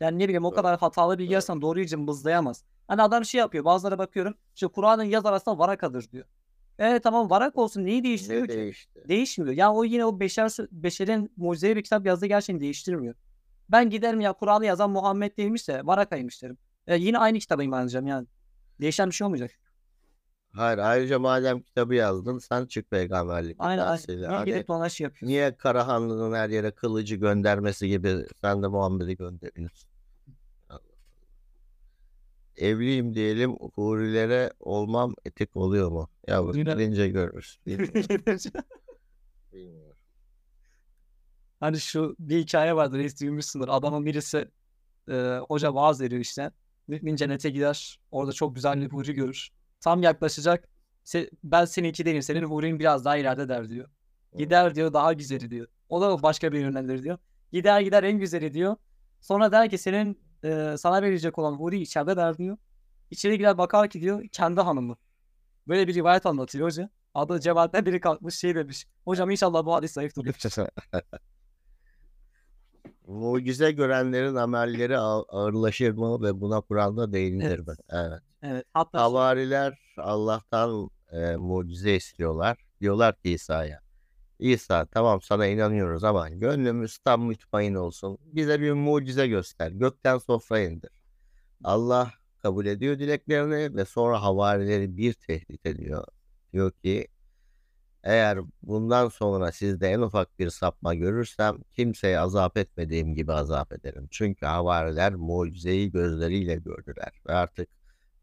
Yani ne bileyim o kadar hatalı bilgi yazsan doğruyu cımbızlayamaz. Hani adam şey yapıyor bazıları bakıyorum. İşte Kur'an'ın yaz arasında varakadır diyor. Evet tamam varak olsun neyi değiştiriyor Ne ki? değişti? Değişmiyor. Yani o yine o beşer, beşerin mucizevi bir kitap yazdığı gerçeğini değiştirmiyor. Ben giderim ya Kur'an'ı yazan Muhammed değilmiş de Varaka'ymış derim. E, yine aynı kitaba iman edeceğim yani. Değişen bir şey olmayacak. Hayır ayrıca madem kitabı yazdın sen çık peygamberlik Aynen iddiasıyla. aynen. Hani Gidip bana şey yapıyor. niye Karahanlı'nın her yere kılıcı göndermesi gibi sen de Muhammed'i gönderiyorsun? Evliyim diyelim hurilere olmam etik oluyor mu? Ya bu Yine- bilince görürüz. Bilmiyorum. bilmiyorum. hani şu bir hikaye vardır. Reis duymuşsundur. Adamın birisi e, hoca vaaz veriyor işte. Mümin cennete gider. Orada çok güzel bir huri görür. Tam yaklaşacak. "Se- ben seninki değilim. Senin hurin biraz daha ileride der diyor. Gider diyor daha güzeli diyor. O da başka bir yönlendir diyor. Gider gider en güzeli diyor. Sonra der ki senin e, sana verecek olan huri içeride der diyor. İçeri gider bakar ki diyor kendi hanımı. Böyle bir rivayet anlatıyor hoca. Adı cevaatten biri kalkmış şey demiş. Hocam inşallah bu hadis zayıftır demiş. Mucize görenlerin amelleri ağ- ağırlaşır mı ve buna Kur'an'da değinilir mi? Evet. Evet. Hatta şey- Havariler Allah'tan e, mucize istiyorlar. Diyorlar ki İsa'ya. İsa tamam sana inanıyoruz ama gönlümüz tam mutmain olsun. Bize bir mucize göster. Gökten sofra indir. Allah kabul ediyor dileklerini ve sonra havarileri bir tehdit ediyor. Diyor ki eğer bundan sonra sizde en ufak bir sapma görürsem kimseye azap etmediğim gibi azap ederim. Çünkü havariler mucizeyi gözleriyle gördüler ve artık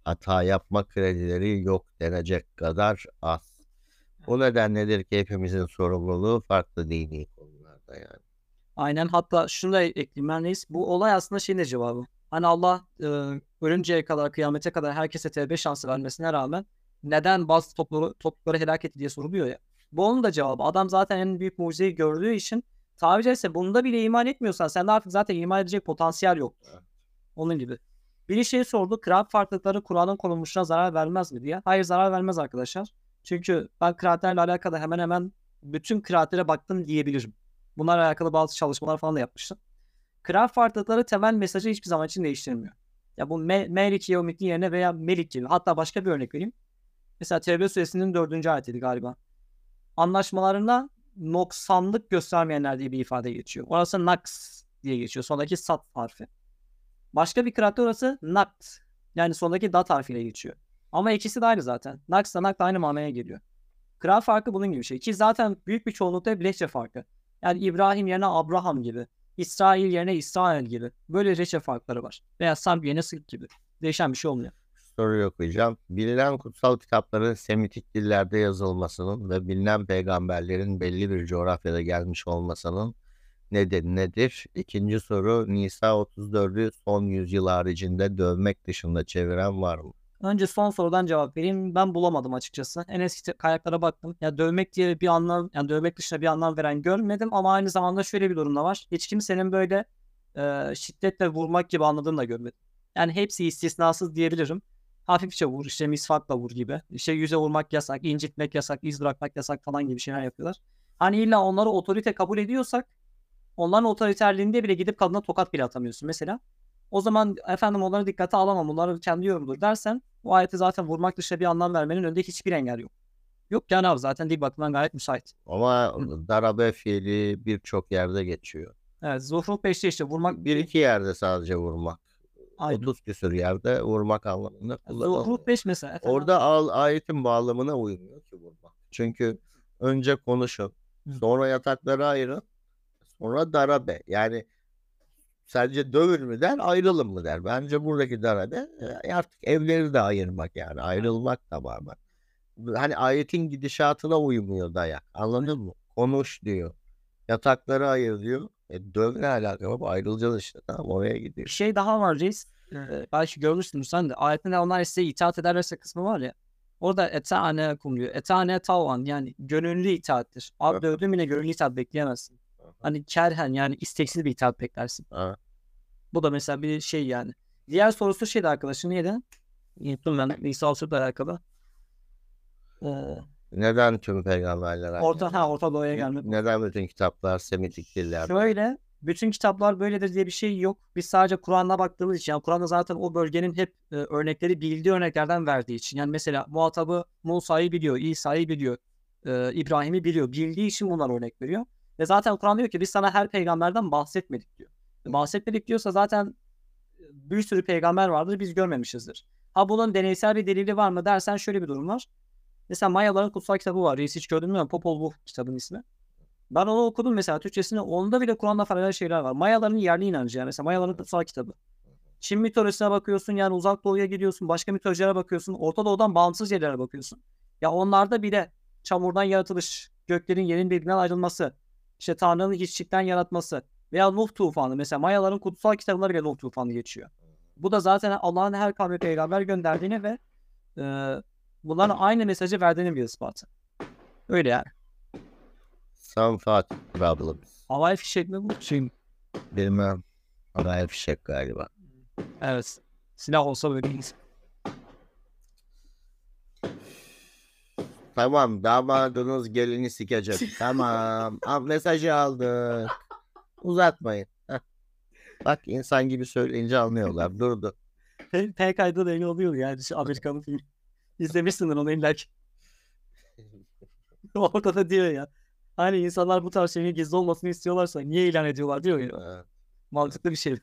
hata yapma kredileri yok denecek kadar az. Bu nedenledir ki hepimizin sorumluluğu farklı dini konularda yani. Aynen hatta şunu da ekleyeyim ben reis. Bu olay aslında şeyin de cevabı. Hani Allah e, ölünceye kadar kıyamete kadar herkese tevbe şansı vermesine rağmen neden bazı toplulukları, toplulukları helak etti diye soruluyor ya. Bu onun da cevabı. Adam zaten en büyük mucizeyi gördüğü için tabiri caizse bunda bile iman etmiyorsan sen de artık zaten iman edecek potansiyel yok. Evet. Onun gibi. Biri şey sordu. Kıraat farklılıkları Kur'an'ın konulmuşuna zarar vermez mi diye. Hayır zarar vermez arkadaşlar. Çünkü ben kıraatlerle alakalı hemen hemen bütün kıraatlere baktım diyebilirim. Bunlarla alakalı bazı çalışmalar falan da yapmıştım. Kıraat farklılıkları temel mesajı hiçbir zaman için değiştirmiyor. Ya bu me Melik Yevmiddin yerine veya Melik gibi. Hatta başka bir örnek vereyim. Mesela Tevbe suresinin dördüncü ayetiydi galiba. Anlaşmalarında noksanlık göstermeyenler diye bir ifade geçiyor. Orası naks diye geçiyor. Sondaki sat harfi. Başka bir kıraatte orası nakt. Yani sondaki dat harfiyle geçiyor. Ama ikisi de aynı zaten. Naks da nakt aynı manaya geliyor. Kıraat farkı bunun gibi bir şey. Ki zaten büyük bir çoğunlukta hep lehçe farkı. Yani İbrahim yerine Abraham gibi. İsrail yerine İsrail gibi. Böyle reçe farkları var. Veya Sarp yerine Sırp gibi. Değişen bir şey olmuyor. Soruyu okuyacağım. Bilinen kutsal kitapların Semitik dillerde yazılmasının ve bilinen peygamberlerin belli bir coğrafyada gelmiş olmasının nedeni nedir? İkinci soru Nisa 34'ü son yüzyıl haricinde dövmek dışında çeviren var mı? Önce son sorudan cevap vereyim. Ben bulamadım açıkçası. En eski kaynaklara baktım. Ya dövmek diye bir anlam, yani dövmek dışında bir anlam veren görmedim ama aynı zamanda şöyle bir durum da var. Hiç kimsenin böyle e, şiddetle vurmak gibi anladığını da görmedim. Yani hepsi istisnasız diyebilirim. Hafifçe vur, işte misvakla vur gibi. İşte yüze vurmak yasak, incitmek yasak, iz bırakmak yasak falan gibi şeyler yapıyorlar. Hani illa onları otorite kabul ediyorsak onların otoriterliğinde bile gidip kadına tokat bile atamıyorsun mesela. O zaman efendim onları dikkate alamam. Bunları kendi yorumdur dersen o ayeti zaten vurmak dışında bir anlam vermenin önünde hiçbir engel yok. Yok yani abi zaten dil bakımından gayet müsait. Ama darabe fiili birçok yerde geçiyor. Evet Zuhruf 5'te işte vurmak Bir iki yerde sadece vurmak. Aynen. 30 küsur yerde vurmak anlamında kullanılıyor. Zuhruf 5 mesela. efendim, Orada al, ayetin bağlamına uymuyor ki vurmak. Çünkü önce konuşun, Hı. sonra yatakları ayırın, sonra darabe. Yani sadece dövün mü der, ayrılın mı der. Bence buradaki darabe artık evleri de ayırmak yani ayrılmak tamamen. Hani ayetin gidişatına uymuyor dayak. Anladın mı? Konuş diyor. Yatakları ayır diyor. E, döv ne alaka? Baba ayrılacağız işte. Tamam oraya Bir gidiyor. şey daha var reis. Ee, belki görmüşsün sen de. Ayetinde onlar size itaat ederlerse kısmı var ya. Orada etane kumluyor. Etane tavan yani gönüllü itaattir. Abi Evet. dövdüğün yine gönüllü itaat bekleyemezsin. Hani kerhen yani isteksiz bir itaat beklersin. Ha. Bu da mesela bir şey yani. Diğer sorusu şeydi arkadaşın neydi? Unuttum ben. Nisa Alçık'la alakalı. Ee, Neden tüm peygamberler orta, ha, Orta Doğu'ya gelmek. Neden bütün kitaplar Semitik dillerde? Şöyle bütün kitaplar böyledir diye bir şey yok. Biz sadece Kur'an'a baktığımız için yani Kur'an'da zaten o bölgenin hep e, örnekleri bildiği örneklerden verdiği için. Yani mesela muhatabı Musa'yı biliyor, İsa'yı biliyor, e, İbrahim'i biliyor. Bildiği için bunlar örnek veriyor. Ve zaten Kur'an diyor ki biz sana her peygamberden bahsetmedik diyor. Bahsetmedik diyorsa zaten bir sürü peygamber vardır biz görmemişizdir. Ha bunun deneysel bir delili var mı dersen şöyle bir durum var. Mesela Mayaların kutsal kitabı var. Reis hiç gördün mü? Popol Vuh kitabın ismi. Ben onu okudum mesela Türkçesini. Onda bile Kur'an'da paralel şeyler var. Mayaların yerli inancı yani. Mesela Mayaların kutsal kitabı. Çin mitolojisine bakıyorsun yani uzak doğuya gidiyorsun. Başka mitolojilere bakıyorsun. Orta doğudan bağımsız yerlere bakıyorsun. Ya onlarda bile çamurdan yaratılış, göklerin yerin birbirinden ayrılması, işte Tanrı'nın hiçlikten yaratması veya Nuh tufanı. Mesela Mayaların kutsal kitabları bile Nuh tufanı geçiyor. Bu da zaten Allah'ın her kavme peygamber gönderdiğini ve e, bunların aynı mesajı verdiğini bir ispatı. Öyle yani. Some Fatih Problems. Havai fişek mi bu? Şey? Bilmem. Havai fişek galiba. Evet. Silah olsa böyle Tamam damadınız gelini sikecek. tamam. Al, mesajı aldık. Uzatmayın. Heh. Bak insan gibi söyleyince anlıyorlar. Durdu. P, P kaydı da öyle oluyor yani şu Amerikan'ın filmi. İzlemişsindir onu illa ki. Orada da diyor ya. Hani insanlar bu tarz şeylerin gizli olmasını istiyorlarsa niye ilan ediyorlar diyor ya. Mantıklı bir şey.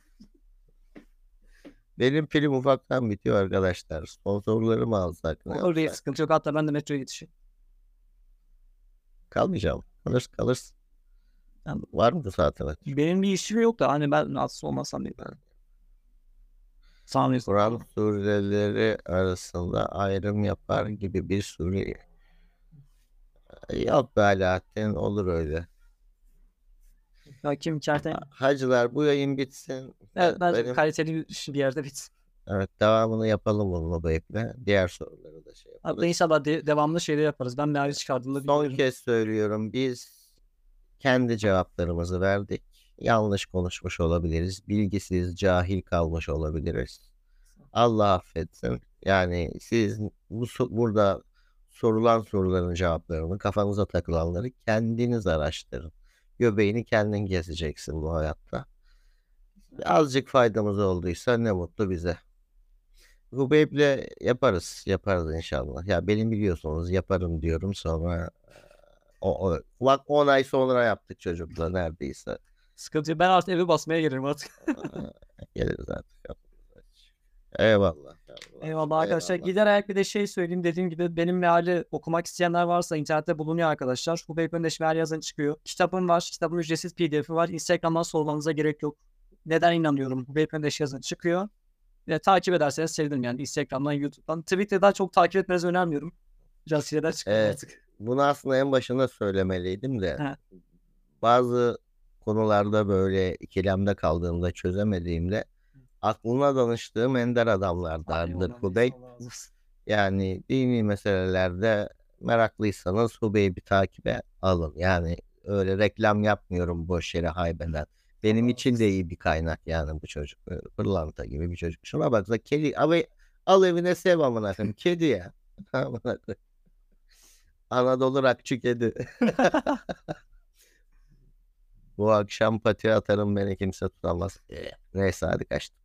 Benim film ufaktan bitiyor arkadaşlar. Sponsorları mı alsak? Oraya sıkıntı yok. Hatta ben de metroya yetişiyorum. Kalmayacağım. Kalır kalırsın. Yani- Var mı bu saate? Benim bir işim yok da hani ben rahatsız olmasam diye. Sağ olun. Kur'an sureleri arasında ayrım yapar gibi bir sure. Yok be Alaaddin olur öyle. Ya kim kerten? Hacılar bu yayın bitsin. Evet ben Benim- kaliteli bir yerde bitsin. Evet devamını yapalım bununla bu eple. Diğer soruları da şey yapalım. Hatta inşallah de- devamlı şeyler yaparız. Ben meali çıkardığımda Son biliyorum. kez söylüyorum biz kendi cevaplarımızı verdik. Yanlış konuşmuş olabiliriz. Bilgisiz, cahil kalmış olabiliriz. Allah affetsin. Yani siz bu so- burada sorulan soruların cevaplarını kafanıza takılanları kendiniz araştırın. Göbeğini kendin keseceksin bu hayatta. Azıcık faydamız olduysa ne mutlu bize. Hubeyble yaparız. Yaparız inşallah. Ya benim biliyorsunuz yaparım diyorum sonra o, o, bak 10 ay sonra yaptık çocukla neredeyse. Sıkıntı yok. Ben artık evi basmaya gelirim artık. Geliriz artık. Eyvallah. Eyvallah arkadaşlar. eyvallah. Gider ayak bir de şey söyleyeyim. Dediğim gibi benim meali okumak isteyenler varsa internette bulunuyor arkadaşlar. Bu Öndeş meal yazın çıkıyor. Kitabım var. Kitabın ücretsiz pdf'i var. Instagram'dan sormanıza gerek yok. Neden inanıyorum? Bu Öndeş yazın çıkıyor. Ve takip ederseniz sevinirim yani Instagram'dan, YouTube'dan. Twitter'dan çok takip etmenizi önermiyorum. Biraz şeyler çıkıyor Evet. artık. Bunu aslında en başında söylemeliydim de He. bazı konularda böyle ikilemde kaldığımda çözemediğimde aklına danıştığım ender adamlardandır Hubey. Yani dini meselelerde meraklıysanız Hubey'i bir takibe alın. Yani öyle reklam yapmıyorum boş yere haybeden. Benim için de iyi bir kaynak yani bu çocuk. Pırlanta gibi bir çocuk. Şuna baksa kedi. Abi al evine sev amına koyayım. Kedi ya. Amına. Anadolu rakçı kedi. Bu akşam pati atarım beni kimse tutamaz. Neyse hadi kaçtım.